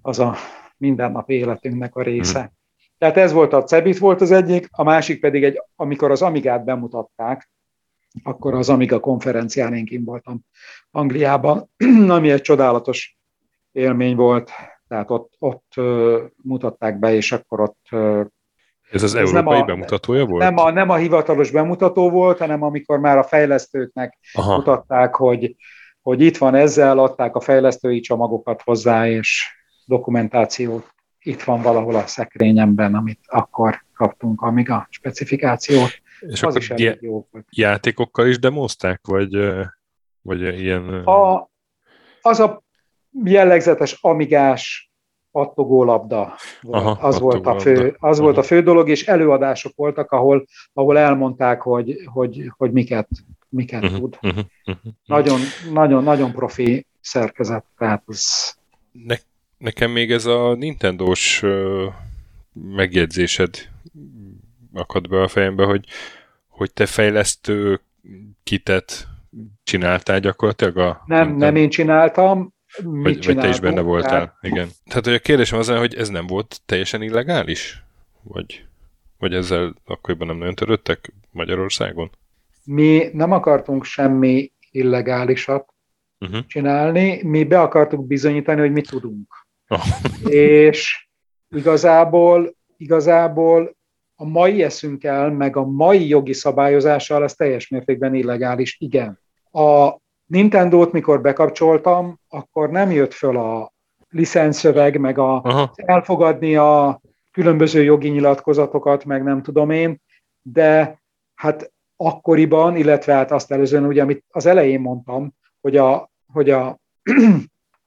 az a mindennap életünknek a része. Hmm. Tehát ez volt a Cebit volt az egyik, a másik pedig, egy, amikor az Amigát bemutatták, akkor az Amiga konferencián én kim voltam Angliában, ami egy csodálatos élmény volt, tehát ott, ott mutatták be, és akkor ott ez az ez európai nem a, bemutatója volt? Nem a, nem a hivatalos bemutató volt, hanem amikor már a fejlesztőknek Aha. mutatták, hogy, hogy itt van ezzel, adták a fejlesztői csomagokat hozzá, és dokumentációt itt van valahol a szekrényemben, amit akkor kaptunk, amíg a specifikációt. És az is elég jó volt. Játékokkal is demozták, vagy, vagy ilyen... A, az a jellegzetes amigás attogólabda volt. Aha, az, volt a fő, az Aha. volt a fő dolog, és előadások voltak, ahol, ahol elmondták, hogy, hogy, hogy miket, miket uh-huh, tud. Uh-huh, uh-huh. Nagyon, nagyon, nagyon profi szerkezet, tehát az... Ne, nekem még ez a Nintendo-s megjegyzésed akad be a fejembe, hogy, hogy te fejlesztő kitet csináltál gyakorlatilag a... Nem, nem én csináltam, mit vagy, vagy te is benne voltál, tehát... igen. Tehát, hogy a kérdésem az, hogy ez nem volt teljesen illegális? Vagy, vagy ezzel akkoriban nem nagyon törődtek Magyarországon? Mi nem akartunk semmi illegálisat uh-huh. csinálni, mi be akartuk bizonyítani, hogy mit tudunk. Oh. És igazából, igazából a mai eszünkkel, meg a mai jogi szabályozással ez teljes mértékben illegális, igen. A Nintendo-t, mikor bekapcsoltam, akkor nem jött föl a licenszöveg, meg a, elfogadni a különböző jogi nyilatkozatokat, meg nem tudom én, de hát akkoriban, illetve hát azt előzően, ugye, amit az elején mondtam, hogy a, hogy a,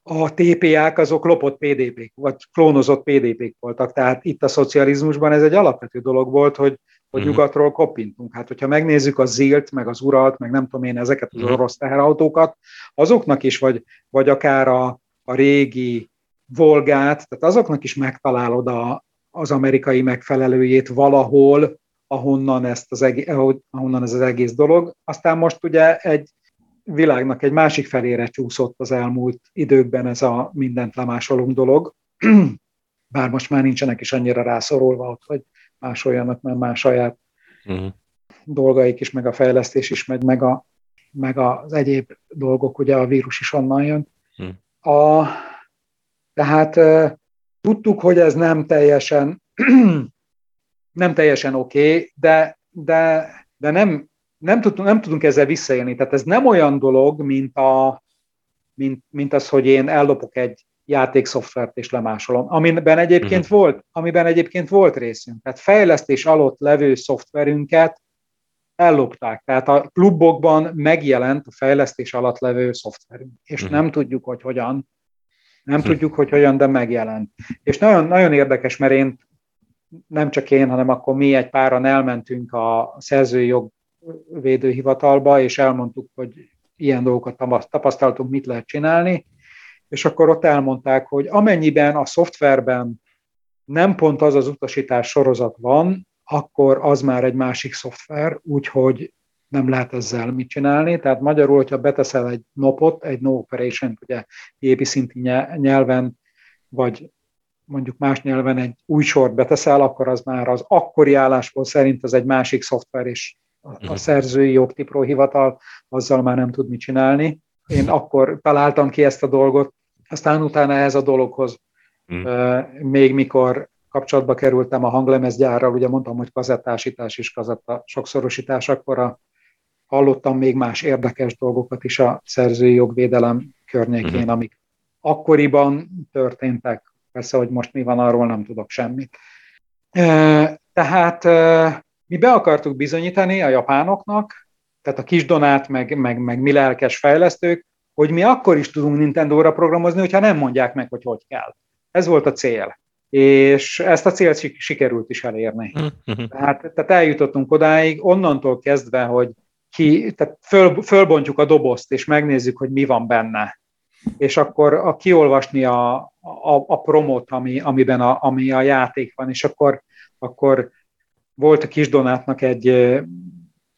a TPA-k azok lopott PDP-k, vagy klónozott PDP-k voltak. Tehát itt a szocializmusban ez egy alapvető dolog volt, hogy hogy uh-huh. nyugatról kopintunk. Hát, hogyha megnézzük a Zilt, meg az Uralt, meg nem tudom én ezeket az uh-huh. orosz teherautókat, azoknak is, vagy, vagy akár a, a régi Volgát, tehát azoknak is megtalálod a, az amerikai megfelelőjét valahol, ahonnan, ezt az egész, ahonnan ez az egész dolog. Aztán most ugye egy világnak egy másik felére csúszott az elmúlt időkben ez a mindent lemásolunk dolog, bár most már nincsenek is annyira rászorulva ott, hogy másoljanak, mert más saját uh-huh. dolgaik is, meg a fejlesztés is megy, meg, a, meg az egyéb dolgok, ugye a vírus is onnan jön. Uh-huh. A, tehát tudtuk, hogy ez nem teljesen nem teljesen oké, okay, de, de, de nem, nem, tudunk, nem tudunk ezzel visszaélni. Tehát ez nem olyan dolog, mint, a, mint, mint az, hogy én ellopok egy játékszoftvert és lemásolom, amiben egyébként, uh-huh. volt, amiben egyébként volt részünk. Tehát fejlesztés alatt levő szoftverünket ellopták. Tehát a klubokban megjelent a fejlesztés alatt levő szoftverünk, és uh-huh. nem tudjuk, hogy hogyan. Nem uh-huh. tudjuk, hogy hogyan, de megjelent. És nagyon, nagyon érdekes, mert én nem csak én, hanem akkor mi egy páran elmentünk a szerzői jogvédőhivatalba, és elmondtuk, hogy ilyen dolgokat tapasztaltunk, mit lehet csinálni, és akkor ott elmondták, hogy amennyiben a szoftverben nem pont az az utasítás sorozat van, akkor az már egy másik szoftver, úgyhogy nem lehet ezzel mit csinálni. Tehát magyarul, hogyha beteszel egy nopot, egy no operation ugye gépi szinti nyelven, vagy mondjuk más nyelven egy új sort beteszel, akkor az már az akkori álláspont szerint az egy másik szoftver, és a mhm. szerzői jogtipró hivatal azzal már nem tud mit csinálni. Én akkor találtam ki ezt a dolgot, aztán utána ez a dologhoz, mm. még mikor kapcsolatba kerültem a hanglemezgyárral, ugye mondtam, hogy kazettásítás és kazetta sokszorosítás, akkor a, hallottam még más érdekes dolgokat is a szerzői jogvédelem környékén, mm. amik akkoriban történtek. Persze, hogy most mi van, arról nem tudok semmit. Tehát mi be akartuk bizonyítani a japánoknak, tehát a kis donát, meg, meg, meg mi lelkes fejlesztők, hogy mi akkor is tudunk Nintendo-ra programozni, hogyha nem mondják meg, hogy hogy kell. Ez volt a cél. És ezt a célt sikerült is elérni. Mm-hmm. Tehát, tehát eljutottunk odáig, onnantól kezdve, hogy ki, tehát föl, fölbontjuk a dobozt, és megnézzük, hogy mi van benne. És akkor a, kiolvasni a, a, a promot, ami, amiben a, ami a játék van, és akkor, akkor volt a kis Donátnak egy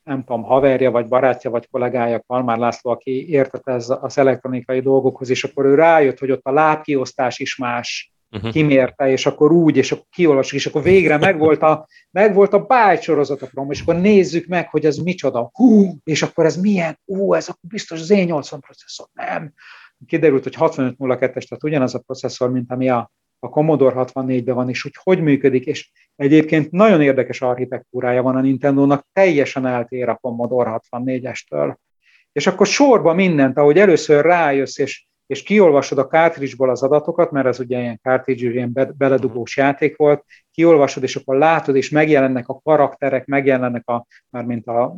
nem tudom, haverja, vagy barátja, vagy kollégája, Kalmár László, aki értett ez az elektronikai dolgokhoz, és akkor ő rájött, hogy ott a lábkiosztás is más, uh-huh. kimérte, és akkor úgy, és akkor kiolvasjuk, és akkor végre megvolt a, megvolt a Byte sorozat a prom, és akkor nézzük meg, hogy ez micsoda. Hú, és akkor ez milyen? Ú, ez akkor biztos az Z80 processzor. Nem. Kiderült, hogy 6502-es, tehát ugyanaz a processzor, mint ami a, a Commodore 64-ben van, és hogy hogy működik, és egyébként nagyon érdekes architektúrája van a Nintendo-nak, teljesen eltér a Commodore 64-estől. És akkor sorba mindent, ahogy először rájössz, és és kiolvasod a cartridge az adatokat, mert ez ugye ilyen cartridge, ilyen beledugós játék volt, kiolvasod, és akkor látod, és megjelennek a karakterek, megjelennek a, mint a,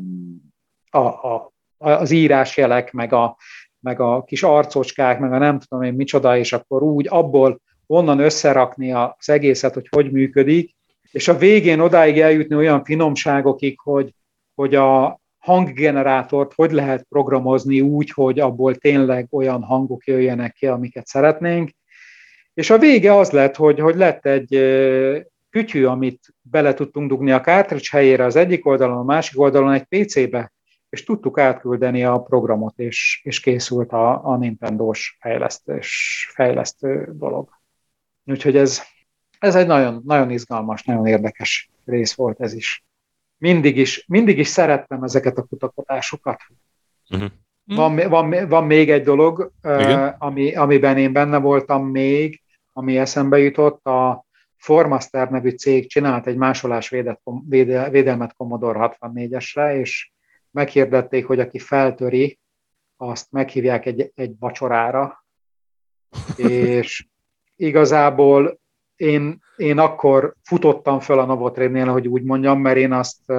a, a, az írásjelek, meg a, meg a kis arcocskák, meg a nem tudom én micsoda, és akkor úgy abból onnan összerakni az egészet, hogy hogy működik, és a végén odáig eljutni olyan finomságokig, hogy, hogy a, hanggenerátort hogy lehet programozni úgy, hogy abból tényleg olyan hangok jöjjenek ki, amiket szeretnénk. És a vége az lett, hogy, hogy lett egy kütyű, amit bele tudtunk dugni a cartridge helyére az egyik oldalon, a másik oldalon egy PC-be, és tudtuk átküldeni a programot, és, és készült a, a Nintendo-s fejlesztés, fejlesztő dolog. Úgyhogy ez, ez egy nagyon, nagyon izgalmas, nagyon érdekes rész volt ez is mindig is, mindig is szerettem ezeket a kutatásokat. Uh-huh. Van, van, van még egy dolog, uh, ami, amiben én benne voltam még, ami eszembe jutott, a Formaster nevű cég csinált egy másolás védet, véde, védelmet Commodore 64-esre, és meghirdették, hogy aki feltöri, azt meghívják egy, egy vacsorára, és igazából én, én akkor futottam föl a Novotrade-nél, hogy úgy mondjam, mert én azt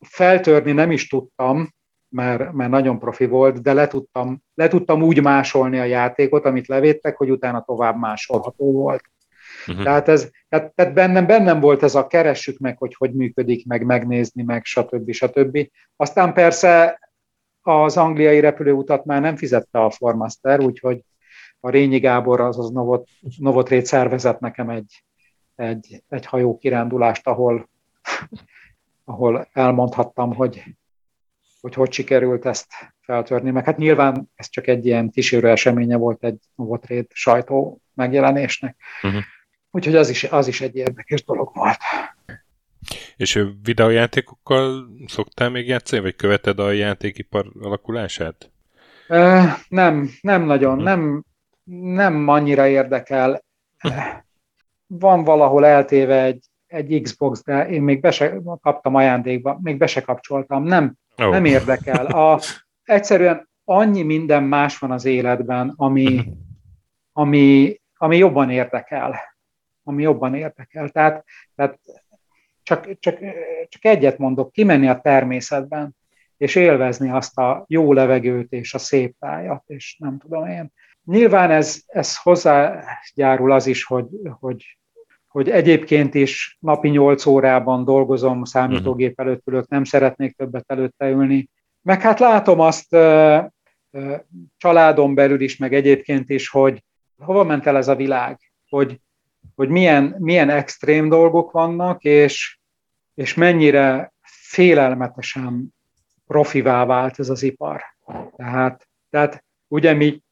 feltörni nem is tudtam, mert, mert nagyon profi volt, de le tudtam, le tudtam úgy másolni a játékot, amit levédtek, hogy utána tovább másolható volt. Uh-huh. Tehát, ez, tehát, tehát bennem, bennem volt ez a keressük meg, hogy hogy működik, meg megnézni, meg stb. stb. Aztán persze az angliai repülőutat már nem fizette a Formaster, úgyhogy a Rényi Gábor, azaz Novot, Novotrét szervezett nekem egy, egy, egy hajó kirándulást, ahol, ahol elmondhattam, hogy, hogy hogy sikerült ezt feltörni. Meg hát nyilván ez csak egy ilyen kísérő eseménye volt egy Novotrét sajtó megjelenésnek. Uh-huh. Úgyhogy az is, az is egy érdekes dolog volt. És videójátékokkal szoktál még játszani, vagy követed a játékipar alakulását? Nem, nem nagyon. Uh-huh. Nem, nem annyira érdekel. Van valahol eltéve egy, egy Xbox, de én még be se kaptam ajándékba, még be se kapcsoltam. Nem, oh. nem érdekel. A, egyszerűen annyi minden más van az életben, ami, ami, ami jobban érdekel. Ami jobban érdekel. Tehát, tehát csak, csak, csak egyet mondok, kimenni a természetben, és élvezni azt a jó levegőt és a szép tájat, és nem tudom én. Nyilván ez, ez hozzájárul az is, hogy, hogy, hogy egyébként is napi 8 órában dolgozom, számítógép előtt ülök, nem szeretnék többet előtte ülni. Meg hát látom azt családon belül is, meg egyébként is, hogy hova ment el ez a világ, hogy, hogy milyen, milyen extrém dolgok vannak, és, és mennyire félelmetesen profivá vált ez az ipar. Tehát, tehát ugye mi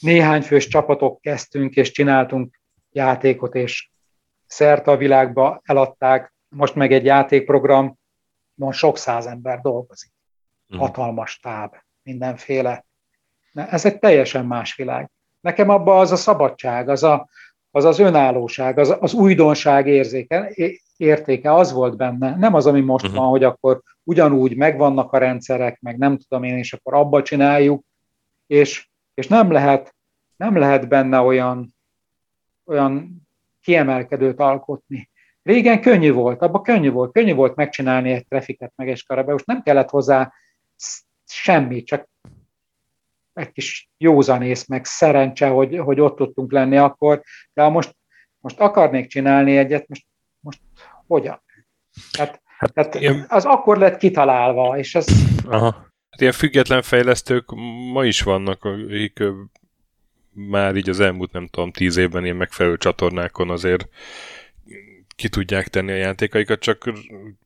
néhány fős csapatok kezdtünk, és csináltunk játékot, és szerte a világba eladták, most meg egy játékprogram, most sok száz ember dolgozik. Mhm. Hatalmas táb, mindenféle. Ez egy teljesen más világ. Nekem abban az a szabadság, az a, az, az önállóság, az, az újdonság érzéke, értéke, az volt benne. Nem az, ami most uh-huh. van, hogy akkor ugyanúgy megvannak a rendszerek, meg nem tudom én, és akkor abba csináljuk, és és nem lehet, nem lehet benne olyan, olyan kiemelkedőt alkotni. Régen könnyű volt, abban könnyű volt, könnyű volt megcsinálni egy trafiket, meg egy most nem kellett hozzá semmi, csak egy kis józanész, meg szerencse, hogy, hogy ott tudtunk lenni akkor, de ha most, most akarnék csinálni egyet, most, most hogyan? Tehát, hát, tehát ilyen... az akkor lett kitalálva, és ez... Aha. Hát ilyen független fejlesztők ma is vannak, akik már így az elmúlt, nem tudom, tíz évben ilyen megfelelő csatornákon azért ki tudják tenni a játékaikat, csak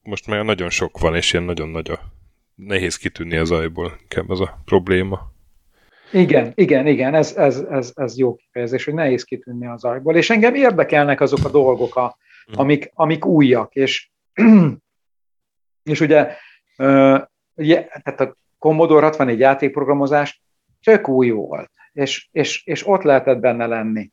most már nagyon sok van, és ilyen nagyon nagy a nehéz kitűnni az ajból, inkább az a probléma. Igen, igen, igen, ez, ez, ez, ez jó kifejezés, hogy nehéz kitűnni az ajból, és engem érdekelnek azok a dolgok, a, hm. amik, amik újak, és, és ugye, ugye, tehát a Commodore 64 játékprogramozás tök új volt, és, és, és ott lehetett benne lenni.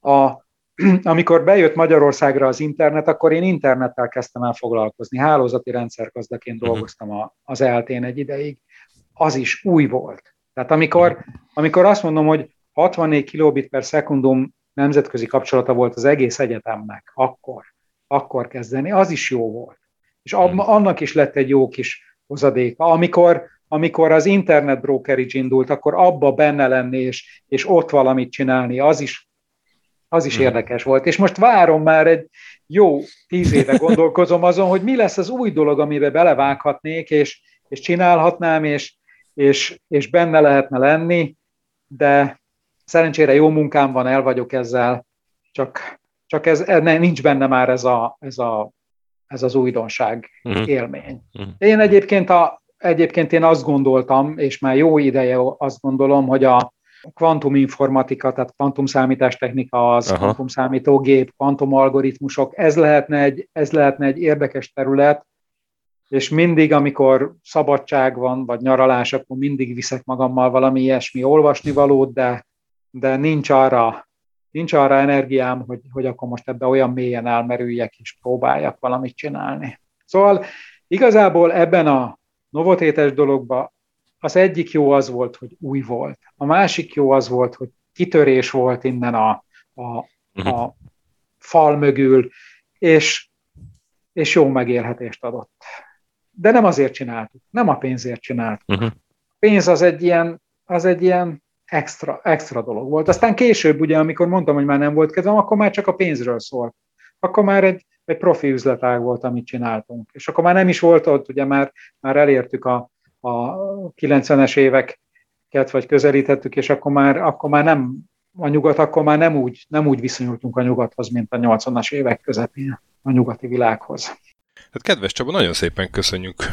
A, amikor bejött Magyarországra az internet, akkor én internettel kezdtem el foglalkozni. Hálózati rendszergazdaként mhm. dolgoztam a, az eltén egy ideig. Az is új volt. Tehát amikor, amikor azt mondom, hogy 64 kilobit per szekundum nemzetközi kapcsolata volt az egész egyetemnek, akkor, akkor kezdeni, az is jó volt. És ab, annak is lett egy jó kis hozadéka. Amikor, amikor az internet brokerage indult, akkor abba benne lenni, és, és ott valamit csinálni, az is az is hmm. érdekes volt. És most várom már egy jó tíz éve gondolkozom azon, hogy mi lesz az új dolog, amiben belevághatnék, és, és csinálhatnám, és, és, és benne lehetne lenni, de szerencsére jó munkám van, el vagyok ezzel, csak, csak ez, nincs benne már ez, a, ez, a, ez az újdonság uh-huh. élmény. Uh-huh. Én egyébként, a, egyébként én azt gondoltam, és már jó ideje azt gondolom, hogy a, kvantuminformatika, tehát kvantumszámítástechnika, az Aha. kvantumszámítógép, kvantumalgoritmusok, ez lehetne, egy, ez lehetne egy érdekes terület, és mindig, amikor szabadság van, vagy nyaralás, akkor mindig viszek magammal valami ilyesmi olvasnivalót, de, de nincs arra, nincs arra energiám, hogy, hogy akkor most ebbe olyan mélyen elmerüljek, és próbáljak valamit csinálni. Szóval igazából ebben a novotétes dologban az egyik jó az volt, hogy új volt. A másik jó az volt, hogy kitörés volt innen a, a, mhm. a fal mögül, és, és jó megélhetést adott. De nem azért csináltuk, nem a pénzért csináltuk. Uh-huh. A pénz az egy ilyen, az egy ilyen extra, extra dolog volt. Aztán később, ugye, amikor mondtam, hogy már nem volt kedvem, akkor már csak a pénzről szólt. Akkor már egy, egy profi üzletág volt, amit csináltunk. És akkor már nem is volt ott, ugye már, már elértük a, a 90-es éveket, vagy közelítettük, és akkor már, akkor már nem a nyugat, akkor már nem úgy, nem úgy viszonyultunk a nyugathoz, mint a 80-as évek közepén a nyugati világhoz. Hát kedves Csaba, nagyon szépen köszönjük.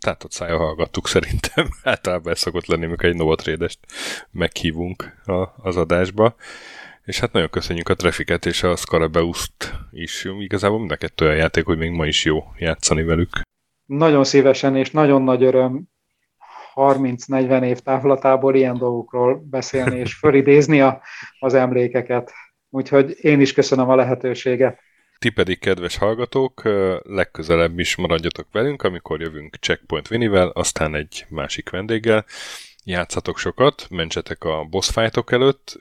Tehát ott szája hallgattuk szerintem. Általában ez szokott lenni, amikor egy Novotrédest meghívunk a, az adásba. És hát nagyon köszönjük a Trafiket és a Scarabeust is. Igazából mind a kettő olyan játék, hogy még ma is jó játszani velük. Nagyon szívesen és nagyon nagy öröm 30-40 év távlatából ilyen dolgokról beszélni és fölidézni a, az emlékeket. Úgyhogy én is köszönöm a lehetőséget. Ti pedig, kedves hallgatók, legközelebb is maradjatok velünk, amikor jövünk Checkpoint Vinivel, aztán egy másik vendéggel. Játszatok sokat, mentsetek a boss fightok előtt,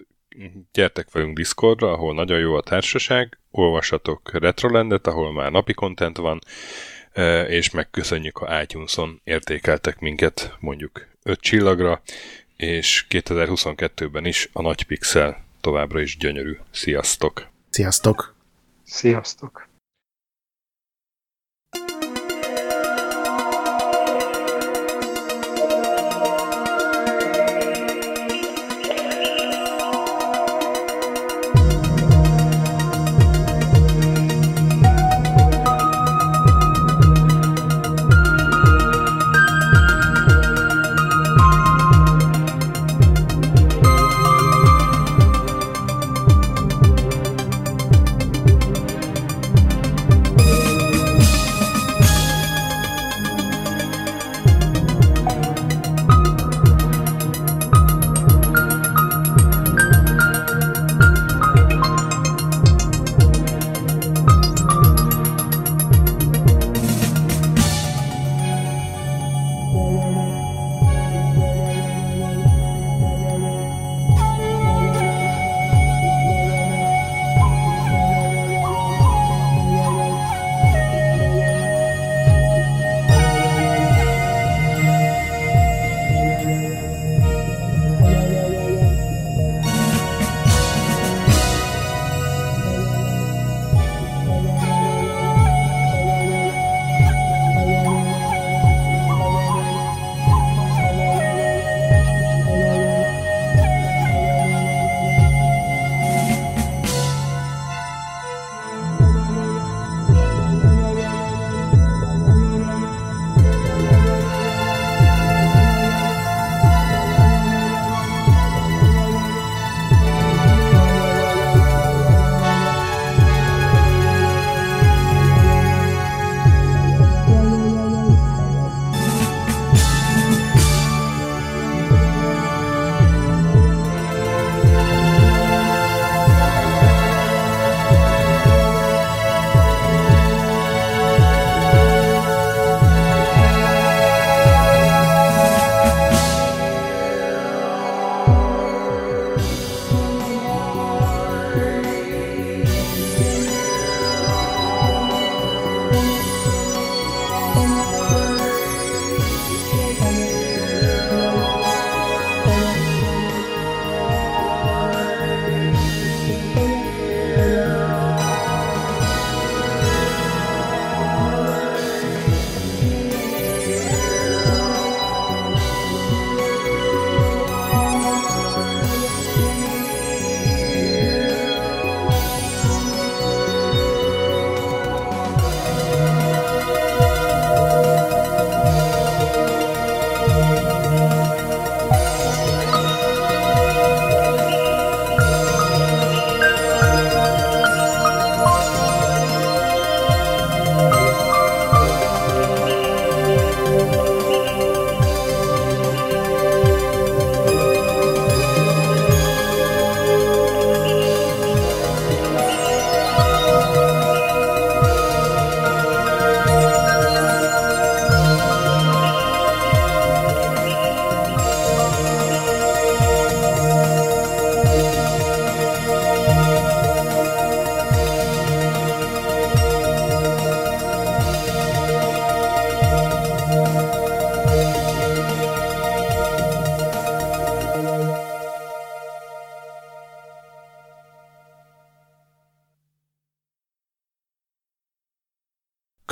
gyertek velünk Discordra, ahol nagyon jó a társaság, olvassatok Retrolandet, ahol már napi content van, és megköszönjük, ha iTunes-on értékeltek minket mondjuk 5 csillagra, és 2022-ben is a nagy pixel továbbra is gyönyörű. Sziasztok! Sziasztok! Sziasztok!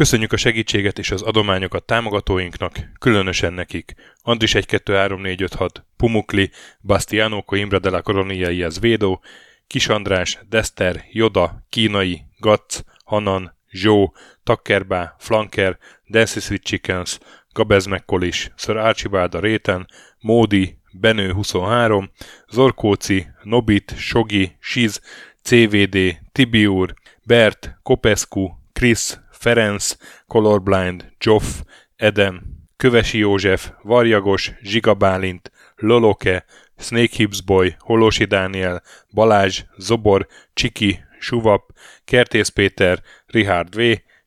Köszönjük a segítséget és az adományokat támogatóinknak, különösen nekik. Andris 1 2 3 4 5 6, Pumukli, Bastiano Coimbra de la Coronia Védó, Kis András, Dester, Joda, Kínai, Gatz, Hanan, Zsó, Takkerbá, Flanker, Dancy Sweet Chickens, Gabez McCollis, Sir Archibald a Réten, Módi, Benő 23, Zorkóci, Nobit, Sogi, Siz, CVD, Tibiur, Bert, Kopescu, Chris, Ferenc, Colorblind, Joff, Edem, Kövesi József, Varjagos, Zsigabálint, Loloke, Snake Hips Boy, Holosi Dániel, Balázs, Zobor, Csiki, Suvap, Kertész Péter, Richard V,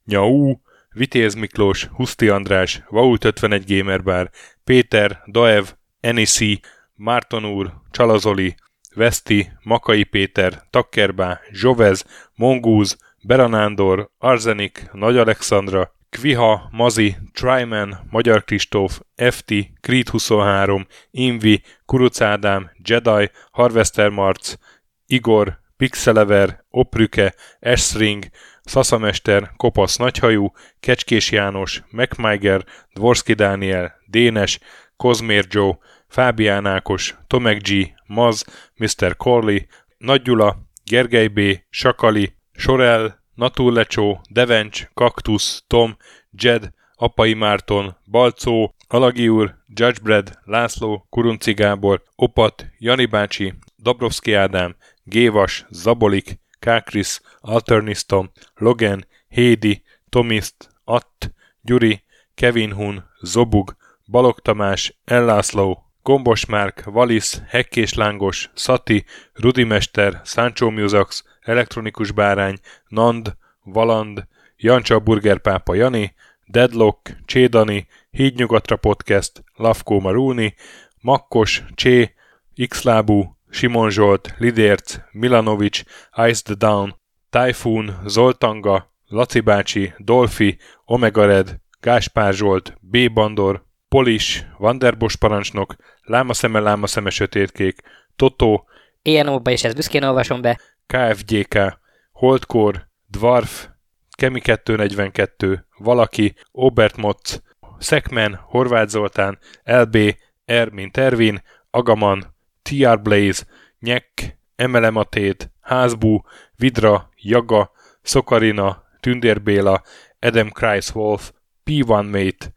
Nyau, Vitéz Miklós, Huszti András, Vault 51 Gamerbar, Péter, Daev, Enisi, Márton úr, Csalazoli, Veszti, Makai Péter, Takkerbá, Zsovez, Mongúz, Beranándor, Arzenik, Nagy Alexandra, Kviha, Mazi, Tryman, Magyar Kristóf, FT, Creed 23, Invi, Kuruc Ádám, Jedi, Harvester Marc, Igor, Pixelever, Oprüke, Esring, Szaszamester, Kopasz Nagyhajú, Kecskés János, MacMiger, Dvorski Dániel, Dénes, Kozmér Joe, Fábián Ákos, Tomek G, Maz, Mr. Corley, Nagy Gyula, Gergely B, Sakali, Sorel, Naturlecsó, Devencs, Kaktusz, Tom, Jed, Apai Márton, Balcó, Alagi úr, Judgebred, László, Kurunci Gábor, Opat, Jani bácsi, Dabrowski Ádám, Gévas, Zabolik, Kákris, Alternisztom, Logan, Hédi, Tomiszt, Att, Gyuri, Kevin Hun, Zobug, Balog Tamás, Ellászló, Gombos Márk, Valisz, Hekkés Lángos, Szati, Rudimester, Sancho Musax, Elektronikus Bárány, Nand, Valand, Jancsa Burgerpápa Jani, Deadlock, Csédani, Hídnyugatra Podcast, Lavkó Marúni, Makkos, Csé, Xlábú, Simon Zsolt, Lidérc, Milanovic, Ice the Down, Typhoon, Zoltanga, Laci bácsi, Dolfi, Omega Red, Gáspár Zsolt, B. Bandor, Polis, Vanderbos parancsnok, Lámaszeme, Lámaszeme sötétkék, Totó, ilyen is ezt büszkén olvasom be. KFGK, Holdkor, Dwarf, Kemi 242, Valaki, Obert Motz, Szekmen, Horváth Zoltán, LB, R, mint Ervin, Agaman, TR Blaze, Nyek, Emelematét, Házbú, Vidra, Jaga, Szokarina, Tündérbéla, Adam Wolf, P1 Mate,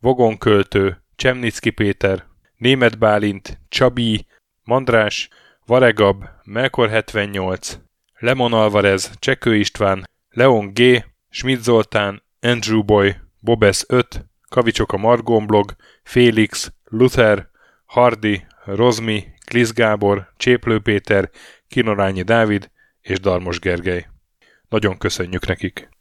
Vogonköltő, Csemnicki Péter, Német Bálint, Csabi, Mandrás, Varegab, Melkor 78, Lemon Alvarez, Csekő István, Leon G, Schmidt Zoltán, Andrew Boy, Bobesz 5, Kavicsok a Margon blog, Félix, Luther, Hardy, Rozmi, Klisz Gábor, Cséplő Péter, Kinorányi Dávid és Darmos Gergely. Nagyon köszönjük nekik!